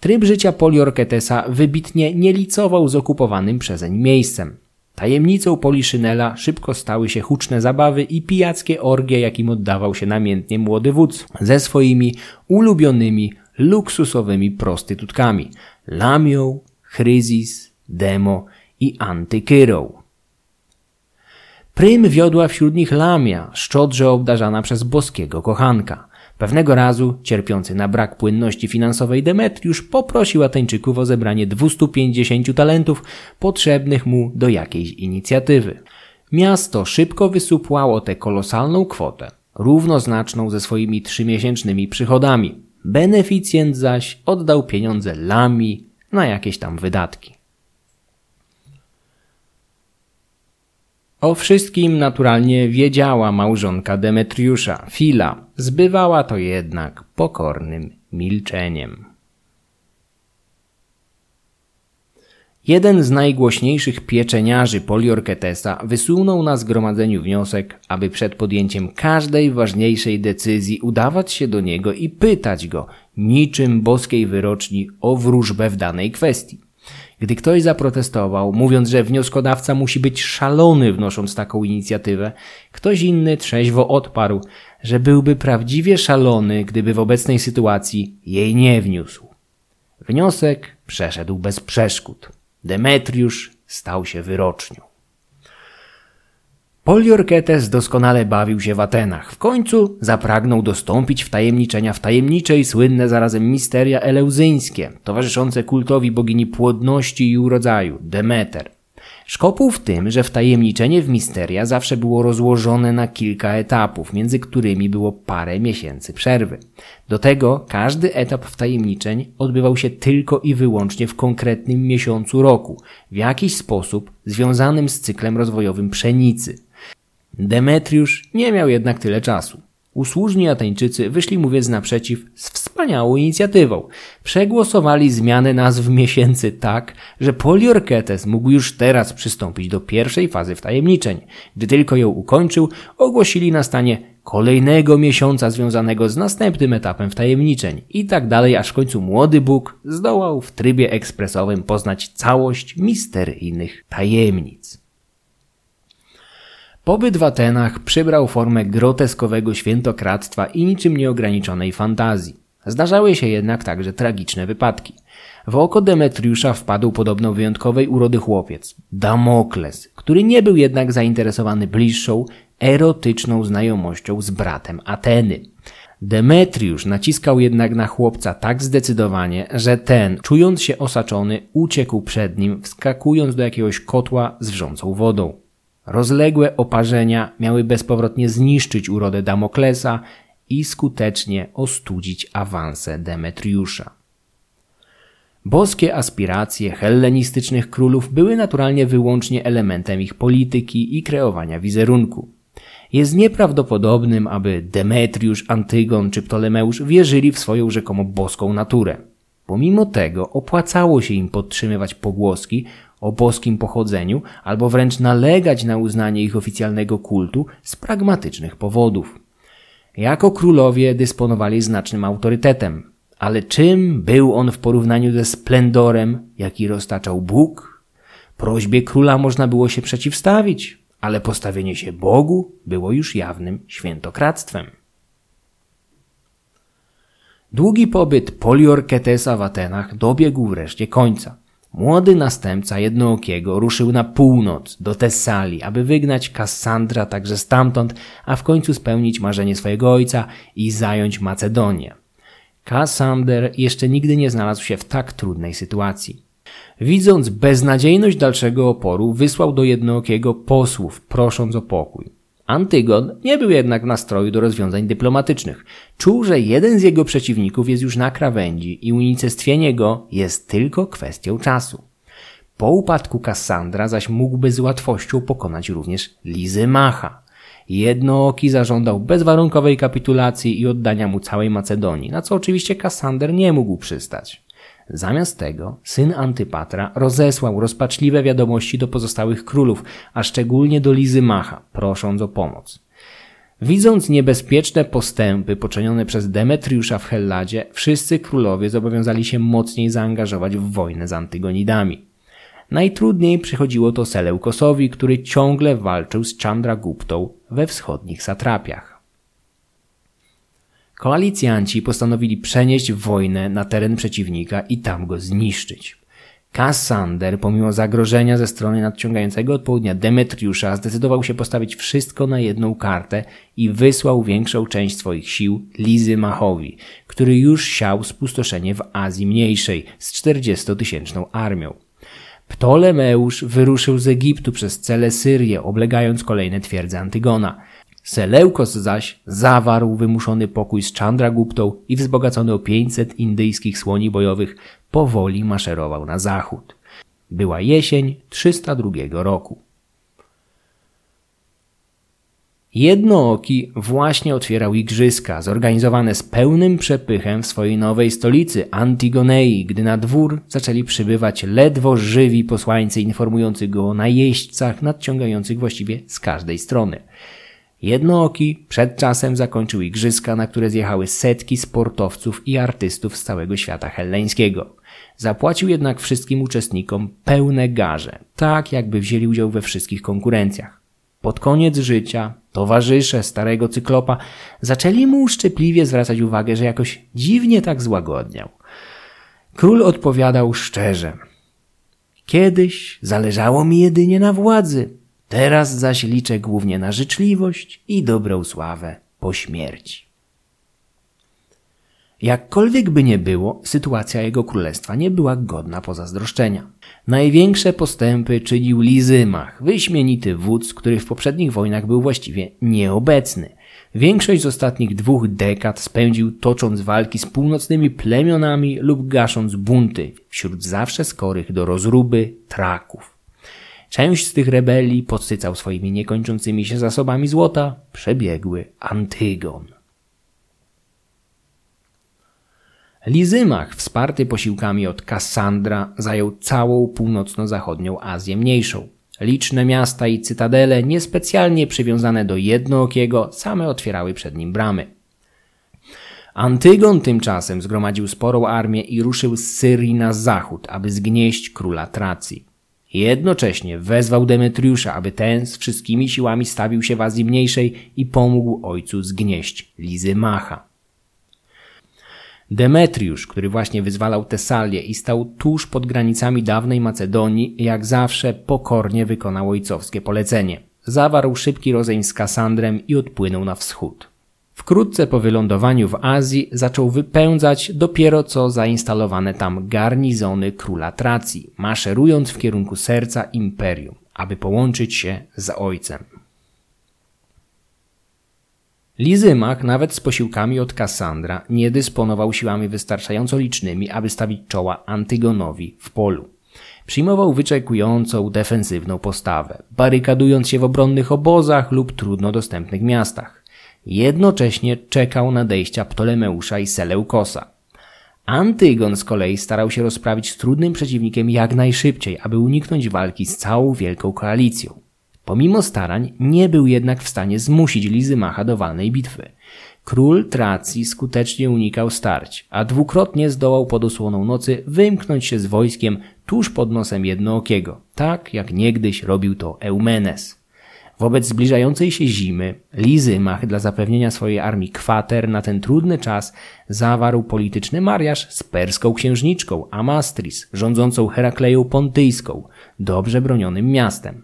Tryb życia Poliorketesa wybitnie nie licował z okupowanym przezeń miejscem. Tajemnicą Poliszynela szybko stały się huczne zabawy i pijackie orgie, jakim oddawał się namiętnie młody wódz ze swoimi ulubionymi, luksusowymi prostytutkami Lamią, Chryzis, Demo i Antykyrą. Prym wiodła wśród nich Lamia, szczodrze obdarzana przez boskiego kochanka. Pewnego razu, cierpiący na brak płynności finansowej Demetriusz poprosił Ateńczyków o zebranie 250 talentów potrzebnych mu do jakiejś inicjatywy. Miasto szybko wysupłało tę kolosalną kwotę, równoznaczną ze swoimi trzymiesięcznymi przychodami. Beneficjent zaś oddał pieniądze Lami na jakieś tam wydatki. O wszystkim naturalnie wiedziała małżonka Demetriusza, Fila. Zbywała to jednak pokornym milczeniem. Jeden z najgłośniejszych pieczeniarzy Poliorketesa wysunął na zgromadzeniu wniosek, aby przed podjęciem każdej ważniejszej decyzji udawać się do niego i pytać go, niczym boskiej wyroczni, o wróżbę w danej kwestii. Gdy ktoś zaprotestował, mówiąc, że wnioskodawca musi być szalony wnosząc taką inicjatywę, ktoś inny trzeźwo odparł, że byłby prawdziwie szalony, gdyby w obecnej sytuacji jej nie wniósł. Wniosek przeszedł bez przeszkód. Demetriusz stał się wyrocznią. Poliorketes doskonale bawił się w Atenach. W końcu zapragnął dostąpić wtajemniczenia w tajemnicze i słynne zarazem misteria eleuzyńskie, towarzyszące kultowi bogini płodności i urodzaju, Demeter. Szkopuł w tym, że wtajemniczenie w misteria zawsze było rozłożone na kilka etapów, między którymi było parę miesięcy przerwy. Do tego każdy etap wtajemniczeń odbywał się tylko i wyłącznie w konkretnym miesiącu roku, w jakiś sposób związanym z cyklem rozwojowym pszenicy. Demetriusz nie miał jednak tyle czasu. Usłużni Ateńczycy wyszli mu więc naprzeciw z wspaniałą inicjatywą. Przegłosowali zmianę nazw miesięcy tak, że Poliorketes mógł już teraz przystąpić do pierwszej fazy wtajemniczeń. Gdy tylko ją ukończył, ogłosili nastanie kolejnego miesiąca związanego z następnym etapem wtajemniczeń i tak dalej, aż w końcu młody Bóg zdołał w trybie ekspresowym poznać całość misteryjnych tajemnic. Pobyt w Atenach przybrał formę groteskowego świętokradztwa i niczym nieograniczonej fantazji. Zdarzały się jednak także tragiczne wypadki. W oko Demetriusza wpadł podobno wyjątkowej urody chłopiec, Damokles, który nie był jednak zainteresowany bliższą, erotyczną znajomością z bratem Ateny. Demetriusz naciskał jednak na chłopca tak zdecydowanie, że ten, czując się osaczony, uciekł przed nim, wskakując do jakiegoś kotła z wrzącą wodą. Rozległe oparzenia miały bezpowrotnie zniszczyć urodę Damoklesa i skutecznie ostudzić awanse Demetriusza. Boskie aspiracje hellenistycznych królów były naturalnie wyłącznie elementem ich polityki i kreowania wizerunku. Jest nieprawdopodobnym, aby Demetriusz, Antygon czy Ptolemeusz wierzyli w swoją rzekomo boską naturę. Pomimo tego opłacało się im podtrzymywać pogłoski o boskim pochodzeniu albo wręcz nalegać na uznanie ich oficjalnego kultu z pragmatycznych powodów. Jako królowie dysponowali znacznym autorytetem, ale czym był on w porównaniu ze splendorem, jaki roztaczał Bóg? Prośbie króla można było się przeciwstawić, ale postawienie się Bogu było już jawnym świętokradztwem. Długi pobyt Poliorketesa w Atenach dobiegł wreszcie końca. Młody następca Jednookiego ruszył na północ do Tessalii, aby wygnać Kassandra także stamtąd, a w końcu spełnić marzenie swojego ojca i zająć Macedonię. Kassander jeszcze nigdy nie znalazł się w tak trudnej sytuacji. Widząc beznadziejność dalszego oporu, wysłał do Jednookiego posłów, prosząc o pokój. Antygon nie był jednak w nastroju do rozwiązań dyplomatycznych. Czuł, że jeden z jego przeciwników jest już na krawędzi i unicestwienie go jest tylko kwestią czasu. Po upadku Kassandra zaś mógłby z łatwością pokonać również Lizymacha. Jednooki zażądał bezwarunkowej kapitulacji i oddania mu całej Macedonii, na co oczywiście Kassander nie mógł przystać. Zamiast tego syn Antypatra rozesłał rozpaczliwe wiadomości do pozostałych królów, a szczególnie do Lizymacha, prosząc o pomoc. Widząc niebezpieczne postępy poczynione przez Demetriusza w Helladzie, wszyscy królowie zobowiązali się mocniej zaangażować w wojnę z Antygonidami. Najtrudniej przychodziło to Seleukosowi, który ciągle walczył z Chandraguptą we wschodnich satrapiach. Koalicjanci postanowili przenieść wojnę na teren przeciwnika i tam go zniszczyć. Kassander, pomimo zagrożenia ze strony nadciągającego od południa Demetriusza, zdecydował się postawić wszystko na jedną kartę i wysłał większą część swoich sił Lizymachowi, który już siał spustoszenie w Azji Mniejszej z 40-tysięczną armią. Ptolemeusz wyruszył z Egiptu przez cele Syrię, oblegając kolejne twierdze Antygona – Seleukos zaś zawarł wymuszony pokój z Chandraguptą i wzbogacony o 500 indyjskich słoni bojowych powoli maszerował na zachód. Była jesień 302 roku. Jednooki właśnie otwierał igrzyska, zorganizowane z pełnym przepychem w swojej nowej stolicy, Antigonei, gdy na dwór zaczęli przybywać ledwo żywi posłańcy informujący go o najeźdźcach nadciągających właściwie z każdej strony. Jednooki przed czasem zakończył igrzyska, na które zjechały setki sportowców i artystów z całego świata helleńskiego. Zapłacił jednak wszystkim uczestnikom pełne garze, tak jakby wzięli udział we wszystkich konkurencjach. Pod koniec życia towarzysze starego cyklopa zaczęli mu uszczypliwie zwracać uwagę, że jakoś dziwnie tak złagodniał. Król odpowiadał szczerze. Kiedyś zależało mi jedynie na władzy, teraz zaś liczę głównie na życzliwość i dobrą sławę po śmierci. Jakkolwiek by nie było, sytuacja jego królestwa nie była godna pozazdroszczenia. Największe postępy czynił Lizymach, wyśmienity wódz, który w poprzednich wojnach był właściwie nieobecny. Większość z ostatnich dwóch dekad spędził tocząc walki z północnymi plemionami lub gasząc bunty wśród zawsze skorych do rozruby Traków. Część z tych rebelii podsycał swoimi niekończącymi się zasobami złota przebiegły Antygon. Lizymach, wsparty posiłkami od Kassandra, zajął całą północno-zachodnią Azję Mniejszą. Liczne miasta i cytadele, niespecjalnie przywiązane do jednookiego, same otwierały przed nim bramy. Antygon tymczasem zgromadził sporą armię i ruszył z Syrii na zachód, aby zgnieść króla Tracji. Jednocześnie wezwał Demetriusza, aby ten z wszystkimi siłami stawił się w Azji Mniejszej i pomógł ojcu zgnieść Lizymacha. Demetriusz, który właśnie wyzwalał Tesalię i stał tuż pod granicami dawnej Macedonii, jak zawsze pokornie wykonał ojcowskie polecenie. Zawarł szybki rozejm z Kasandrem i odpłynął na wschód. Wkrótce po wylądowaniu w Azji zaczął wypędzać dopiero co zainstalowane tam garnizony króla Tracji, maszerując w kierunku serca imperium, aby połączyć się z ojcem. Lizymach, nawet z posiłkami od Kassandra, nie dysponował siłami wystarczająco licznymi, aby stawić czoła Antygonowi w polu. Przyjmował wyczekującą, defensywną postawę, barykadując się w obronnych obozach lub trudno dostępnych miastach. Jednocześnie czekał nadejścia Ptolemeusza i Seleukosa. Antygon z kolei starał się rozprawić z trudnym przeciwnikiem jak najszybciej, aby uniknąć walki z całą wielką koalicją. Pomimo starań nie był jednak w stanie zmusić Lizymacha do walnej bitwy. Król Tracji skutecznie unikał starć, a dwukrotnie zdołał pod osłoną nocy wymknąć się z wojskiem tuż pod nosem jednookiego, tak jak niegdyś robił to Eumenes. Wobec zbliżającej się zimy, Lizymach dla zapewnienia swojej armii kwater na ten trudny czas zawarł polityczny mariaż z perską księżniczką Amastris, rządzącą Herakleją Pontyjską, dobrze bronionym miastem.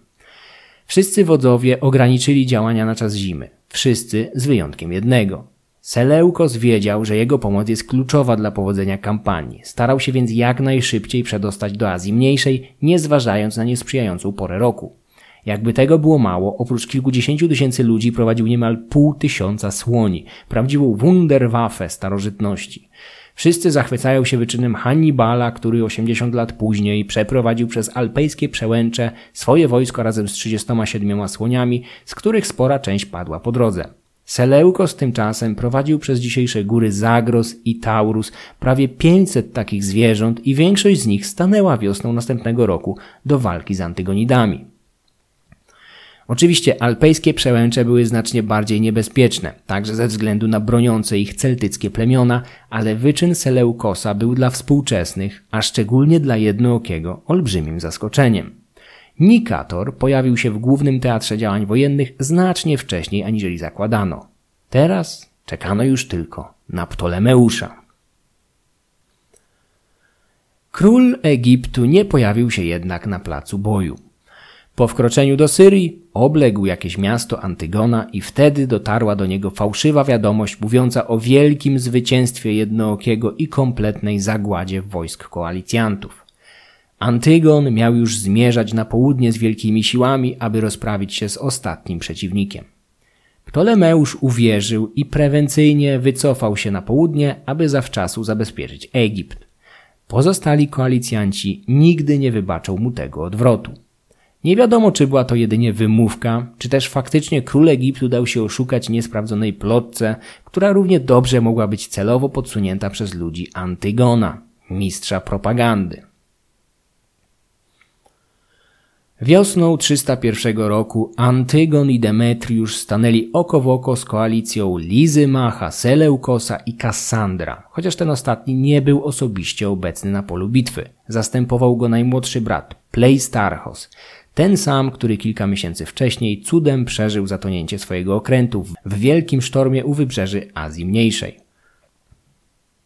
Wszyscy wodzowie ograniczyli działania na czas zimy. Wszyscy z wyjątkiem jednego. Seleukos wiedział, że jego pomoc jest kluczowa dla powodzenia kampanii. Starał się więc jak najszybciej przedostać do Azji Mniejszej, nie zważając na niesprzyjającą porę roku. Jakby tego było mało, oprócz kilkudziesięciu tysięcy ludzi prowadził niemal pół tysiąca słoni, prawdziwą wunderwaffe starożytności. Wszyscy zachwycają się wyczynem Hannibala, który 80 lat później przeprowadził przez alpejskie przełęcze swoje wojsko razem z 37 słoniami, z których spora część padła po drodze. Seleukos tymczasem prowadził przez dzisiejsze góry Zagros i Taurus prawie 500 takich zwierząt i większość z nich stanęła wiosną następnego roku do walki z Antygonidami. Oczywiście alpejskie przełęcze były znacznie bardziej niebezpieczne, także ze względu na broniące ich celtyckie plemiona, ale wyczyn Seleukosa był dla współczesnych, a szczególnie dla jednookiego, olbrzymim zaskoczeniem. Nikator pojawił się w głównym teatrze działań wojennych znacznie wcześniej aniżeli zakładano. Teraz czekano już tylko na Ptolemeusza. Król Egiptu nie pojawił się jednak na placu boju. Po wkroczeniu do Syrii obległ jakieś miasto Antygona i wtedy dotarła do niego fałszywa wiadomość mówiąca o wielkim zwycięstwie jednookiego i kompletnej zagładzie wojsk koalicjantów. Antygon miał już zmierzać na południe z wielkimi siłami, aby rozprawić się z ostatnim przeciwnikiem. Ptolemeusz uwierzył i prewencyjnie wycofał się na południe, aby zawczasu zabezpieczyć Egipt. Pozostali koalicjanci nigdy nie wybaczą mu tego odwrotu. Nie wiadomo, czy była to jedynie wymówka, czy też faktycznie król Egiptu dał się oszukać niesprawdzonej plotce, która równie dobrze mogła być celowo podsunięta przez ludzi Antygona, mistrza propagandy. Wiosną 301 roku Antygon i Demetriusz stanęli oko w oko z koalicją Lizymacha, Seleukosa i Kassandra, chociaż ten ostatni nie był osobiście obecny na polu bitwy. Zastępował go najmłodszy brat, Pleistarchos, ten sam, który kilka miesięcy wcześniej cudem przeżył zatonięcie swojego okrętu w wielkim sztormie u wybrzeży Azji Mniejszej.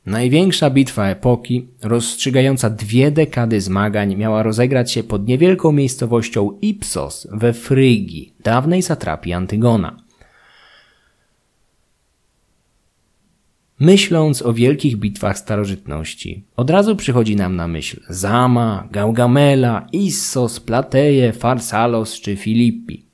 Największa bitwa epoki, rozstrzygająca dwie dekady zmagań, miała rozegrać się pod niewielką miejscowością Ipsos we Frygii, dawnej satrapii Antygona. Myśląc o wielkich bitwach starożytności, od razu przychodzi nam na myśl Zama, Gaugamela, Issos, Plateje, Farsalos czy Filippi.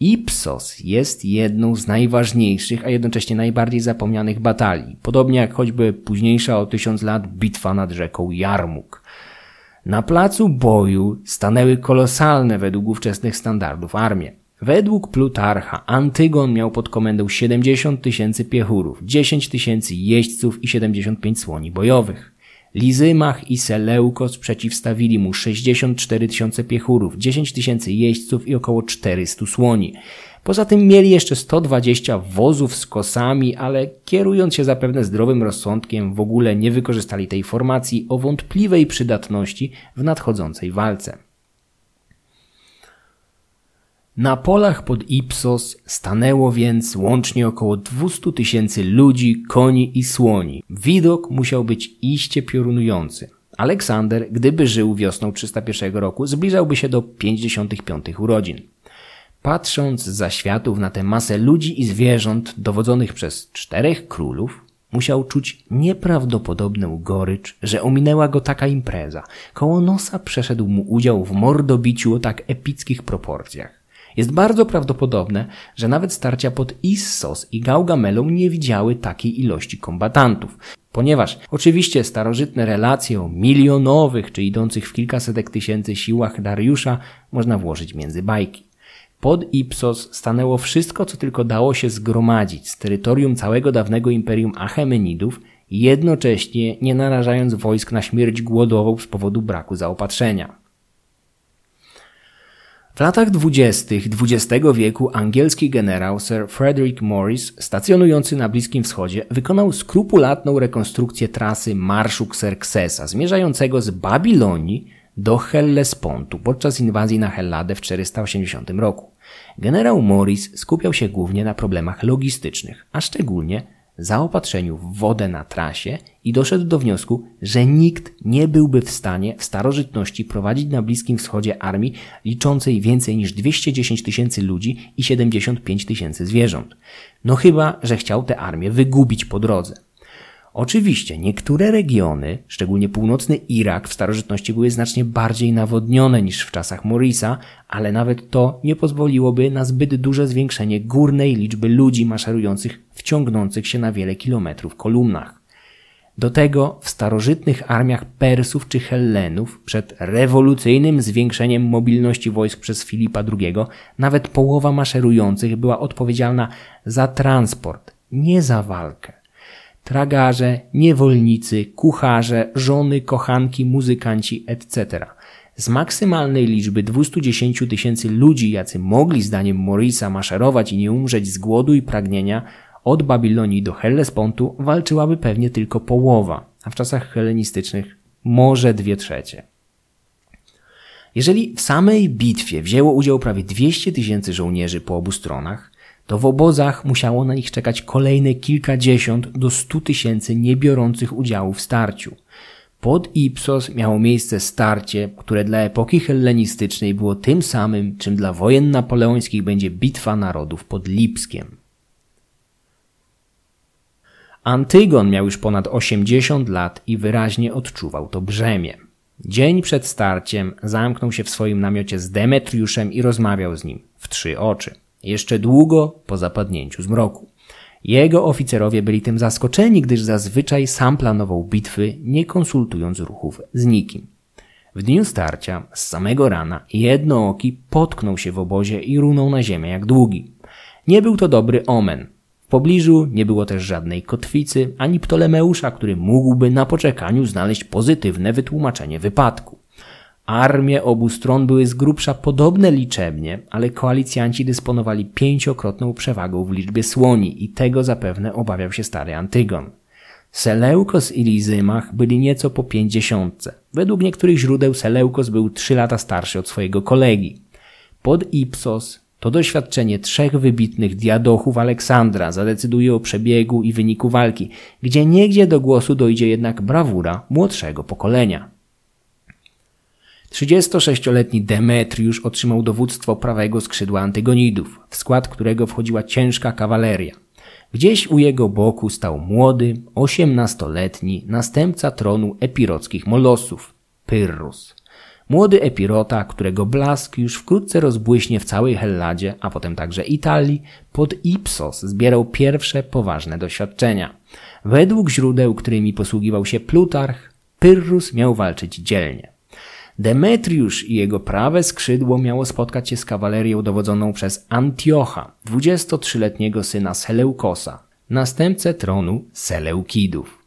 Ipsos jest jedną z najważniejszych, a jednocześnie najbardziej zapomnianych batalii, podobnie jak choćby późniejsza o tysiąc lat bitwa nad rzeką Jarmuk. Na placu boju stanęły kolosalne według ówczesnych standardów armie. Według Plutarcha Antygon miał pod komendą 70 tysięcy piechurów, 10 tysięcy jeźdźców i 75 słoni bojowych. Lizymach i Seleukos przeciwstawili mu 64 tysiące piechurów, 10 tysięcy jeźdźców i około 400 słoni. Poza tym mieli jeszcze 120 wozów z kosami, ale kierując się zapewne zdrowym rozsądkiem w ogóle nie wykorzystali tej formacji o wątpliwej przydatności w nadchodzącej walce. Na polach pod Ipsos stanęło więc łącznie około 200 tysięcy ludzi, koni i słoni. Widok musiał być iście piorunujący. Aleksander, gdyby żył wiosną 301 roku, zbliżałby się do 55 urodzin. Patrząc za światów na tę masę ludzi i zwierząt dowodzonych przez czterech królów, musiał czuć nieprawdopodobną gorycz, że ominęła go taka impreza. Koło nosa przeszedł mu udział w mordobiciu o tak epickich proporcjach. Jest bardzo prawdopodobne, że nawet starcia pod Issos i Gaugamelą nie widziały takiej ilości kombatantów. Ponieważ oczywiście starożytne relacje o milionowych czy idących w kilkasetek tysięcy siłach Dariusza można włożyć między bajki. Pod Ipsos stanęło wszystko, co tylko dało się zgromadzić z terytorium całego dawnego imperium Achemenidów, jednocześnie nie narażając wojsk na śmierć głodową z powodu braku zaopatrzenia. W latach dwudziestych XX wieku angielski generał Sir Frederick Morris, stacjonujący na Bliskim Wschodzie, wykonał skrupulatną rekonstrukcję trasy marszu Xerxesa, zmierzającego z Babilonii do Hellespontu podczas inwazji na Helladę w 480 roku. Generał Morris skupiał się głównie na problemach logistycznych, a szczególnie zaopatrzeniu w wodę na trasie i doszedł do wniosku, że nikt nie byłby w stanie w starożytności prowadzić na Bliskim Wschodzie armii liczącej więcej niż 210 tysięcy ludzi i 75 tysięcy zwierząt. No chyba, że chciał tę armię wygubić po drodze. Oczywiście niektóre regiony, szczególnie północny Irak w starożytności były znacznie bardziej nawodnione niż w czasach Morisa, ale nawet to nie pozwoliłoby na zbyt duże zwiększenie górnej liczby ludzi maszerujących ciągnących się na wiele kilometrów kolumnach. Do tego w starożytnych armiach Persów czy Hellenów przed rewolucyjnym zwiększeniem mobilności wojsk przez Filipa II nawet połowa maszerujących była odpowiedzialna za transport, nie za walkę tragarze, niewolnicy, kucharze, żony, kochanki, muzykanci, etc. Z maksymalnej liczby 210 tysięcy ludzi, jacy mogli zdaniem Morisa maszerować i nie umrzeć z głodu i pragnienia, od Babilonii do Hellespontu walczyłaby pewnie tylko połowa, a w czasach helenistycznych może dwie trzecie. Jeżeli w samej bitwie wzięło udział prawie 200 tysięcy żołnierzy po obu stronach, to w obozach musiało na nich czekać kolejne kilkadziesiąt do stu tysięcy niebiorących udziału w starciu. Pod Ipsos miało miejsce starcie, które dla epoki hellenistycznej było tym samym, czym dla wojen napoleońskich będzie bitwa narodów pod Lipskiem. Antygon miał już ponad 80 lat i wyraźnie odczuwał to brzemię. Dzień przed starciem zamknął się w swoim namiocie z Demetriuszem i rozmawiał z nim w trzy oczy jeszcze długo po zapadnięciu zmroku. Jego oficerowie byli tym zaskoczeni, gdyż zazwyczaj sam planował bitwy, nie konsultując ruchów z nikim. W dniu starcia, z samego rana, jednooki potknął się w obozie i runął na ziemię jak długi. Nie był to dobry omen. Pobliżu nie było też żadnej kotwicy, ani Ptolemeusza, który mógłby na poczekaniu znaleźć pozytywne wytłumaczenie wypadku. Armie obu stron były z grubsza podobne liczebnie, ale koalicjanci dysponowali pięciokrotną przewagą w liczbie słoni i tego zapewne obawiał się stary Antygon. Seleukos i Lizymach byli nieco po pięćdziesiątce. Według niektórych źródeł Seleukos był trzy lata starszy od swojego kolegi. Pod Ipsos to doświadczenie trzech wybitnych diadochów Aleksandra zadecyduje o przebiegu i wyniku walki, gdzie niegdzie do głosu dojdzie jednak brawura młodszego pokolenia. 36-letni Demetriusz otrzymał dowództwo prawego skrzydła Antygonidów, w skład którego wchodziła ciężka kawaleria. Gdzieś u jego boku stał młody, osiemnastoletni następca tronu epirockich molosów, Pyrrhus. Młody epirota, którego blask już wkrótce rozbłyśnie w całej Helladzie, a potem także Italii, pod Ipsos zbierał pierwsze poważne doświadczenia. Według źródeł, którymi posługiwał się Plutarch, Pyrrhus miał walczyć dzielnie. Demetriusz i jego prawe skrzydło miało spotkać się z kawalerią dowodzoną przez Antiocha, 23-letniego syna Seleukosa, następcę tronu Seleukidów.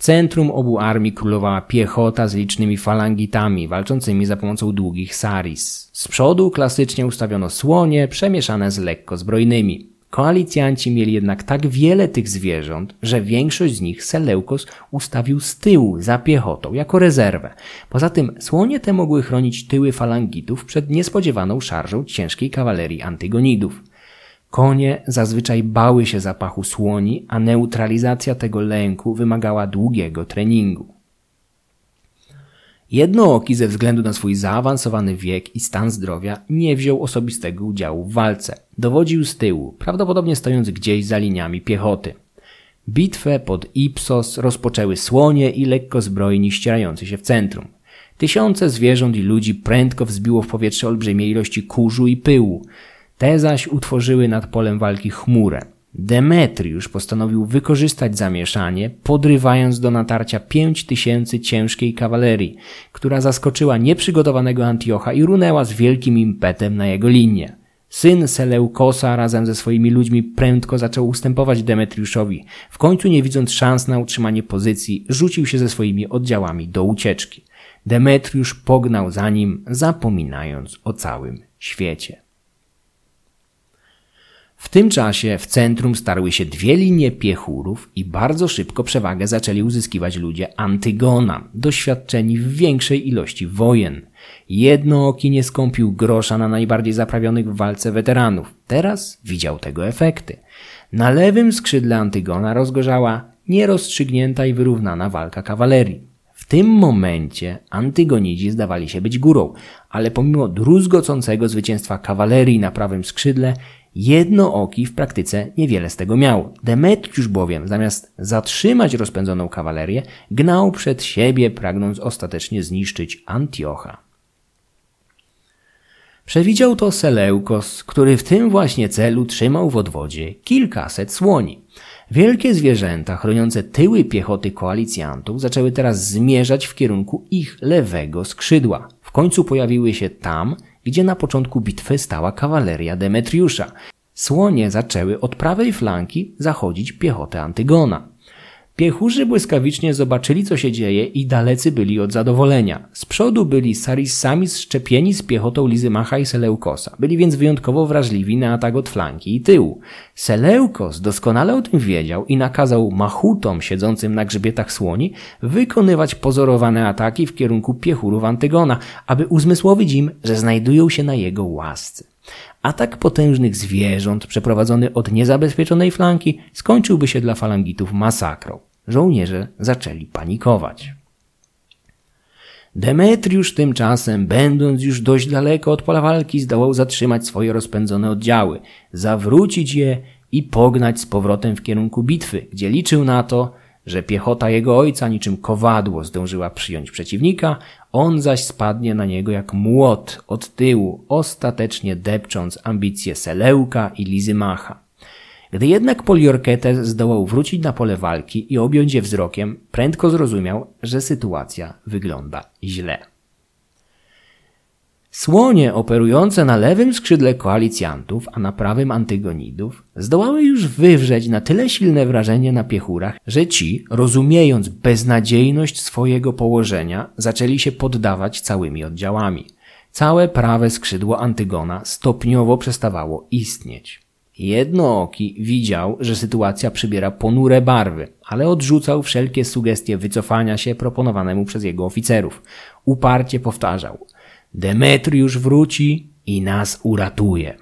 Centrum obu armii królowała piechota z licznymi falangitami walczącymi za pomocą długich saris. Z przodu klasycznie ustawiono słonie przemieszane z lekko zbrojnymi. Koalicjanci mieli jednak tak wiele tych zwierząt, że większość z nich Seleukos ustawił z tyłu za piechotą jako rezerwę. Poza tym słonie te mogły chronić tyły falangitów przed niespodziewaną szarżą ciężkiej kawalerii antygonidów. Konie zazwyczaj bały się zapachu słoni, a neutralizacja tego lęku wymagała długiego treningu. Jednooki ze względu na swój zaawansowany wiek i stan zdrowia nie wziął osobistego udziału w walce. Dowodził z tyłu, prawdopodobnie stojąc gdzieś za liniami piechoty. Bitwę pod Ipsos rozpoczęły słonie i lekkozbrojni ścierający się w centrum. Tysiące zwierząt i ludzi prędko wzbiło w powietrze olbrzymie ilości kurzu i pyłu. Te zaś utworzyły nad polem walki chmurę. Demetriusz postanowił wykorzystać zamieszanie, podrywając do natarcia pięć tysięcy ciężkiej kawalerii, która zaskoczyła nieprzygotowanego Antiocha i runęła z wielkim impetem na jego linię. Syn Seleukosa razem ze swoimi ludźmi prędko zaczął ustępować Demetriuszowi. W końcu nie widząc szans na utrzymanie pozycji, rzucił się ze swoimi oddziałami do ucieczki. Demetriusz pognał za nim, zapominając o całym świecie. W tym czasie w centrum starły się dwie linie piechurów i bardzo szybko przewagę zaczęli uzyskiwać ludzie Antygona, doświadczeni w większej ilości wojen. Jednooki nie skąpił grosza na najbardziej zaprawionych w walce weteranów. Teraz widział tego efekty. Na lewym skrzydle Antygona rozgorzała nierozstrzygnięta i wyrównana walka kawalerii. W tym momencie Antygonidzi zdawali się być górą, ale pomimo druzgocącego zwycięstwa kawalerii na prawym skrzydle, Jednooki w praktyce niewiele z tego miał. Demetriusz bowiem, zamiast zatrzymać rozpędzoną kawalerię, gnał przed siebie, pragnąc ostatecznie zniszczyć Antiocha. Przewidział to Seleukos, który w tym właśnie celu trzymał w odwodzie kilkaset słoni. Wielkie zwierzęta chroniące tyły piechoty koalicjantów zaczęły teraz zmierzać w kierunku ich lewego skrzydła. W końcu pojawiły się tam, gdzie na początku bitwy stała kawaleria Demetriusza. Słonie zaczęły od prawej flanki zachodzić piechotę Antygona. Piechurzy błyskawicznie zobaczyli, co się dzieje i dalecy byli od zadowolenia. Z przodu byli Sarissami szczepieni z piechotą Lizymacha i Seleukosa. Byli więc wyjątkowo wrażliwi na atak od flanki i tyłu. Seleukos doskonale o tym wiedział i nakazał machutom siedzącym na grzbietach słoni wykonywać pozorowane ataki w kierunku piechurów Antygona, aby uzmysłowić im, że znajdują się na jego łasce. Atak potężnych zwierząt przeprowadzony od niezabezpieczonej flanki skończyłby się dla falangitów masakrą żołnierze zaczęli panikować. Demetriusz tymczasem, będąc już dość daleko od pola walki, zdołał zatrzymać swoje rozpędzone oddziały, zawrócić je i pognać z powrotem w kierunku bitwy, gdzie liczył na to, że piechota jego ojca niczym kowadło zdążyła przyjąć przeciwnika, on zaś spadnie na niego jak młot od tyłu, ostatecznie depcząc ambicje Seleuka i Lizymacha. Gdy jednak Poliorketes zdołał wrócić na pole walki i objąć je wzrokiem, prędko zrozumiał, że sytuacja wygląda źle. Słonie operujące na lewym skrzydle koalicjantów, a na prawym antygonidów, zdołały już wywrzeć na tyle silne wrażenie na piechurach, że ci, rozumiejąc beznadziejność swojego położenia, zaczęli się poddawać całymi oddziałami. Całe prawe skrzydło Antygona stopniowo przestawało istnieć. Jednooki widział, że sytuacja przybiera ponure barwy, ale odrzucał wszelkie sugestie wycofania się proponowanemu przez jego oficerów. Uparcie powtarzał – Demetriusz wróci i nas uratuje.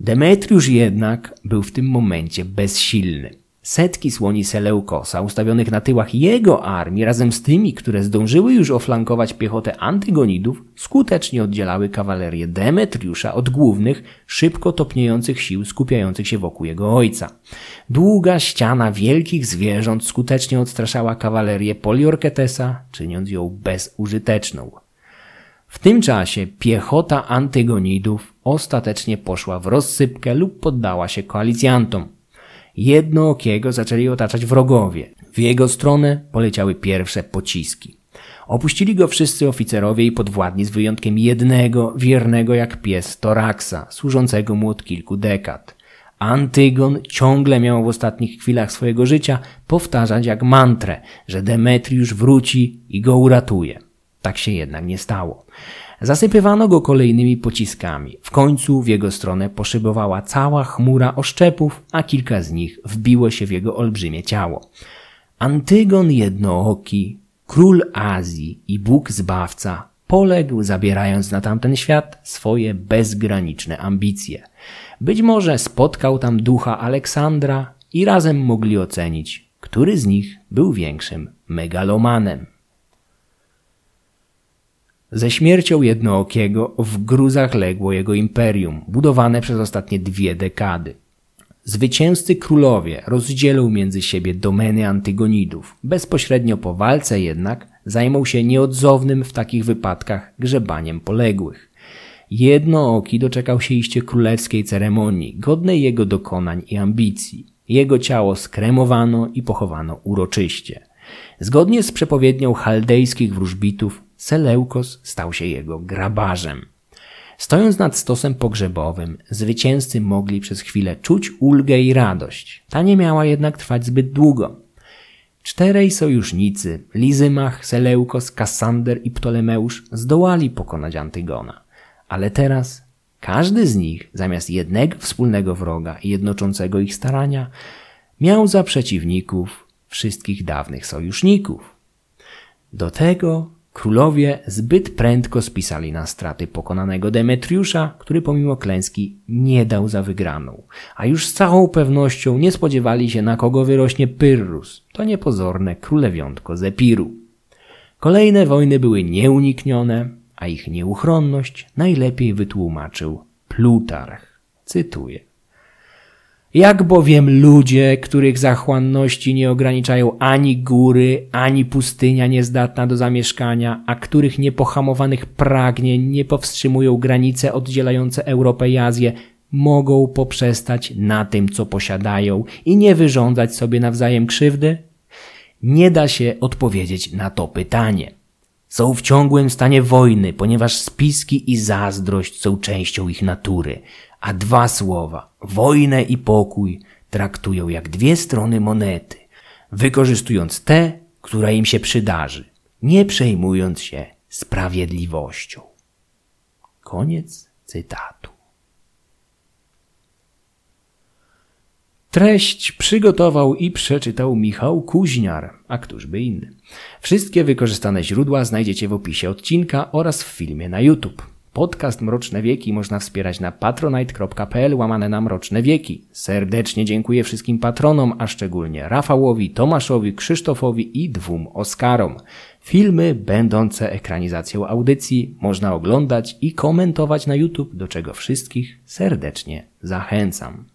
Demetriusz jednak był w tym momencie bezsilny. Setki słoni Seleukosa ustawionych na tyłach jego armii razem z tymi, które zdążyły już oflankować piechotę antygonidów, skutecznie oddzielały kawalerię Demetriusza od głównych, szybko topniejących sił skupiających się wokół jego ojca. Długa ściana wielkich zwierząt skutecznie odstraszała kawalerię Poliorketesa, czyniąc ją bezużyteczną. W tym czasie piechota antygonidów ostatecznie poszła w rozsypkę lub poddała się koalicjantom. Jednookiego zaczęli otaczać wrogowie. W jego stronę poleciały pierwsze pociski. Opuścili go wszyscy oficerowie i podwładni z wyjątkiem jednego, wiernego jak pies Toraksa, służącego mu od kilku dekad. Antygon ciągle miał w ostatnich chwilach swojego życia powtarzać jak mantrę, że Demetriusz wróci i go uratuje. Tak się jednak nie stało. Zasypywano go kolejnymi pociskami. W końcu w jego stronę poszybowała cała chmura oszczepów, a kilka z nich wbiło się w jego olbrzymie ciało. Antygon Jednooki, król Azji i Bóg Zbawca, poległ, zabierając na tamten świat swoje bezgraniczne ambicje. Być może spotkał tam ducha Aleksandra i razem mogli ocenić, który z nich był większym megalomanem. Ze śmiercią jednookiego w gruzach legło jego imperium, budowane przez ostatnie dwie dekady. Zwycięzcy królowie rozdzielą między siebie domeny antygonidów. Bezpośrednio po walce jednak zajmą się nieodzownym w takich wypadkach grzebaniem poległych. Jednooki doczekał się iście królewskiej ceremonii, godnej jego dokonań i ambicji. Jego ciało skremowano i pochowano uroczyście. Zgodnie z przepowiednią chaldejskich wróżbitów, Seleukos stał się jego grabarzem. Stojąc nad stosem pogrzebowym, zwycięzcy mogli przez chwilę czuć ulgę i radość. Ta nie miała jednak trwać zbyt długo. Czterej sojusznicy, Lizymach, Seleukos, Kassander i Ptolemeusz, zdołali pokonać Antygona. Ale teraz każdy z nich, zamiast jednego wspólnego wroga i jednoczącego ich starania, miał za przeciwników wszystkich dawnych sojuszników. Do tego Królowie zbyt prędko spisali na straty pokonanego Demetriusza, który pomimo klęski nie dał za wygraną, a już z całą pewnością nie spodziewali się na kogo wyrośnie Pyrrhus, to niepozorne królewiątko Zepiru. Kolejne wojny były nieuniknione, a ich nieuchronność najlepiej wytłumaczył Plutarch. Cytuję. Jak bowiem ludzie, których zachłanności nie ograniczają ani góry, ani pustynia niezdatna do zamieszkania, a których niepohamowanych pragnień nie powstrzymują granice oddzielające Europę i Azję, mogą poprzestać na tym, co posiadają i nie wyrządzać sobie nawzajem krzywdy? Nie da się odpowiedzieć na to pytanie. Są w ciągłym stanie wojny, ponieważ spiski i zazdrość są częścią ich natury, a dwa słowa, wojnę i pokój, traktują jak dwie strony monety, wykorzystując te, która im się przydarzy, nie przejmując się sprawiedliwością. Koniec cytatu. Treść przygotował i przeczytał Michał Kuźniar, a któż by inny. Wszystkie wykorzystane źródła znajdziecie w opisie odcinka oraz w filmie na YouTube. Podcast Mroczne Wieki można wspierać na patronite.pl łamane na Mroczne Wieki. Serdecznie dziękuję wszystkim patronom, a szczególnie Rafałowi, Tomaszowi, Krzysztofowi i dwóm Oskarom. Filmy będące ekranizacją audycji można oglądać i komentować na YouTube, do czego wszystkich serdecznie zachęcam.